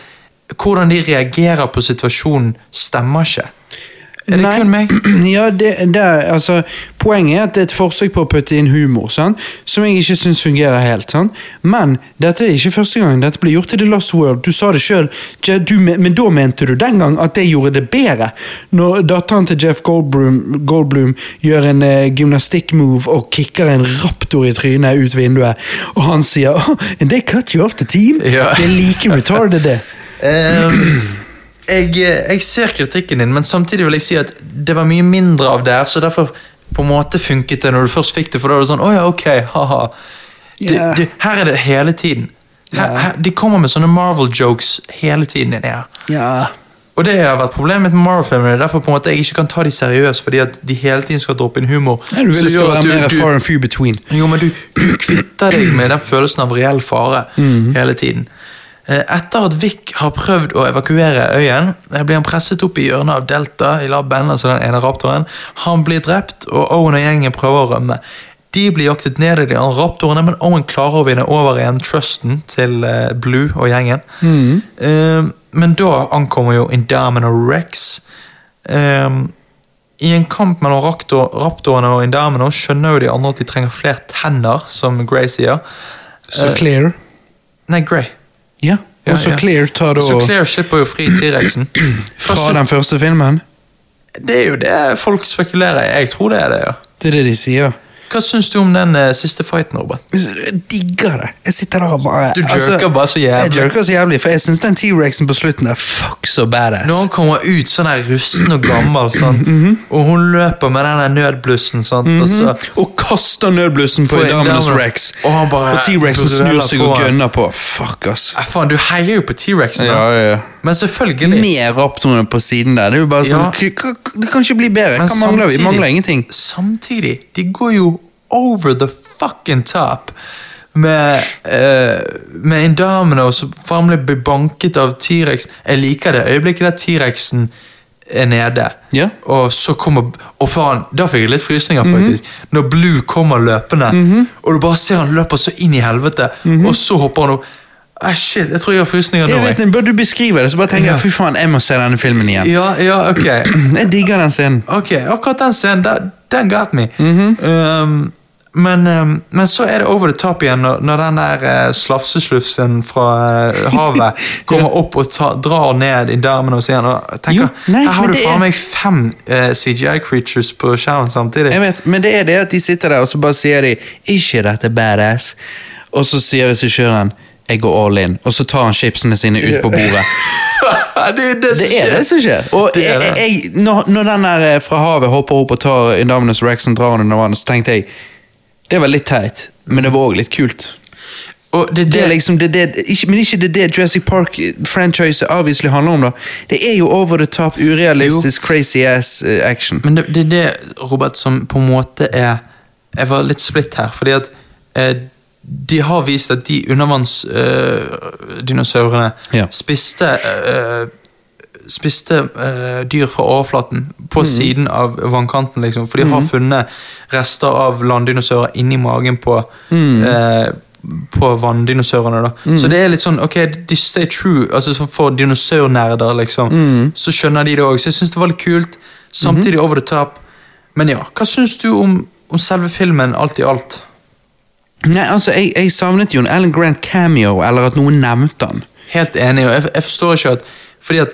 hvordan de reagerer på situasjonen, stemmer ikke. Er det Nei. kun meg? [clears throat] Ja, det, det, altså, Poenget er at det er et forsøk på å putte inn humor, sant? som jeg ikke syns fungerer helt. Sant? Men dette er ikke første gang dette blir gjort i The Lost World. Du sa det sjøl, men da mente du den gang at det gjorde det bedre. Når datteren til Jeff Goldblum, Goldblum gjør en eh, gymnastikk-move og kicker en raptor i trynet ut vinduet, og han sier [laughs] oh, and they cut you off the team. Ja. Det er like retarded, det. [clears throat] [clears throat] Ehm, jeg, jeg ser kritikken din, men samtidig vil jeg si at det var mye mindre av det, så derfor på en måte funket det når du først fikk det, for da var det sånn, åja, ok, haha. Det, Yeah. her er det hele tiden. Her, Ja. her, de kommer med sånne Marvel-jokes hele tiden inni her. Yeah. Og det har vært problemet med Marvel-filmene, derfor på en måte jeg ikke kan ta de seriøst, fordi at de hele tiden skal droppe inn humor. Nei, du vil det skal være mer du- far and few between. jo, men du, du kvitter deg med den følelsen av reell fare hele tiden. Eh, Etter at Vic har prøvd å evakuere øyen, eh, blir han presset opp i hjørnet av Delta i laben, altså den ene raptoren. Han blir drept, og Owen og gjengen prøver å rømme. De blir jaktet ned av de andre raptorene, men Owen klarer å vinne over igjen trusten til eh, Blue og gjengen. Eh, men da ankommer jo Indomino Rex. Eh, i en kamp mellom raptor, raptorene og Indomino skjønner jo de andre at de trenger flere tenner, som Grey sier. Så Claire Nei, Grey. Ja, og så. Claire tar da Så Claire slipper jo fri T-rexen. [clears throat] fra den første filmen. Det er jo det folk spekulerer i. Jeg tror det er det, ja. Det er det de sier. Hva syns du om den eh, siste fighten, Robert? Jeg digger det. Jeg sitter der og bare Du jerker bare så jævlig. Jeg jerker så jævlig, for jeg syns den T-rexen på slutten er fuck så badass. Når han kommer ut sånn her rusten og gammel, sånn, og hun løper med den der nødblussen, sånn, og så Og kaster nødblussen på På Indominus Indominus. Rex. Og han bare T-rexen snur seg på og han. gønner på. Fuck, ass. Eh, Faen, du heier jo på T-rexen, da. ja. Men selvfølgelig Mer raptorene på siden der. Det er jo bare sånn Ja. Det kan ikke bli bedre. Men Hva mangler vi? Vi mangler ingenting. Samtidig, de går jo over the fucking top med, uh, med Indomino som formelig blir banket av T-rex. Jeg liker det øyeblikket der T-rexen er nede. Ja. Og så kommer Og faen, da fikk jeg litt frysninger, faktisk. Når Blue kommer løpende, og du bare ser han løper så inn i helvete, og så hopper han opp. Ah, shit, jeg tror jeg har frysninger nå. Jeg vet, ikke, Bør du beskrive det, så bare tenker Ja. jeg fy faen, jeg må se denne filmen igjen. Ja, ja, ok. [clears throat] Jeg digger den scenen. Ok, akkurat den scenen, den, den got me. Mhm. um, men, um, men så er det over the top igjen når, når den der uh, slafseslufsen fra uh, havet [laughs] kommer opp og ta, drar ned i darmen hos igjen. Og tenker, Jo, nei, her har du faen er- meg fem uh, CGI-creatures på skjermen samtidig. Jeg vet, Men det er det at de sitter der og så bare sier de 'Ikke dette badass?' Og så sier regissøren jeg går all in, og så tar han chipsene sine ut på bordet. det er det Det er det som skjer. Og jeg, jeg, når, når den der eh, fra havet hopper opp og tar Indominus Rex og drar den under vannet, så tenkte jeg det var litt teit, men det var òg litt kult. Det, Det liksom, det, det, ikke, men ikke det det Jurassic Park-franchise obviously handler om. da. Det er jo over the top, urealistisk, crazy ass eh, action. Men det, det er det, Robert, som på en måte er Jeg var litt splitt her, fordi at eh, de har vist at de undervannsdinosaurene Ja. spiste eh, Spiste eh, dyr fra overflaten på mm. siden av vannkanten, liksom. For de har funnet rester av landdinosaurer inni magen på mm. eh, På vanndinosaurene. da Så det er litt sånn, ok, this stay true. Altså så For dinosaurnerder, liksom. Mhm. Så skjønner de det òg. Så jeg syns det var litt kult. Samtidig over the top. Men ja, hva syns du om, om selve filmen alt i alt? Nei, altså, jeg, jeg savnet jo en Alan Grant cameo, eller at noen nevnte han. Helt enig, og jeg, jeg forstår ikke at Fordi at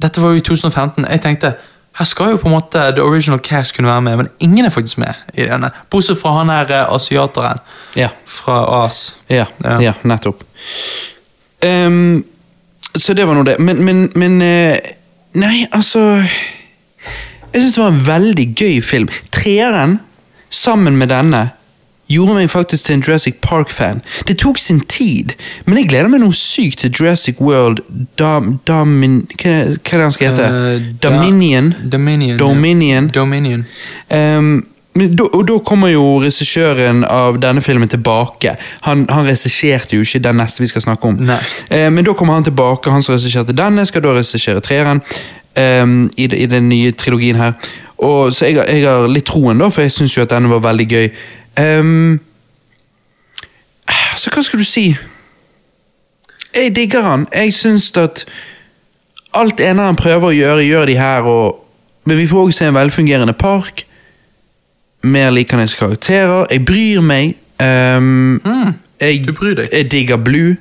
dette var jo i 2015. Jeg tenkte her skal jo på en måte The Original Cast kunne være med, men ingen er faktisk med i denne. Bortsett fra han her eh, asiateren Ja. fra AS. Ja, Ja. ja. nettopp. Um, så det var nå det. Men, men, men eh, Nei, altså Jeg syns det var en veldig gøy film. Treeren, sammen med denne, gjorde meg faktisk til en Jurassic Park-fan. Det tok sin tid, men jeg gleder meg noe sykt til Jurassic World Dom, Domin... Hva er det hva er det han skal hete? Eh, da- Dominion? Dominion. Dominion. Dominion. Ehm, da, og da kommer jo regissøren av denne filmen tilbake. Han, han regisserte jo ikke den neste vi skal snakke om. Eh, men da kommer han tilbake, han som regisserte denne, skal da regissere treeren Eh, i, i den nye trilogien her. Og, så jeg, jeg har litt troen, da, for jeg syns jo at denne var veldig gøy. Ehm, så hva skal du si? Jeg digger han. Jeg syns at alt eneren prøver å gjøre, gjør de her, og, men vi får også se en velfungerende park. Mer likende karakterer. Jeg bryr meg. ehm, jeg, du bryr deg. Jeg digger Blue.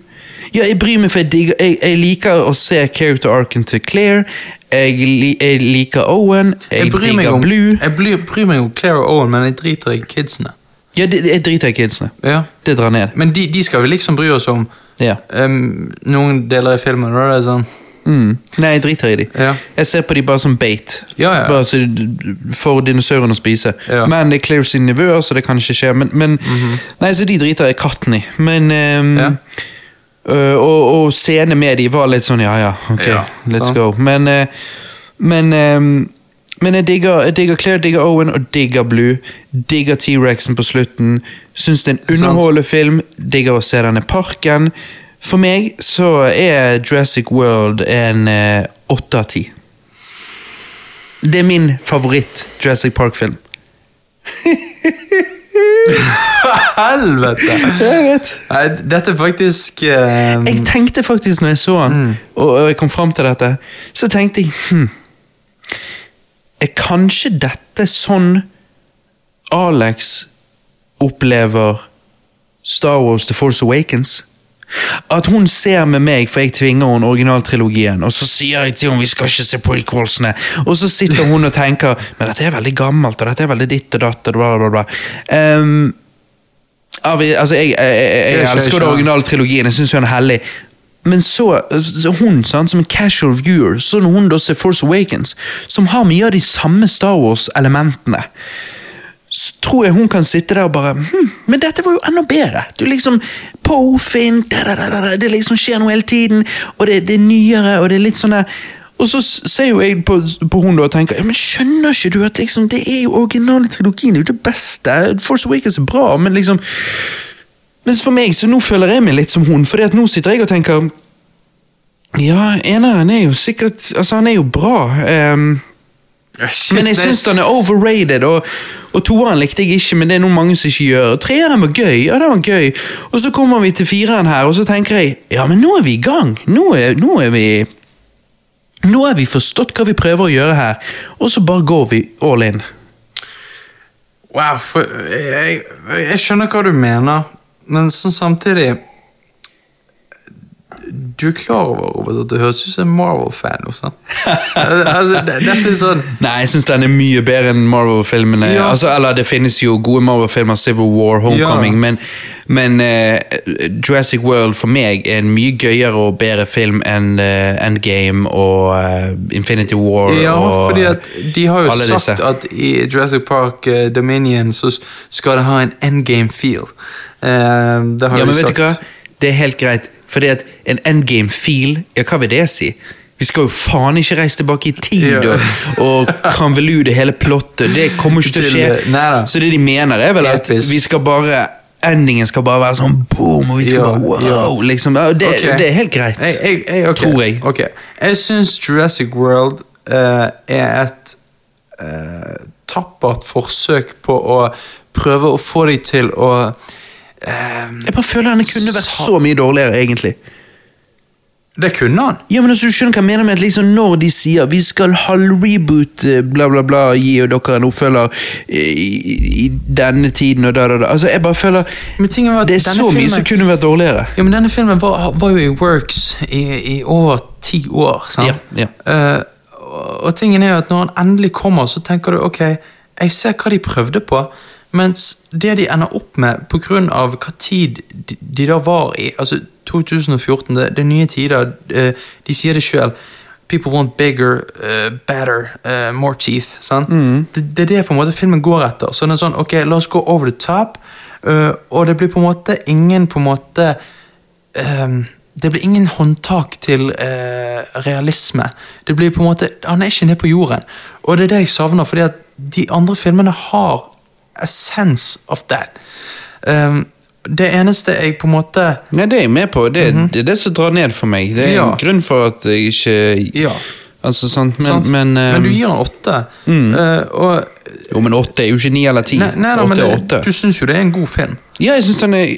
Ja, jeg bryr meg, for jeg, digger, jeg, jeg liker å se character arken til Claire. Jeg, li, jeg liker Owen. Jeg, Jeg bryr, digger om, Blue. jeg bryr, bryr meg om Claire og Owen, men jeg driter i kidsene. Ja, det, jeg driter i kidsene. Ja. Det drar ned. Men de, de skal vi liksom bry oss om Ja. um, noen deler i filmen. er det sånn Mm. Nei, jeg driter i de. Ja. Jeg ser på de bare som bait. Ja, ja. Bare så, for dinosaurene å spise. Men det er Claire sin nivåer, så det kan ikke skje. Men, men Nei, så de driter jeg katten i. Men um, øh, og, og scenene med de var litt sånn ja ja, ok, let's go. Men uh, Men ehm, men jeg digger, jeg digger Claire, digger Owen og digger Blue. Digger T-rexen på slutten. Syns det er en underholdende film. Digger å se den i parken. For meg så er Jurassic World en eh, åtte av ti. Det er min favoritt Jurassic Park-film. [laughs] Helvete! Jeg vet. Nei, dette er faktisk um, Jeg tenkte faktisk når jeg så den, og, og jeg kom fram til dette, så tenkte jeg hm, Er kanskje dette sånn Alex opplever Star Wars The Force Awakens? At hun ser med meg, for jeg tvinger henne originaltrilogien, og så sier jeg til henne vi skal ikke se prequelsene, og så sitter hun og tenker men dette er veldig gammelt, og dette er veldig ditt og datt, og bla, bla, bla. Um, altså, jeg, jeg, jeg, jeg elsker den originale trilogien, jeg syns hun er hellig. Men så, hun, sant, som en casual viewer, så når hun da ser Force Awakens, som har mye av de samme Star Wars-elementene, så tror jeg hun kan sitte der og bare hm, Men dette var jo enda bedre! Du liksom Poe, Finn da, Det liksom skjer noe hele tiden, og det, det er nyere, og det er litt sånn der og så ser jo jeg på, på hun og tenker ja, men skjønner ikke du at liksom, det er jo originale trilogien, det er jo det beste. Force Awakens er bra, men liksom Mens for meg, så nå føler jeg meg litt som hun, fordi at nå sitter jeg og tenker Ja, eneren er jo sikkert Altså, han er jo bra. Um, shit, men jeg syns den er overrated, og, og toeren likte jeg ikke, men det er noe mange som ikke gjør. Treeren var gøy, ja det var gøy. Og så kommer vi til fireren her, og så tenker jeg ja, men nå er vi i gang. Nå er, nå er vi Nå har vi forstått hva vi prøver å gjøre her, og så bare går vi all in. Wow, for jeg, jeg skjønner hva du mener, men sånn samtidig Du er klar over Robert, at du høres ut som en Marvel-fan [laughs] altså, det, dette er sånn Nei, jeg syns den er mye bedre enn Marvel-filmene. Ja. Altså, eller Det finnes jo gode Marvel-filmer, Civil War, Homecoming, Ja. men, men uh, Jurassic World for meg er en mye gøyere og bedre film enn uh, Endgame og uh, Infinity War. Ja, og fordi at de har jo sagt disse. at i Jurassic Park Dominion så skal det ha en endgame-feel. Eh, det har Ja, men vet sagt. du hva? Det er helt greit, fordi at en endgame-feel, ja, hva vil det si? Vi skal jo faen ikke reise tilbake i tid Ja. og, konvolute hele plottet. Det kommer ikke til å skje. Nei. Så det de mener, er vel at Episk. vi skal bare Endingen skal bare være sånn boom, og vi skal Ja, bare wow, ja. liksom. Det, okay. det er helt greit. Jeg, jeg, jeg, okay. Tror jeg. Okay. Jeg syns Jurassic World uh, er et uh, tappert forsøk på å prøve å få deg til å eh, Jeg bare føler den kunne vært så mye dårligere, egentlig. Det kunne han. Ja, men altså, Du skjønner hva jeg mener med at liksom når de sier vi skal halvreboot, eh, bla, bla, bla, gi dere en oppfølger i, i, i denne tiden og da, da, da. Altså, Jeg bare føler var Det er så så mye som kunne vært dårligere. Ja, men denne filmen var, var jo i works i, i over ti år. sant? Ja, Eh, og, og tingen er jo at når han endelig kommer, så tenker du ok, jeg ser hva de prøvde på, mens det de ender opp med av hva tid de, da var i, altså 2014, det, det er nye tider, eh, de sier det sjøl. People want bigger, uh, better, uh, more teeth. sant? Det, det er det på en måte filmen går etter. Så den er sånn, ok, la oss gå over the top, Uh, og det blir på en måte ingen på en måte um, det blir ingen håndtak til realisme. Det blir på en måte, Han er ikke nede på jorden. Og det er det jeg savner, fordi at de andre filmene har a sense of that. Um, det eneste jeg på en måte Nei, Det er jeg med på. Det, det er det som drar ned for meg. Det er. Ja. en grunn for at jeg ikke Ja. Altså, sant, men, men, um, men du gir han åtte. Eh, og Jo, men åtte er jo ikke ni eller ti. Nei, nei da, men Åtte er det, du syns jo det er en god film. Ja, jeg syns den er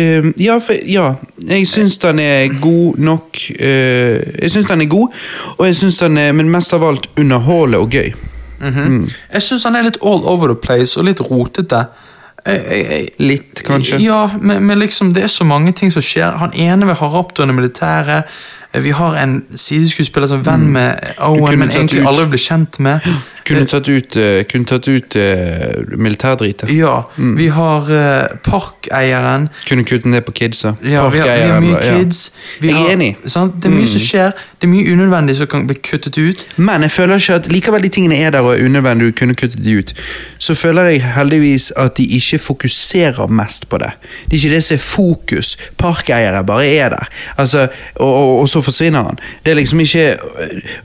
eh, ja, for, ja, jeg syns den er god nok Uh, Jeg syns den er god, og jeg syns den er men mest av alt underholdende og gøy. Jeg syns han er litt all over the place og litt rotete. Jeg, jeg, jeg, Litt, kanskje? Ja, men, men liksom det er så mange ting som skjer. Han ene vil ha raptoren i militæret. Vi har en sideskuespiller som venn med Owen, men egentlig ut- aldri blir kjent med. [gasps] Kunne tatt ut, eh, kunne tatt ut eh, militærdritet. Ja, vi har uh, parkeieren. Kunne kuttet ned på kidsa. Ja, vi har, vi har mye Ja. kids. Vi Jeg er enig. Mm. Sant? Det er mye som skjer. Det er mye unødvendig som kan bli kuttet ut. Men jeg føler ikke at likevel de tingene er der og er unødvendig, du kunne kuttet de ut. Så føler jeg heldigvis at de ikke fokuserer mest på det. Det er ikke det som er fokus. Parkeiere bare er der. Altså, og, og, og så forsvinner han. Det er liksom ikke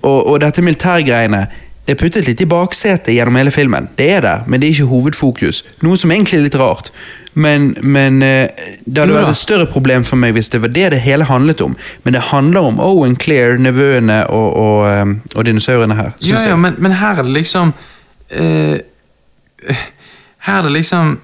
Og, og dette militærgreiene det er puttet litt i baksetet gjennom hele filmen. Det er det, men det er ikke hovedfokus. Noe som egentlig er litt rart. Men, men eh, det hadde vært et større problem for meg hvis det var det det hele handlet om. Men det handler om Owen, Claire, nevøene og, og, eh, og dinosaurene her. Ja, ja, men, men her er det liksom uh, [sighs] Her er det liksom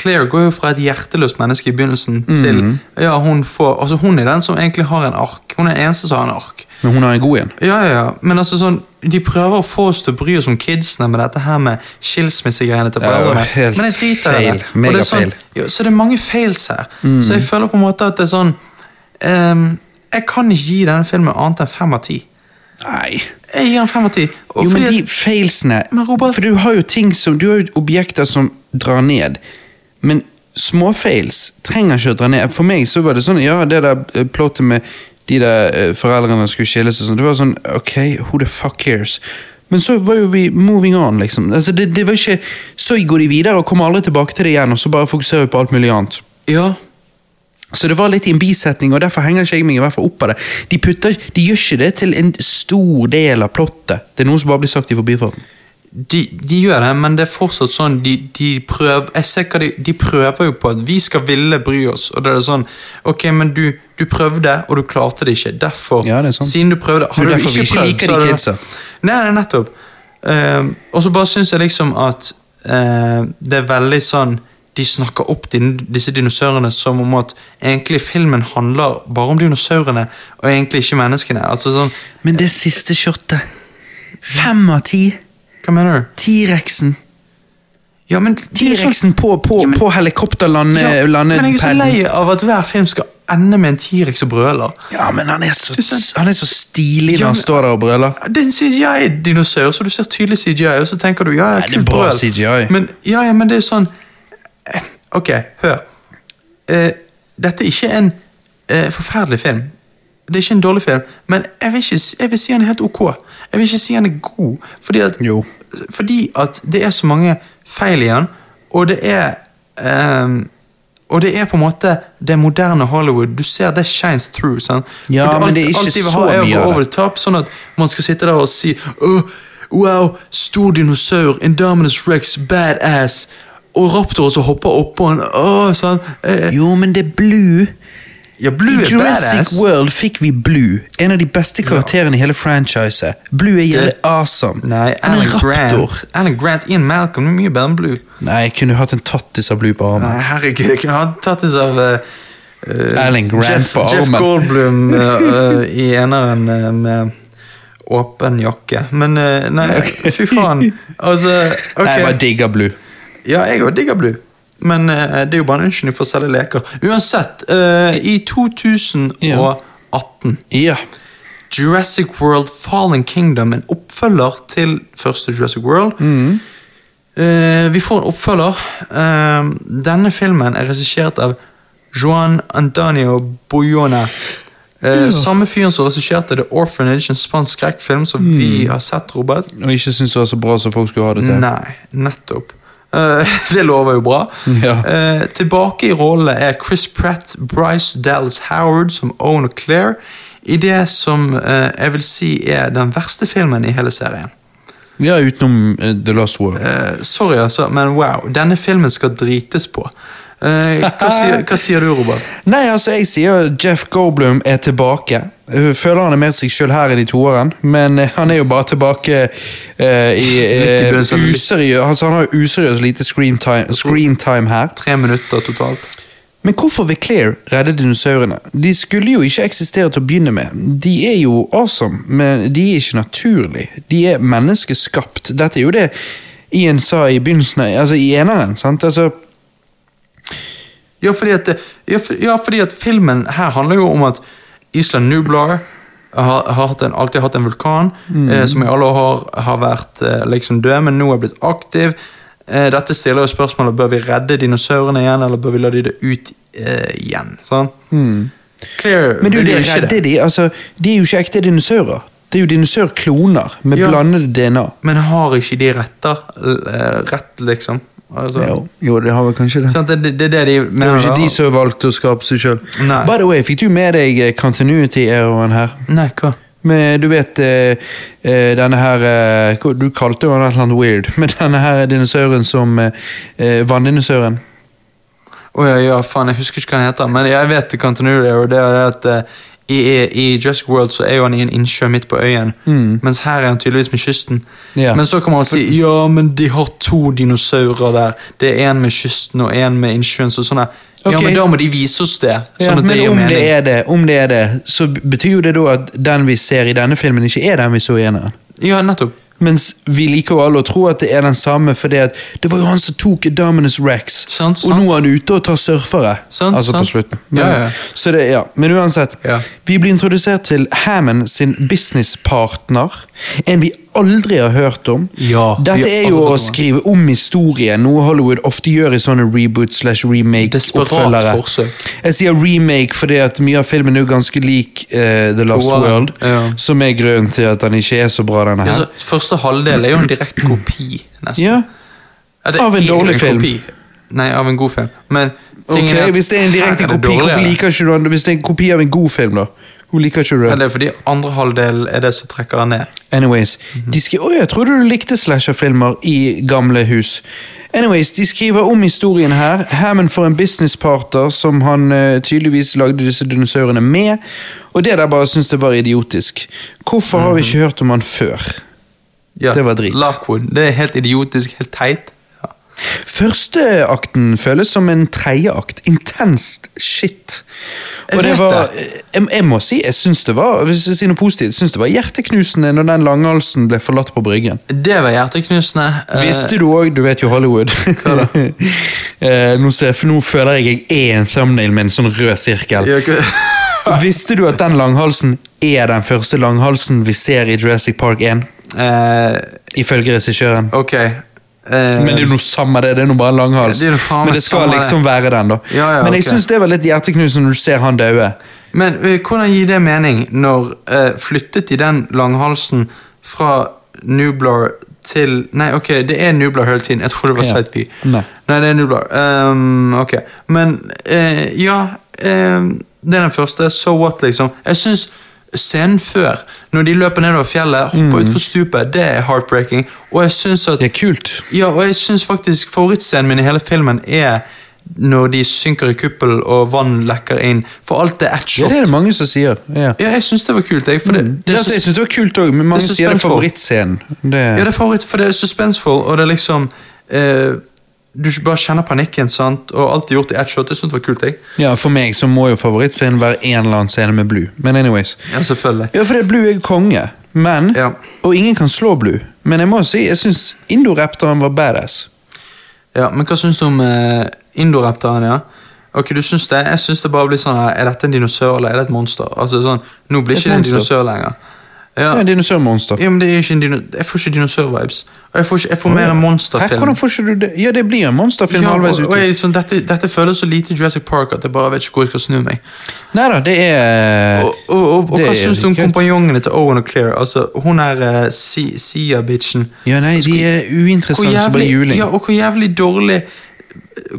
Claire går jo fra et hjerteløst menneske i begynnelsen Mhm. til Ja, hun får Altså, hun er den som egentlig har en ark. Hun er den eneste som har en ark. Men hun har en god en. Ja, ja, ja. Men altså sånn De prøver å få oss til å bry oss om kidsene med dette her med skilsmissegreiene til Ja, foreldrene. helt Men jeg driter i det. Og det er Sånn, ja, så det er mange fails her. Mm. Så jeg føler på en måte at det er sånn um, Jeg kan ikke gi denne filmen annet enn fem av ti. Nei. Jeg gir den fem av ti. Jo, men de failsene For du har jo ting som Du har jo objekter som drar ned. Men småfails trenger ikke å dra ned. For meg så var det sånn Ja, det der eh, plottet med de der eh, foreldrene skulle skilles og sånn, det var sånn Ok, who the fuck cares? Men så var jo vi moving on, liksom. Altså, det, det var ikke Så går de videre og kommer aldri tilbake til det igjen, og så bare fokuserer vi på alt mulig annet. Ja, Så det var litt i en bisetning, og derfor henger ikke jeg meg i hvert fall opp av det. De, putter, de gjør ikke det til en stor del av plottet. Det er noe som bare blir sagt i forbifarten. de, de gjør det, men det er fortsatt sånn De, de prøver Jeg ser hva de, de prøver jo på at vi skal ville bry oss. Og da er det sånn Ok, men du, du prøvde, og du klarte det ikke. Derfor, Ja, det siden du prøvde har du vi ikke liker så de har du- Nei, det er nettopp. Uh, og så bare syns jeg liksom at uh, det er veldig sånn De snakker opp din, disse dinosaurene som om at egentlig filmen handler bare om dinosaurene, og egentlig ikke menneskene. Altså sånn Men det siste shotet Fem av ti. Hva mener du? T-rexen. Ja, men sånn- T-rexen på, på, Ja, men- på helikopterlandepaden. ja, Men jeg er så lei av at hver film skal ende med en T-rex og brøler. Ja, men han er så, han er så stilig når Ja, han står der og brøler. Det er en CGI-dinosaur, så du ser tydelig CGI, og så tenker du ja, ja kult brøl. CGI. Men, ja, ja, men det er sånn eh, Ok, hør. Uh, dette er ikke en uh, forferdelig film. Det er ikke en dårlig film, men jeg vil, ikke, jeg vil si han er helt ok. Jeg vil ikke si han er god, fordi at, Jo. fordi at det er så mange feil i den, og det er um, og det er på en måte det moderne Hollywood. Du ser det shines through. Sant? Ja, alt, men det er ikke alt de vil så ha er å mye gå av over det. the top, sånn at man skal sitte der og si oh, Wow, stor dinosaur, Indominus rex, badass. Og raptorer som hopper oppå en. oh, sånn. Eh, Jo, men det er Blue. Ja, Blue I er Jurassic badass. World fikk vi Blue, en av de beste karakterene i hele franchiset. Blue er jævlig awesome. Nei, Han er Alan en raptor. Grant. Alan Grant, Ian Malcolm er mye bedre enn Blue. Nei, jeg kunne hatt en tattis av Blue på armen. Nei, herregud, jeg kunne hatt en tattis av eh, eh, Alan Grant Jeff, på Jeff armen. Goldblum eh, [laughs] eh, i eneren eh, med åpen jakke. Men eh, nei, [laughs] fy faen. Altså, ok. Nei, jeg bare digger Blue. Ja, jeg òg digger Blue. Men eh, det er jo bare en unnskyldning for å selge leker. Uansett, eh, i 2018 Ja. Jurassic World Fallen Kingdom, en oppfølger til første Jurassic World. Eh, vi får en oppfølger. Denne filmen er regissert av Juan Antonio Boyona. Ja. Samme fyren som regisserte The Orphanage, en spansk skrekkfilm som vi har sett, Robert. Og ikke syntes det var så bra som folk skulle ha det til. Nei, nettopp. Eh, [laughs] det lover jo bra. Ja. Eh, tilbake i rollene er Chris Pratt, Bryce Dallas Howard som Owen og Claire, i det som eh, jeg vil si er den verste filmen i hele serien. Ja, utenom The Last. Eh, sorry, altså, men wow. Denne filmen skal drites på. Eh, hva, sier, [laughs] hva sier du, Robert? Nei, altså, jeg sier Jeff Goldblum er tilbake. Jeg føler han er mer seg sjøl her enn i toeren, men eh, han er jo bare tilbake eh, i eh, useriøs altså, Han har jo useriøst lite screen time, screen time her. Tre minutter totalt. Men hvorfor vil Claire redde dinosaurene? De skulle jo ikke eksistere til å begynne med. De er jo awesome, men de er ikke naturlige. De er menneskeskapt. Dette er jo det Ian sa i begynnelsen, altså i eneren. sant? Altså, Ja, fordi at, det- ja, for, ja, fordi at filmen her handler jo om at Isla Nublar har, har hatt en, alltid hatt en vulkan eh, som i alle år har, har vært eh, liksom død, men nå er blitt aktiv. Eh, dette stiller jo spørsmålet bør vi redde dinosaurene igjen, eller bør vi la de dø ut eh, igjen. Sånn? Clear men du, det jo ikke det de, altså, de er jo ikke ekte dinosaurer. Det er jo dinosaurkloner med Ja. blandede DNA. Men har ikke de retter? eh, rett, liksom? Altså, Jo, jo, det har vel kanskje det. sant? Det, det, det de Det er jo ikke de som valgte å skape seg sjøl. By the way, fikk du med deg eh, continuity-eraen her? Nei, hva? Med, du vet eh, eh, denne her Du kalte jo han et eller annet weird, [laughs] men denne her dinosauren som eh, Vanndinosauren. Å ja, ja, faen, jeg husker ikke hva han heter, men jeg vet continuity, og det er at i, i, Jurassic World så er jo han i en innsjø midt på øyen, mens her er han tydeligvis med kysten. Yeah. Men så kan man si ja, men de har to dinosaurer der. Det er en med kysten og en med innsjøen. Så sånn okay. Ja, men da må de vise oss det. Sånn Ja, at det men om mening. det, er det, om det er det, så betyr jo det da at den vi ser i denne filmen, ikke er den vi så i eneren. Ja, nettopp. Mens vi liker jo alle å tro at det er den samme, at det var jo han som tok Dominus Rex. Sant, og nå er han ute og tar surfere. Sant, altså på slutten. Men, Ja, ja. Så det, ja. Men uansett, vi blir introdusert til Hammond sin businesspartner. En vi aldri har hørt om. Ja, Dette er jo å skrive om historien, noe Hollywood ofte gjør i sånne reboot slash remake-oppfølgere. Jeg sier remake fordi at mye av filmen er jo ganske lik uh, The Last Toeren, World, ja. som er grunnen til at den ikke er så bra, denne Ja, her. så første halvdel er jo en direkte kopi, nesten. Ja, Ja, Av en dårlig film. kopi. Nei, av en god film. Men ok, er at Hvis det er en direkte kopi, hvorfor liker ikke du den? Hvis det er en kopi av en god film, da? Liker ikke du det? det er fordi andre halvdel er det som trekker han ned. Anyways, de skriver, Oi, jeg trodde du likte slasherfilmer i gamle hus. Anyways, De skriver om historien her. Hammond får en businesspartner som han uh, tydeligvis lagde disse dinosaurene med. Og det der bare syns jeg var idiotisk. Hvorfor har vi ikke hørt om han før? Ja, Det var drit. Lockwood. Det er helt idiotisk, helt teit. Første akten føles som en tredjeakt. Intenst shit. Og det var, jeg, jeg må si, jeg syns det var hvis jeg sier noe positivt, synes det var hjerteknusende når den langhalsen ble forlatt på bryggen. Det var hjerteknusende. Eh, Visste du òg, du vet jo Hollywood Hva da? [laughs] Eh, nå, ser, nå føler jeg jeg er en thumbnail med en sånn rød sirkel. [laughs] Visste du at den langhalsen er den første langhalsen vi ser i Jurassic Park 1? Uh, Ifølge regissøren. ok. Eh, Men det er jo noe samme det, det er jo bare en langhals. Det Men det skal liksom det. være den, da. Ja, ja, Men jeg okay. syns det var litt hjerteknusende når du ser han daue. Men eh, hvordan gir det mening når eh, flyttet de den langhalsen fra Nublar til Nei, ok, det er Nublar hele tiden. Jeg tror det var Ja. Sightby. Nei. Nei, det er Nublar. Um, ok, men eh, ja ehm, Det er den første. So what, liksom. Jeg syns scenen før, når de løper nedover fjellet, hopper utfor stupet, det er heartbreaking. Og jeg syns at Det er kult. ja, og jeg synes faktisk favorittscenen min i hele filmen er når de synker i kuppel og vann lekker inn. For alt er ett Ja, det er det mange som sier. Ja. Ja, jeg syns det var kult. Jeg, det, det, Ja, er altså, jeg synes det var kult også, men mange det er sier det er favorittscenen. Det, ja, det er favoritt, for det er suspenseful, og det er liksom eh, Du bare kjenner panikken, sant? og alt de gjort i ett shot. Det var kult. jeg. ja, For meg så må jo favorittscenen være en eller annen scene med Blue. Men anyways. Ja, selvfølgelig. Ja, for det Blue er konge, men Ja. Og ingen kan slå Blue. Men jeg må si, jeg syns Indoraptoren var badass. Ja, Men hva syns du om eh, Indoraptoren? ja? Ok, du syns det? Jeg syns det bare blir sånn her, Er dette en dinosaur eller er det et monster? Altså sånn, Nå blir Et ikke det en dinosaur lenger. Ja, Ja, Dinosaurmonster. ja men det er ikke en dino Jeg får ikke dinosaur-vibes. Jeg får, ikke, jeg får mer en monsterfilm. hvordan får ikke du det? Ja, det blir en monsterfilm Ja, halvveis jeg, sånn, dette, dette føles så lite Jurassic Park at jeg bare vet ikke hvor jeg skal snu meg. Nei da, det er Og, og, og, og det hva er syns du om kompanjongene til Owen og Claire? Altså, Hun er uh, Sia-bitchen. Ja, nei, de er uinteressante som bare juling. ja, og hvor jævlig dårlig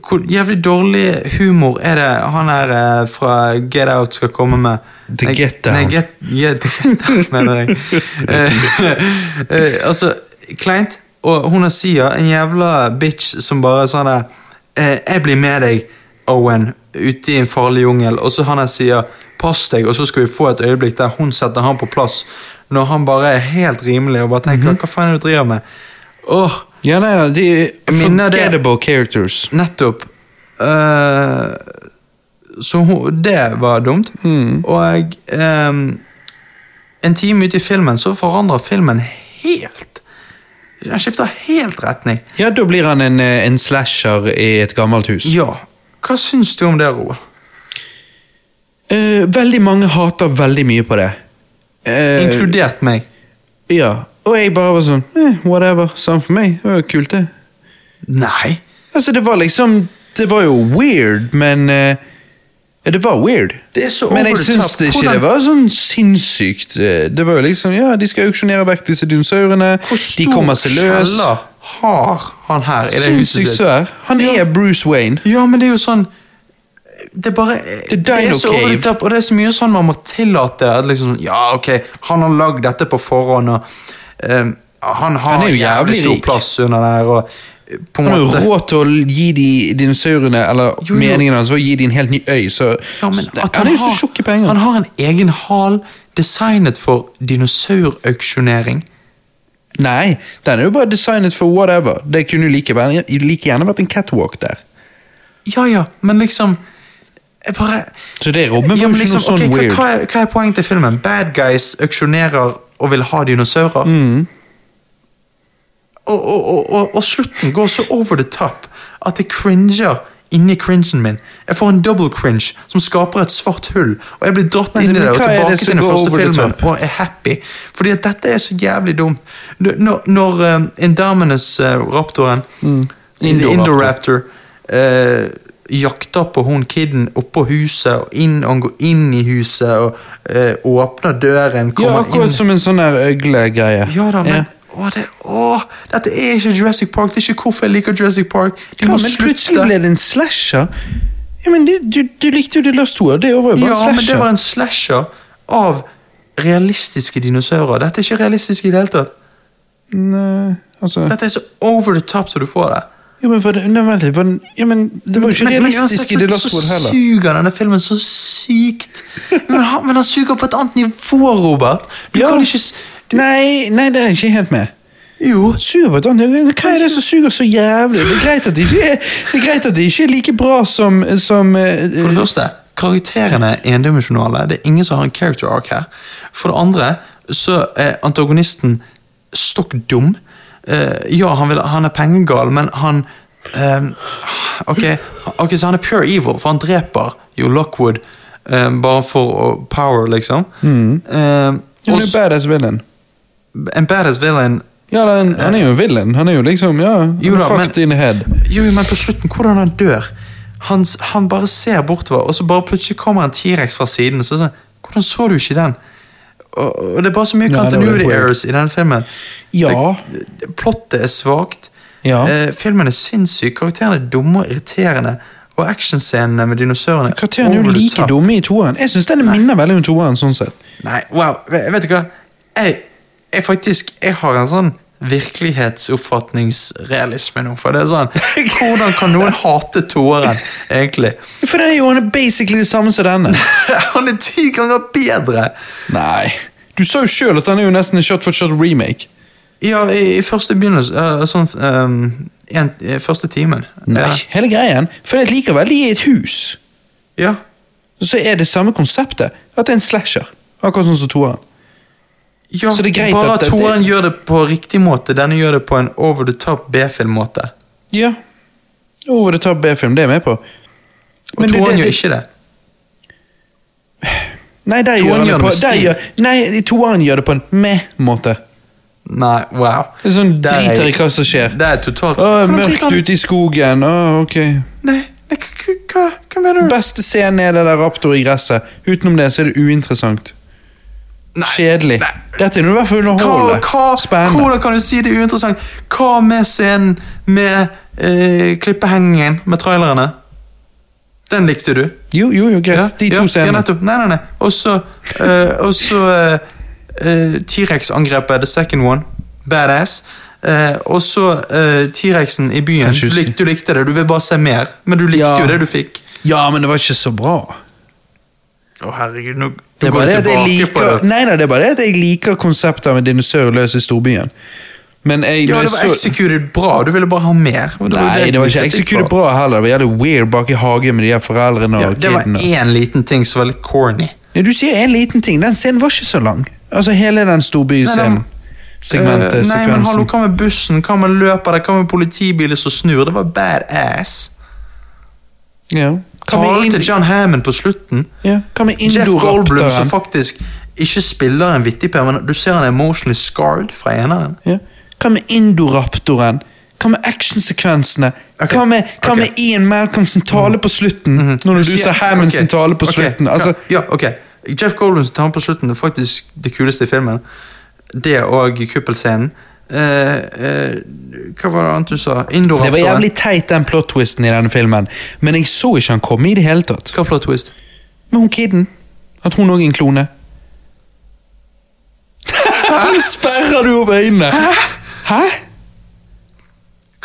Hvor jævlig dårlig humor er det han er eh, fra Get Out skal komme med? The Get Down. Nei, get, yeah, the get Down, [laughs] mener jeg. Eh, eh, altså, kleint. Og hun er Sia, en jævla bitch som bare sånn der Jeg blir med deg, Owen, ute i en farlig jungel. Og så han her sier 'pass deg', og så skal vi få et øyeblikk der hun setter han på plass. Når han bare er helt rimelig og bare tenker Mhm. 'hva faen er det du driver med'? Åh, Ja, nei, nei, de forgettable characters. Nettopp. Uh, så hun, det var dumt. Mm. Og um, en time ute i filmen så forandrer filmen helt Den skifter helt retning. Ja, da blir han en, eh, en slasher i et gammelt hus. Ja. Hva syns du om det, Roa? Uh, veldig mange hater veldig mye på det. Uh, Inkludert meg. Ja, og jeg bare var sånn eh, Whatever. Samme for meg. Det var jo kult, det. Nei. Altså, det var liksom Det var jo weird, men eh, Det var weird. Det er så Men over jeg the syns det ikke det var sånn sinnssykt. Eh, Det var jo liksom Ja, de skal auksjonere vekk disse dinosaurene. De kommer seg løs. kjeller har han her i det Sinnssykt svær. Han er Bruce Wayne. Ja, men det er jo sånn Det er bare The Det er så over the top, og det er så mye sånn man må tillate. At liksom, ja, ok, Han har lagd dette på forhånd, og han har Han jævlig jævlig stor plass under der. og på Han har jo råd til å gi de dinosaurene Eller Jo, jo. meningen hans Og gi de en helt ny øy, så ja, men at Han er jo så tjukk i penger. Han har en egen hal designet for dinosaurauksjonering. Nei, den er jo bare designet for whatever. Det kunne jo like, like gjerne vært en catwalk der. Ja ja, men liksom bare Så det rommet var ja, ikke liksom, noe sånn hva, hva, er, hva er poenget til filmen? Bad guys auksjonerer og vil ha dinosaurer. Mm. Og, og, og, og, slutten går så over the top at jeg cringer inni cringen min. Jeg får en double cringe som skaper et svart hull. Og jeg blir dratt inn i det og tilbake til den første filmen og er happy. Fordi at dette er så jævlig dumt. Når, når uh, Indominus uh, raptoren, Indoraptor. Indoraptor, jakter på hun kiden oppå huset, og inn, han går inn i huset og uh, åpner døren, Ja, akkurat inn som en sånn der øglegreie. ja da, men Å, det, å, dette er ikke Jurassic Park. Det er ikke hvorfor jeg liker Jurassic Park. De Ja, men plutselig ble det en slasher. Ja, men det, du, du likte jo det Lost World. Det var jo bare Ja, en men det var en slasher av realistiske dinosaurer. Dette er ikke realistisk i det hele tatt. Nei, altså Dette er så over the top som du får det. Jo, men, for, det, nei, vent for, ja, men det var jo ikke realistisk i The så- Lost World Så suger denne filmen så sykt. Men han, men han suger på et annet nivå, Robert. Du Ja. kan ikke du... Nei, nei, det er jeg ikke helt med. Jo. Suger på et annet. Hva er det som suger så jævlig? Det er greit at det ikke er, det er, greit at det ikke er like bra som, som uh, For det første, karakterene er endimensjonale. Det er ingen som har en character arc her. For det andre så er antagonisten stokk dum. Eh, ja, han, vil, han er pengegal, men han eh, ok, ok, så han er pure evil, for han dreper jo Lockwood eh, bare for power, liksom. Eh, Han er badass villain. en badass villain Ja, han, han er jo en villain. Han er jo liksom, ja, Jo da, fucked men- in the head. Jo, men på slutten, hvordan han dør Han, han bare ser bortover, og så bare plutselig kommer en T-rex fra siden. Så sånn, Hvordan så du ikke den? Og, Det er bare så mye continuity errors i den filmen. Ja. Plottet er svakt. Ja. Eh, filmen er sinnssyk, karakterene er dumme og irriterende. Og actionscenene med dinosaurene Karakterene er jo like top. dumme i toeren. Jeg syns den minner veldig om toeren. sånn sett. Nei, wow, vet du hva? Jeg, jeg faktisk Jeg har en sånn virkelighetsoppfatningsrealisme nå. For det er sånn [laughs] Hvordan kan noen hate toeren, egentlig? For den er jo han er basically det samme som denne. [laughs] Han er ti ganger bedre! Nei. Du sa jo sjøl at den er jo nesten en shot for shot remake. Ja, i, i første begynnelse uh, Sånn um, en, i første timen. Nei, Ja. hele greien. For jeg liker vel de er et hus. ja. Så er det samme konseptet. At det er en slasher. Akkurat sånn som toeren. Ja, Så det er greit bare at at det- toeren gjør det på riktig måte. Denne gjør det på en over the top B-film-måte. Ja. Over the top B-film, det er jeg med på. Og Men toeren gjør ikke det. Nei, Toeren gjør han gjør det på der gjør, Nei, toeren gjør det på en meh-måte. Nei, wow. Det er sånn er- driter i hva som skjer. Det er totalt Åh, mørkt ute i skogen. Åh, ok. Nei, nei hva, hva mener du? Beste scenen er det der raptor i gresset. Utenom det så er det uinteressant. Nei, Kjedelig. nei. Dette er i hvert fall underholdende. hva, Spennende. hvordan kan du si det er uinteressant? Hva med scenen med eh, klippehengingen med trailerne? Den likte du? Jo, jo, jo, greit. De to ja, Ja, scenene. nettopp. Nei, nei, nei. Og så eh, uh, så, eh, eh, T-rex-angrepet, the second one. Badass. Eh, og så eh, T-rexen i byen. Du, likte, du likte det, du vil bare se mer. Men du likte Ja. jo det du fikk. Ja, men det var ikke så bra. Å, herregud, nå Det nå går det jeg tilbake på liker det. Nei, nei, det er bare det at jeg liker konseptet av en dinosaur løs i storbyen. Men jeg, Ja, det var executed bra. Du ville bare ha mer. det Nei, det var ikke executed bra heller. Det var jævlig weird bak i hagen med de her foreldrene Ja, det var én liten ting som var litt corny. Ja, du sier en liten ting. Den scenen var ikke så lang. Altså hele den storbyscenen. Segmentet, uh, nei, men hallo, hva med bussen? Hva med løpere? Hva med politibiler som snur? Det var badass. Ja. Tar til John Hammond på slutten. ja. Jeff Goldblum som faktisk ikke spiller en vittig per, men du ser han er emotionally scarred fra eneren. Ja. Hva med Indoraptoren? Hva med actionsekvensene? Okay. Hva med, hva okay. med Ian Malcolm sin tale på slutten? Når du, sier- sa Hammond okay. sin tale på slutten? Altså, ja, ok. Jeff Goldblum sin tale på slutten er faktisk det kuleste i filmen. Det og kuppelscenen. Eh, eh, hva var det annet du sa? det var jævlig teit, den plot-twisten i denne filmen. Men jeg så ikke han komme i det hele tatt. Hva er plot twist? Med hun kiden, at hun òg er en klone. [laughs] Nå sperrer du opp øynene! Hæ?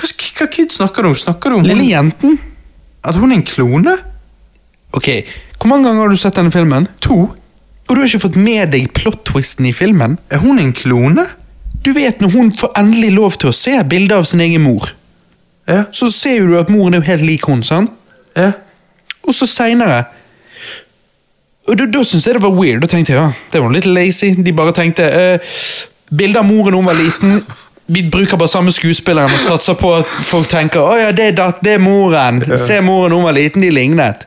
Hva, hva kid snakker du om? Snakker du om Lille jenten? at hun er en klone? Ok, Hvor mange ganger har du sett denne filmen? To? Og du har ikke fått med deg plot-twisten i filmen? Er hun en klone? Du vet når hun får endelig lov til å se bilde av sin egen mor, Ja. så ser jo du at moren er helt lik hun, sant? ja. Og så seinere Og da, da syntes jeg det var weird. Da tenkte jeg ja, det var litt lazy. De bare tenkte eh, Bilde av moren da hun var liten. Vi bruker bare samme skuespilleren og satser på at folk tenker å ja, det er, det er moren. Se moren da hun var liten, de lignet.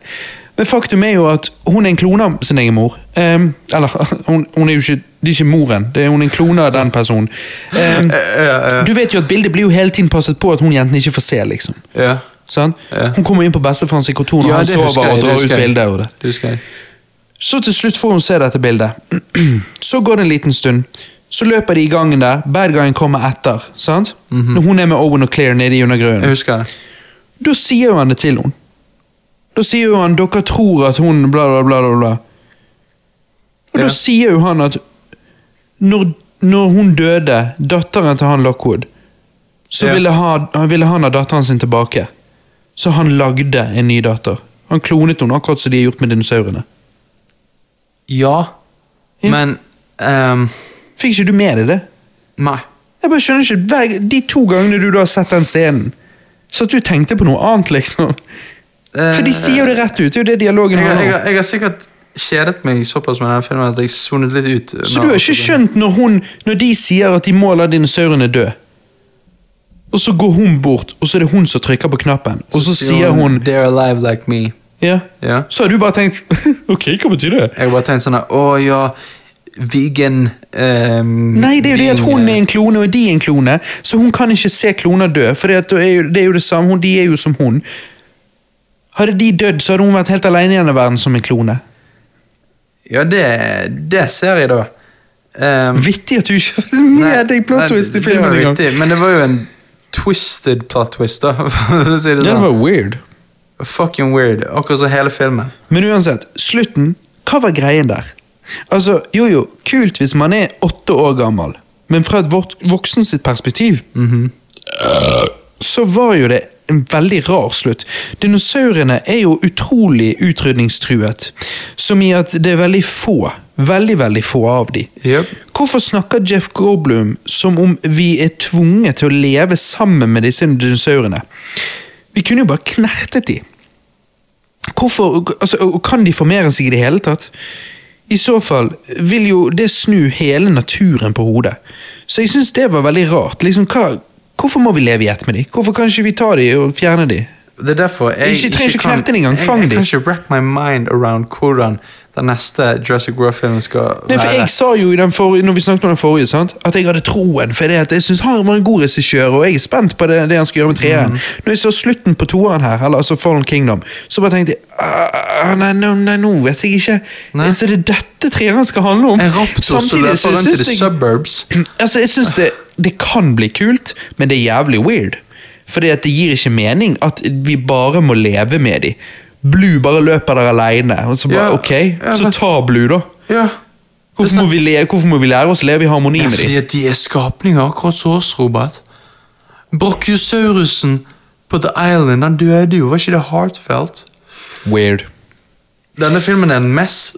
Men faktum er jo at hun er en klone av sin egen mor. Um, eller, hun, hun er jo ikke, det er ikke moren, det er hun er en klone av den personen. Um, du vet jo at bildet blir jo hele tiden passet på at hun jenten ikke får se, liksom. ja. Sånn? Ja. Hun kommer inn på bestefarens kontor når Ja, han sover jeg, og drar ut av det. Det. Så til slutt får hun se dette bildet. [clears throat] Så går det en liten stund. Så løper de i gangen der. Bad guyen kommer etter. sant? Når hun er med Owen og Claire nede i undergrunnen. Da sier han det til henne. Da sier jo han 'dere tror at hun bla, bla, bla'. bla, bla. Og Ja. da sier jo han at når, når hun døde, datteren til han Lockwood, så Ja. ville, ha, han ville han ha datteren sin tilbake. Så han lagde en ny datter. Han klonet henne, akkurat som de har gjort med dinosaurene. Ja, Ja. men um... Fikk ikke du med deg det? Nei. Jeg bare skjønner ikke, De to gangene du da har sett den scenen, så at du tenkte på noe annet, liksom. For de sier jo det rett ut. Det er jo det dialogen jeg, jeg, jeg, jeg har sikkert kjedet meg såpass med denne filmen at jeg sonet litt ut. Så du har ikke skjønt når, hun, når de sier at de må la dinosaurene dø, og så går hun bort, og så er det hun som trykker på knappen, og så sier hun They're alive like me. Ja. Ja. Så har du bare tenkt [laughs] Ok, hva betyr det? Jeg har bare tenkt sånn Å ja, vegan um, Nei, det er jo det at hun eh, er en klone, og de er en klone, så hun kan ikke se kloner dø. For det er jo det, er jo det samme, de er jo som hun. Hadde de dødd, så hadde hun vært helt alene igjen i verden som en klone. Ja, det, det ser jeg, da. Um, Vittig at du ikke har med deg plot twist i filmen engang. Men det var jo en twisted plot twist, da. [laughs] Det det sånn. var weird. Fucking weird. Akkurat som hele filmen. Men uansett, slutten, hva var greien der? Altså, jo jo, kult hvis man er åtte år gammel, men fra et vok- voksen sitt perspektiv, øh, så var jo det en veldig rar slutt. Dinosaurene er jo utrolig utrydningstruet, som i at det er veldig få, veldig, veldig få av de. Yep. Hvorfor snakker Jeff Goldblum som om vi er tvunget til å leve sammen med disse dinosaurene? Vi kunne jo bare knertet de. Hvorfor, altså, Kan de formere seg i det hele tatt? I så fall vil jo det snu hele naturen på hodet. Så jeg syns det var veldig rart. Liksom, hva, hvorfor må vi leve i ett med de? Hvorfor kan ikke vi ta de og fjerne de? Det er derfor jeg Ikke- trenger ikke kan- knerte den engang, jeg- fang Jeg kan ikke wrap my mind around hvordan den neste Jurassic World-filmen skal Nei, for. Jeg sa jo i den forrige, når vi snakket om den forrige, sant? at jeg hadde troen. For det at jeg synes han var en god regissør, og jeg er spent på det, det han skal gjøre med treeren. Mm. Når jeg så slutten på toeren her, eller altså Fallen Kingdom, så bare tenkte jeg ah, nei, nei, nei, nå vet jeg ikke. Nei. Så det er dette treeren skal handle om. En raptor som så løper rundt i the jeg- suburbs. [clears throat] Altså, jeg synes det, det kan bli kult, men det er jævlig weird. Fordi at det gir ikke mening at vi bare må leve med dem. Blue bare løper der alene. Og så bare, Ja, ok, ja, så ta Blue, da. Ja. Hvorfor må, vi le, hvorfor må vi lære oss å leve i harmoni med fordi at de er skapninger akkurat som oss, Robert. Brochiosaurusen på The Island, han døde jo, var ikke det heartfelt? Weird. Denne filmen er en mess.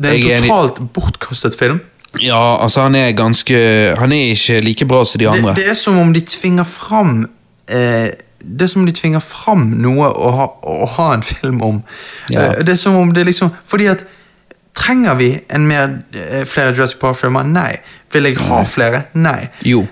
Det er en totalt bortkastet film. Ja, altså han er ganske Han er ikke like bra som de andre. det er som om de tvinger fram eh, Det er som om de tvinger fram noe å ha, å ha en film om. Ja. Eh, det er som om det liksom Fordi at Trenger vi en mer, eh, flere Jurassic Park-filmer? Nei. Vil jeg ha flere? Nei. Jo.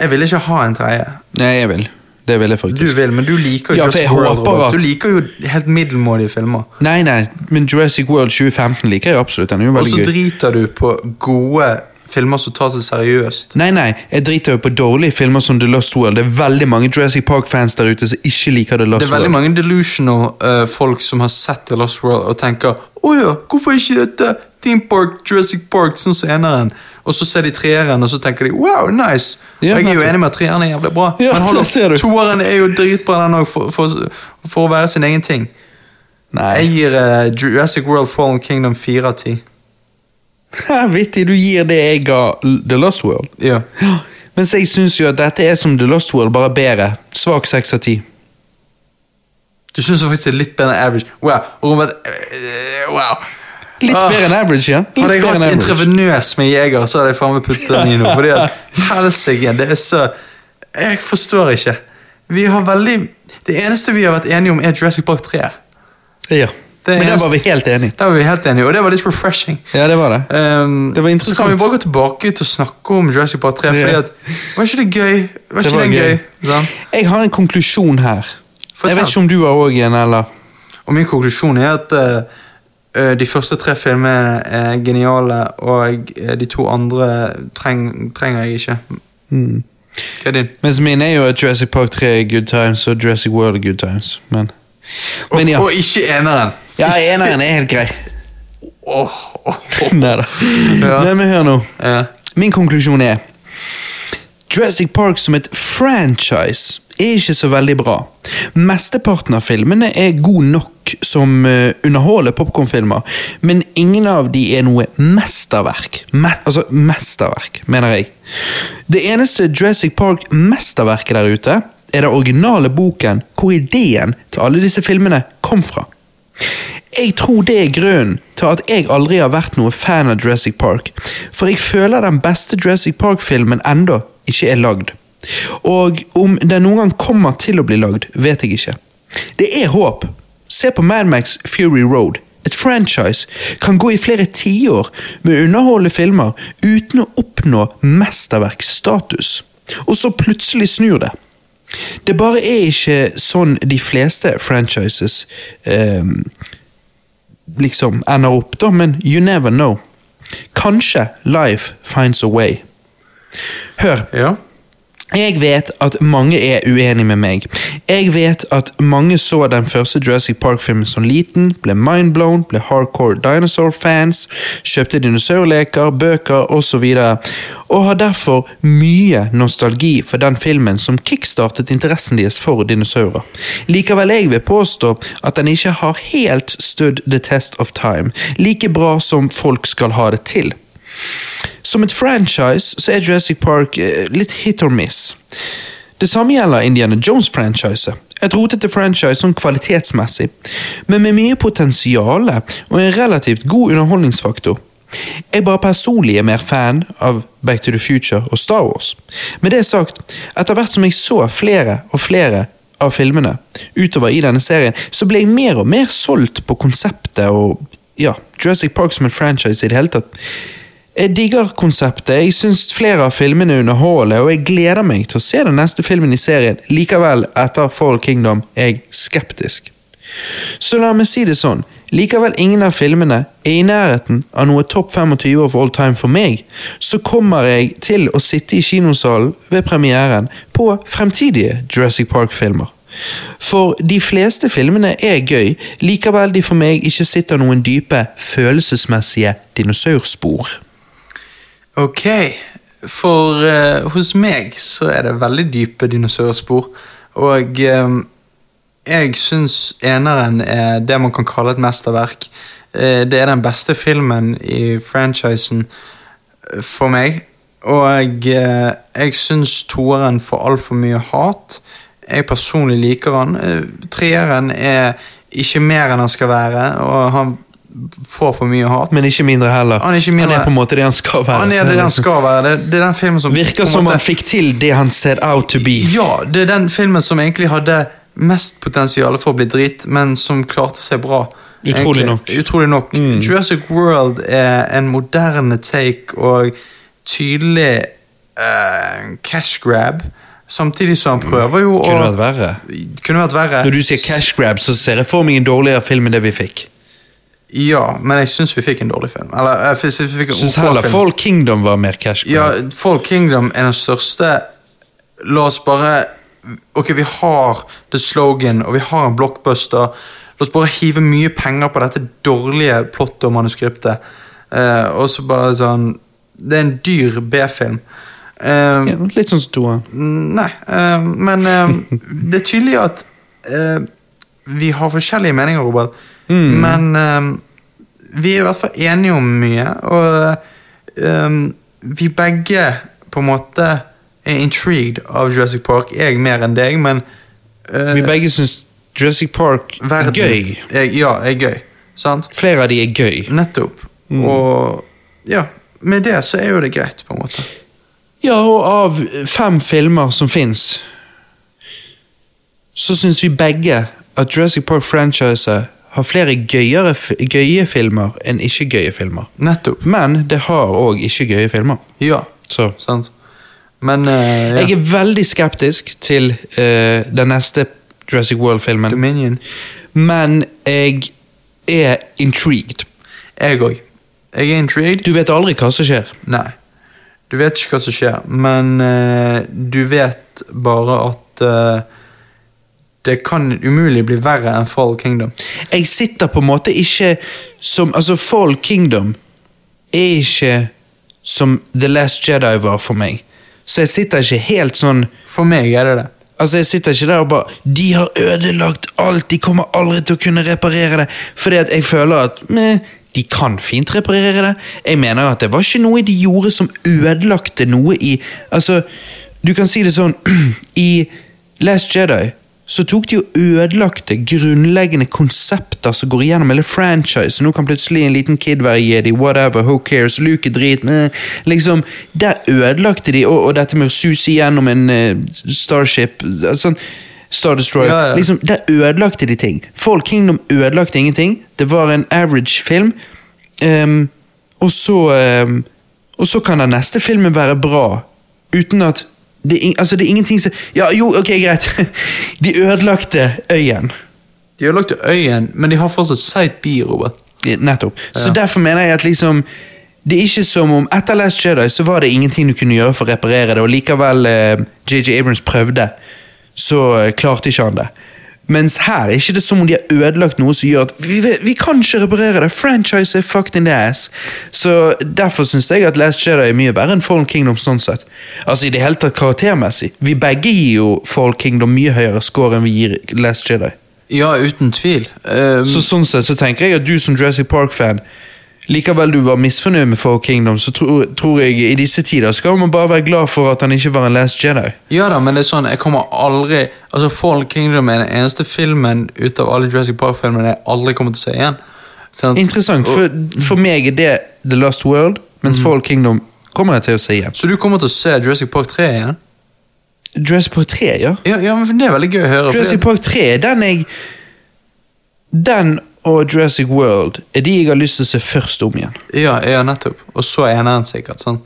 Jeg vil ikke ha en tredje. Nei, jeg vil. Det vil jeg faktisk. Du vil, men du liker jo Ja, Jurassic World. at- Du liker jo helt middelmådige filmer. Nei, nei, men Jurassic World 2015 liker jeg absolutt. Den er jo veldig gøy. Og så driter du på gode filmer som tar seg seriøst. Nei, nei, jeg driter jo på dårlige filmer som The Lost World. Det er veldig mange Jurassic Park-fans der ute som ikke liker The Lost World. Det er veldig World. mange delusional uh, folk som har sett The Lost World og tenker Å ja, hvorfor ikke dette Theme Park, Jurassic Park, sånn som eneren? Og så ser de treeren, og så tenker de wow, nice. Ja, og jeg er jo enig med at treeren er jævlig bra. [laughs] Ja, men hold [laughs] opp, toeren er jo dritbra, den òg, for, for, for å være sin egen ting. Nei, Jeg gir uh, Jurassic World Fallen Kingdom fire av ti. [laughs] vittig, du gir det jeg ga The Lost World. Ja. [gasps] Mens jeg syns jo at dette er som The Lost World, bare bedre. Svak seks av ti. Du syns faktisk det er litt bedre enn average. Wow. Robert, eh, wow. Litt Ah. bedre enn average, ja. Litt Hadde jeg hatt intravenøs med jeger, så hadde jeg faen meg puttet den i noe. Fordi at [laughs] helsike, det er så Jeg forstår ikke. Vi har veldig Det eneste vi har vært enige om, er Jurassic Park 3. Ja. Det Men der var vi helt enige. Der var vi helt enige, og det var litt refreshing. Ja, det var det. Um, Det var interessant. Så kan vi bare gå tilbake til å snakke om Jurassic Park 3, Ja. fordi at Var ikke det gøy? Var Det ikke var det gøy. gøy? Sånn? Jeg har en konklusjon her. Fortell. Jeg vet ikke om du har òg en, eller? Og min konklusjon er at eh, de første tre filmene er geniale, og eh, de to andre treng, trenger jeg ikke. Mm. Hva er din? Mens min er jo at Jurassic Park 3 er good times, og Jurassic World er good times. Men, men ja. Og ikke eneren. Ja, eneren er helt grei. [laughs] [laughs] Nei da. Ja. Nei, men hør nå. Ja. Min konklusjon er Jurassic Park som et franchise er ikke så veldig bra. Mesteparten av filmene er god nok som uh, underholder popkornfilmer, men ingen av de er noe mesterverk. Me altså mesterverk, mener jeg. Det eneste Jurassic Park-mesterverket der ute er den originale boken hvor ideen til alle disse filmene kom fra. Jeg tror det er grunnen til at jeg aldri har vært noe fan av Jurassic Park, for jeg føler den beste Jurassic Park-filmen enda ikke er lagd. Og om den noen gang kommer til å bli lagd, vet jeg ikke. Det er håp. Se på Mad Max Fury Road. Et franchise kan gå i flere tiår med å underholde filmer uten å oppnå mesterverksstatus. Og så plutselig snur det. Det bare er ikke sånn de fleste franchises eh, liksom ender opp, da, men you never know. Kanskje life finds a way. Hør. Ja. Jeg vet at mange er uenige med meg. Jeg vet at mange så den første Jurassic Park-filmen som liten, ble mindblown, ble hardcore dinosaur-fans, kjøpte dinosaurleker, bøker osv., og, og har derfor mye nostalgi for den filmen som kickstartet interessen deres for dinosaurer. Likevel jeg vil påstå at den ikke har helt stood the test of time, like bra som folk skal ha det til. Som et franchise så er Jurassic Park eh, litt hit or miss. Det samme gjelder Indiana Jones-franchiset. Et rotete franchise sånn kvalitetsmessig, men med mye potensial og en relativt god underholdningsfaktor. Jeg bare personlig er mer fan av Back to the Future og Star Wars. Med det sagt, etter hvert som jeg så flere og flere av filmene utover i denne serien, så ble jeg mer og mer solgt på konseptet og ja, Jurassic Park som en franchise i det hele tatt. Jeg digger konseptet, jeg syns flere av filmene underholder, og jeg gleder meg til å se den neste filmen i serien. Likevel, etter Fall Kingdom, er jeg skeptisk. Så la meg si det sånn, likevel ingen av filmene er i nærheten av noe topp 25 of all time for meg, så kommer jeg til å sitte i kinosalen ved premieren på fremtidige Jurassic Park-filmer. For de fleste filmene er gøy, likevel de for meg ikke sitter noen dype, følelsesmessige dinosaurspor. Ok, for uh, hos meg så er det veldig dype dinosaurspor. Og um, jeg syns eneren er det man kan kalle et mesterverk. Uh, det er den beste filmen i franchisen for meg. Og uh, jeg syns toeren får altfor mye hat. Jeg personlig liker han. Treeren er ikke mer enn han skal være, og han får for mye hat. Men ikke mindre heller. Han er ikke mindre- han er på en måte det han skal være. Han er det han skal være. Det, det er den filmen som Virker på som måte- han fikk til det han set out to be. Ja, det er den filmen som egentlig hadde mest potensial for å bli drit, men som klarte seg bra. Utrolig egentlig. nok. Mm. Utrolig nok. Jurassic World er en moderne take og tydelig uh, cash grab. Samtidig som han prøver jo å Kunne vært verre. Kunne vært verre. Når du sier cash grab, så ser jeg for meg en dårligere film enn det vi fikk. Ja, men jeg syns vi fikk en dårlig film. Eller jeg Syns OK heller film. Fall Kingdom var mer cash Ja. Fall Kingdom er den største La oss bare Ok, vi har the slogan, og vi har en blockbuster. La oss bare hive mye penger på dette dårlige plottet og manuskriptet. Eh, og så bare sånn Det er en dyr B-film. Eh, Ja, litt sånn som toeren. Nei, eh, men eh, [laughs] det er tydelig at eh, vi har forskjellige meninger, Robert. Men um, vi er i hvert fall enige om mye, og um, vi begge på en måte er intrigued av Jurassic Park. Jeg mer enn deg, men uh, Vi begge syns Jurassic Park er gøy. Er, ja, er gøy. Sant? Flere av de er gøy. Nettopp. Og ja, med det så er jo det greit, på en måte. Ja, og av fem filmer som fins, så syns vi begge at Jurassic Park franchise har flere gøyere, gøye filmer enn ikke-gøye filmer. Nettopp. Men det har òg ikke-gøye filmer. Ja, Så sant. Men uh, ja. jeg er veldig skeptisk til uh, den neste Jurassic World-filmen, Dominion. men jeg er intrigued. Jeg òg. Jeg er intrigued. Du vet aldri hva som skjer. Nei. Du vet ikke hva som skjer, men uh, du vet bare at det kan umulig bli verre enn Fall Kingdom. Jeg sitter på en måte ikke som Altså, Fall Kingdom er ikke som The Last Jedi var for meg. Så jeg sitter ikke helt sånn For meg er det det. Altså, jeg sitter ikke der og bare De har ødelagt alt, de kommer aldri til å kunne reparere det. Fordi at jeg føler at meh, de kan fint reparere det. Jeg mener at det var ikke noe de gjorde som ødelagte noe i Altså, du kan si det sånn [clears throat] I Last Jedi så tok de og ødelagte grunnleggende konsepter som går igjennom hele franchise. Nå kan plutselig en liten kid være jedi, whatever, who cares, Luke er drit men liksom, Der ødelagte de, og, og dette med å suse gjennom en uh, Starship sånn, Star Destroyer. Ja, ja. Liksom, der ødelagte de ting. Fall Kingdom ødelagte ingenting. Det var en average film. Um, og så um, Og så kan den neste filmen være bra, uten at det, er altså, det er ingenting som Ja, jo, ok, greit. [laughs] De ødelagte øyen. De ødelagte lagt øyen, men de har fortsatt Sight B, Robert. Ja, Nettopp. Så derfor mener jeg at liksom det er ikke som om Etter Last Jedi så var det ingenting du kunne gjøre for å reparere det, og likevel eh, JJ Abrams prøvde, så eh, klarte ikke han det. Mens her er ikke det som om de har ødelagt noe som gjør at vi, vi, vi kan ikke reparere det. Franchise er fucked in the ass. Så Derfor syns jeg at Last Jedi er mye verre enn Fallen Kingdom. sånn sett. Altså i det hele tatt karaktermessig. Vi begge gir jo Fallen Kingdom mye høyere score enn vi gir Last Jedi. Ja, uten tvil. Um, Så sånn sett så tenker jeg at du som Jurassic Park-fan Likevel du var misfornøyd med Fall Kingdom, så tror, tror jeg i disse tider skal man bare være glad for at han ikke var en Last Jedi. ja da, men det er sånn, jeg kommer aldri Altså, Fallen Kingdom er den eneste filmen ut av alle Jurassic Park-filmene jeg aldri kommer til å se igjen. Sånn, Interessant, for, for meg er det The Lost World, mens Fall Kingdom kommer jeg til å se igjen. Så du kommer til å se Jurassic Park 3 igjen? Jurassic Park 3, ja. Ja, ja men det er veldig gøy å høre. Jurassic Park 3, den jeg Den og Jurassic World er de jeg har lyst til å se først om igjen. Ja, ja, nettopp. Og så eneren sikkert. sånn.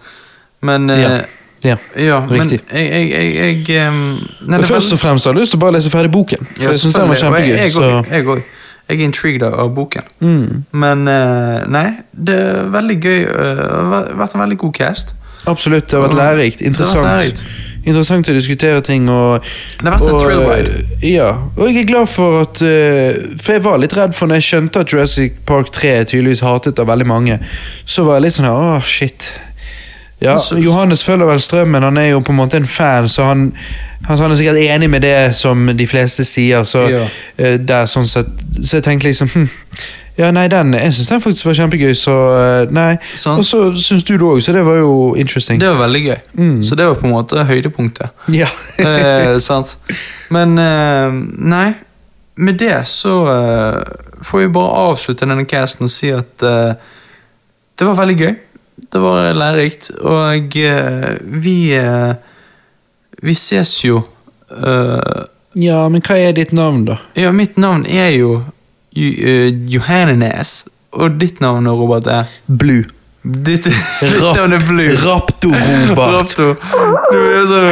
Men eh, Ja, ja, ja, men riktig. jeg, jeg, jeg, jeg nei, Men først og fremst har jeg lyst til å bare lese ferdig boken. For Ja, jeg synes den var kjempegøy. Jeg, så... jeg, jeg, jeg er intrigued av- boken. Mm. Men eh, nei, det er veldig gøy. eh, Det har vært en veldig god cast. Absolutt, det har vært lærerikt. det har vært Interessant. lærerikt. Interessant å diskutere ting og Det har vært en thrill ride. eh, Ja, og jeg er glad for at eh, For jeg var litt redd for når jeg skjønte at Jurassic Park 3 er tydeligvis hatet av veldig mange. Så var jeg litt sånn her, åh, shit. Ja, Johannes følger vel strømmen, han er jo på en måte en fan, så han, han, han er sikkert enig med det som de fleste sier. Så, Ja. eh, der, sånn sett, så jeg tenkte liksom hm, Ja, nei, den, jeg syns den faktisk var kjempegøy, så eh, nei. Sånn. Og så syns du det òg, så det var jo interesting. Det var veldig gøy. Mm. Så det var på en måte høydepunktet. Ja. [laughs] eh, sant? Men eh, nei, med det så eh, får vi bare avslutte denne casten og si at eh, det var veldig gøy. Det var lærerikt, og eh, vi Vi ses jo eh, ja, men hva er ditt navn, da? Ja, mitt navn er jo Ju- Johannes, og ditt navn, Robert, er Blue. Ditt, [laughs] ditt navn er Blue. Rapto Robert. [laughs] Du er sånn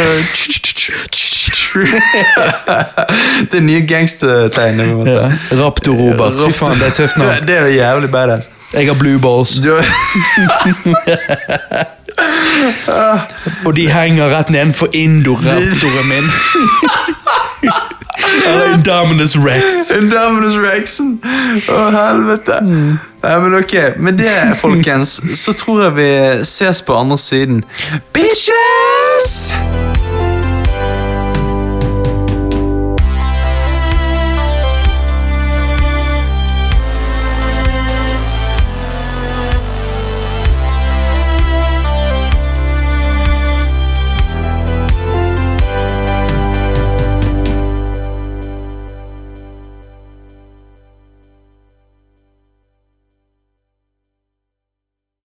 [laughs] Det er nye gangstertegnet. Ja. Raptor-Robert. Fy faen, det er tøft navn. Det er jævlig badass. Jeg har blue balls. Og de henger rett nedenfor Indoraptoren min. Eller Indominus Rex. Indominus Rexen! Å, helvete. Nei, men ok, Med det, folkens, så tror jeg vi ses på andre siden. Bitches!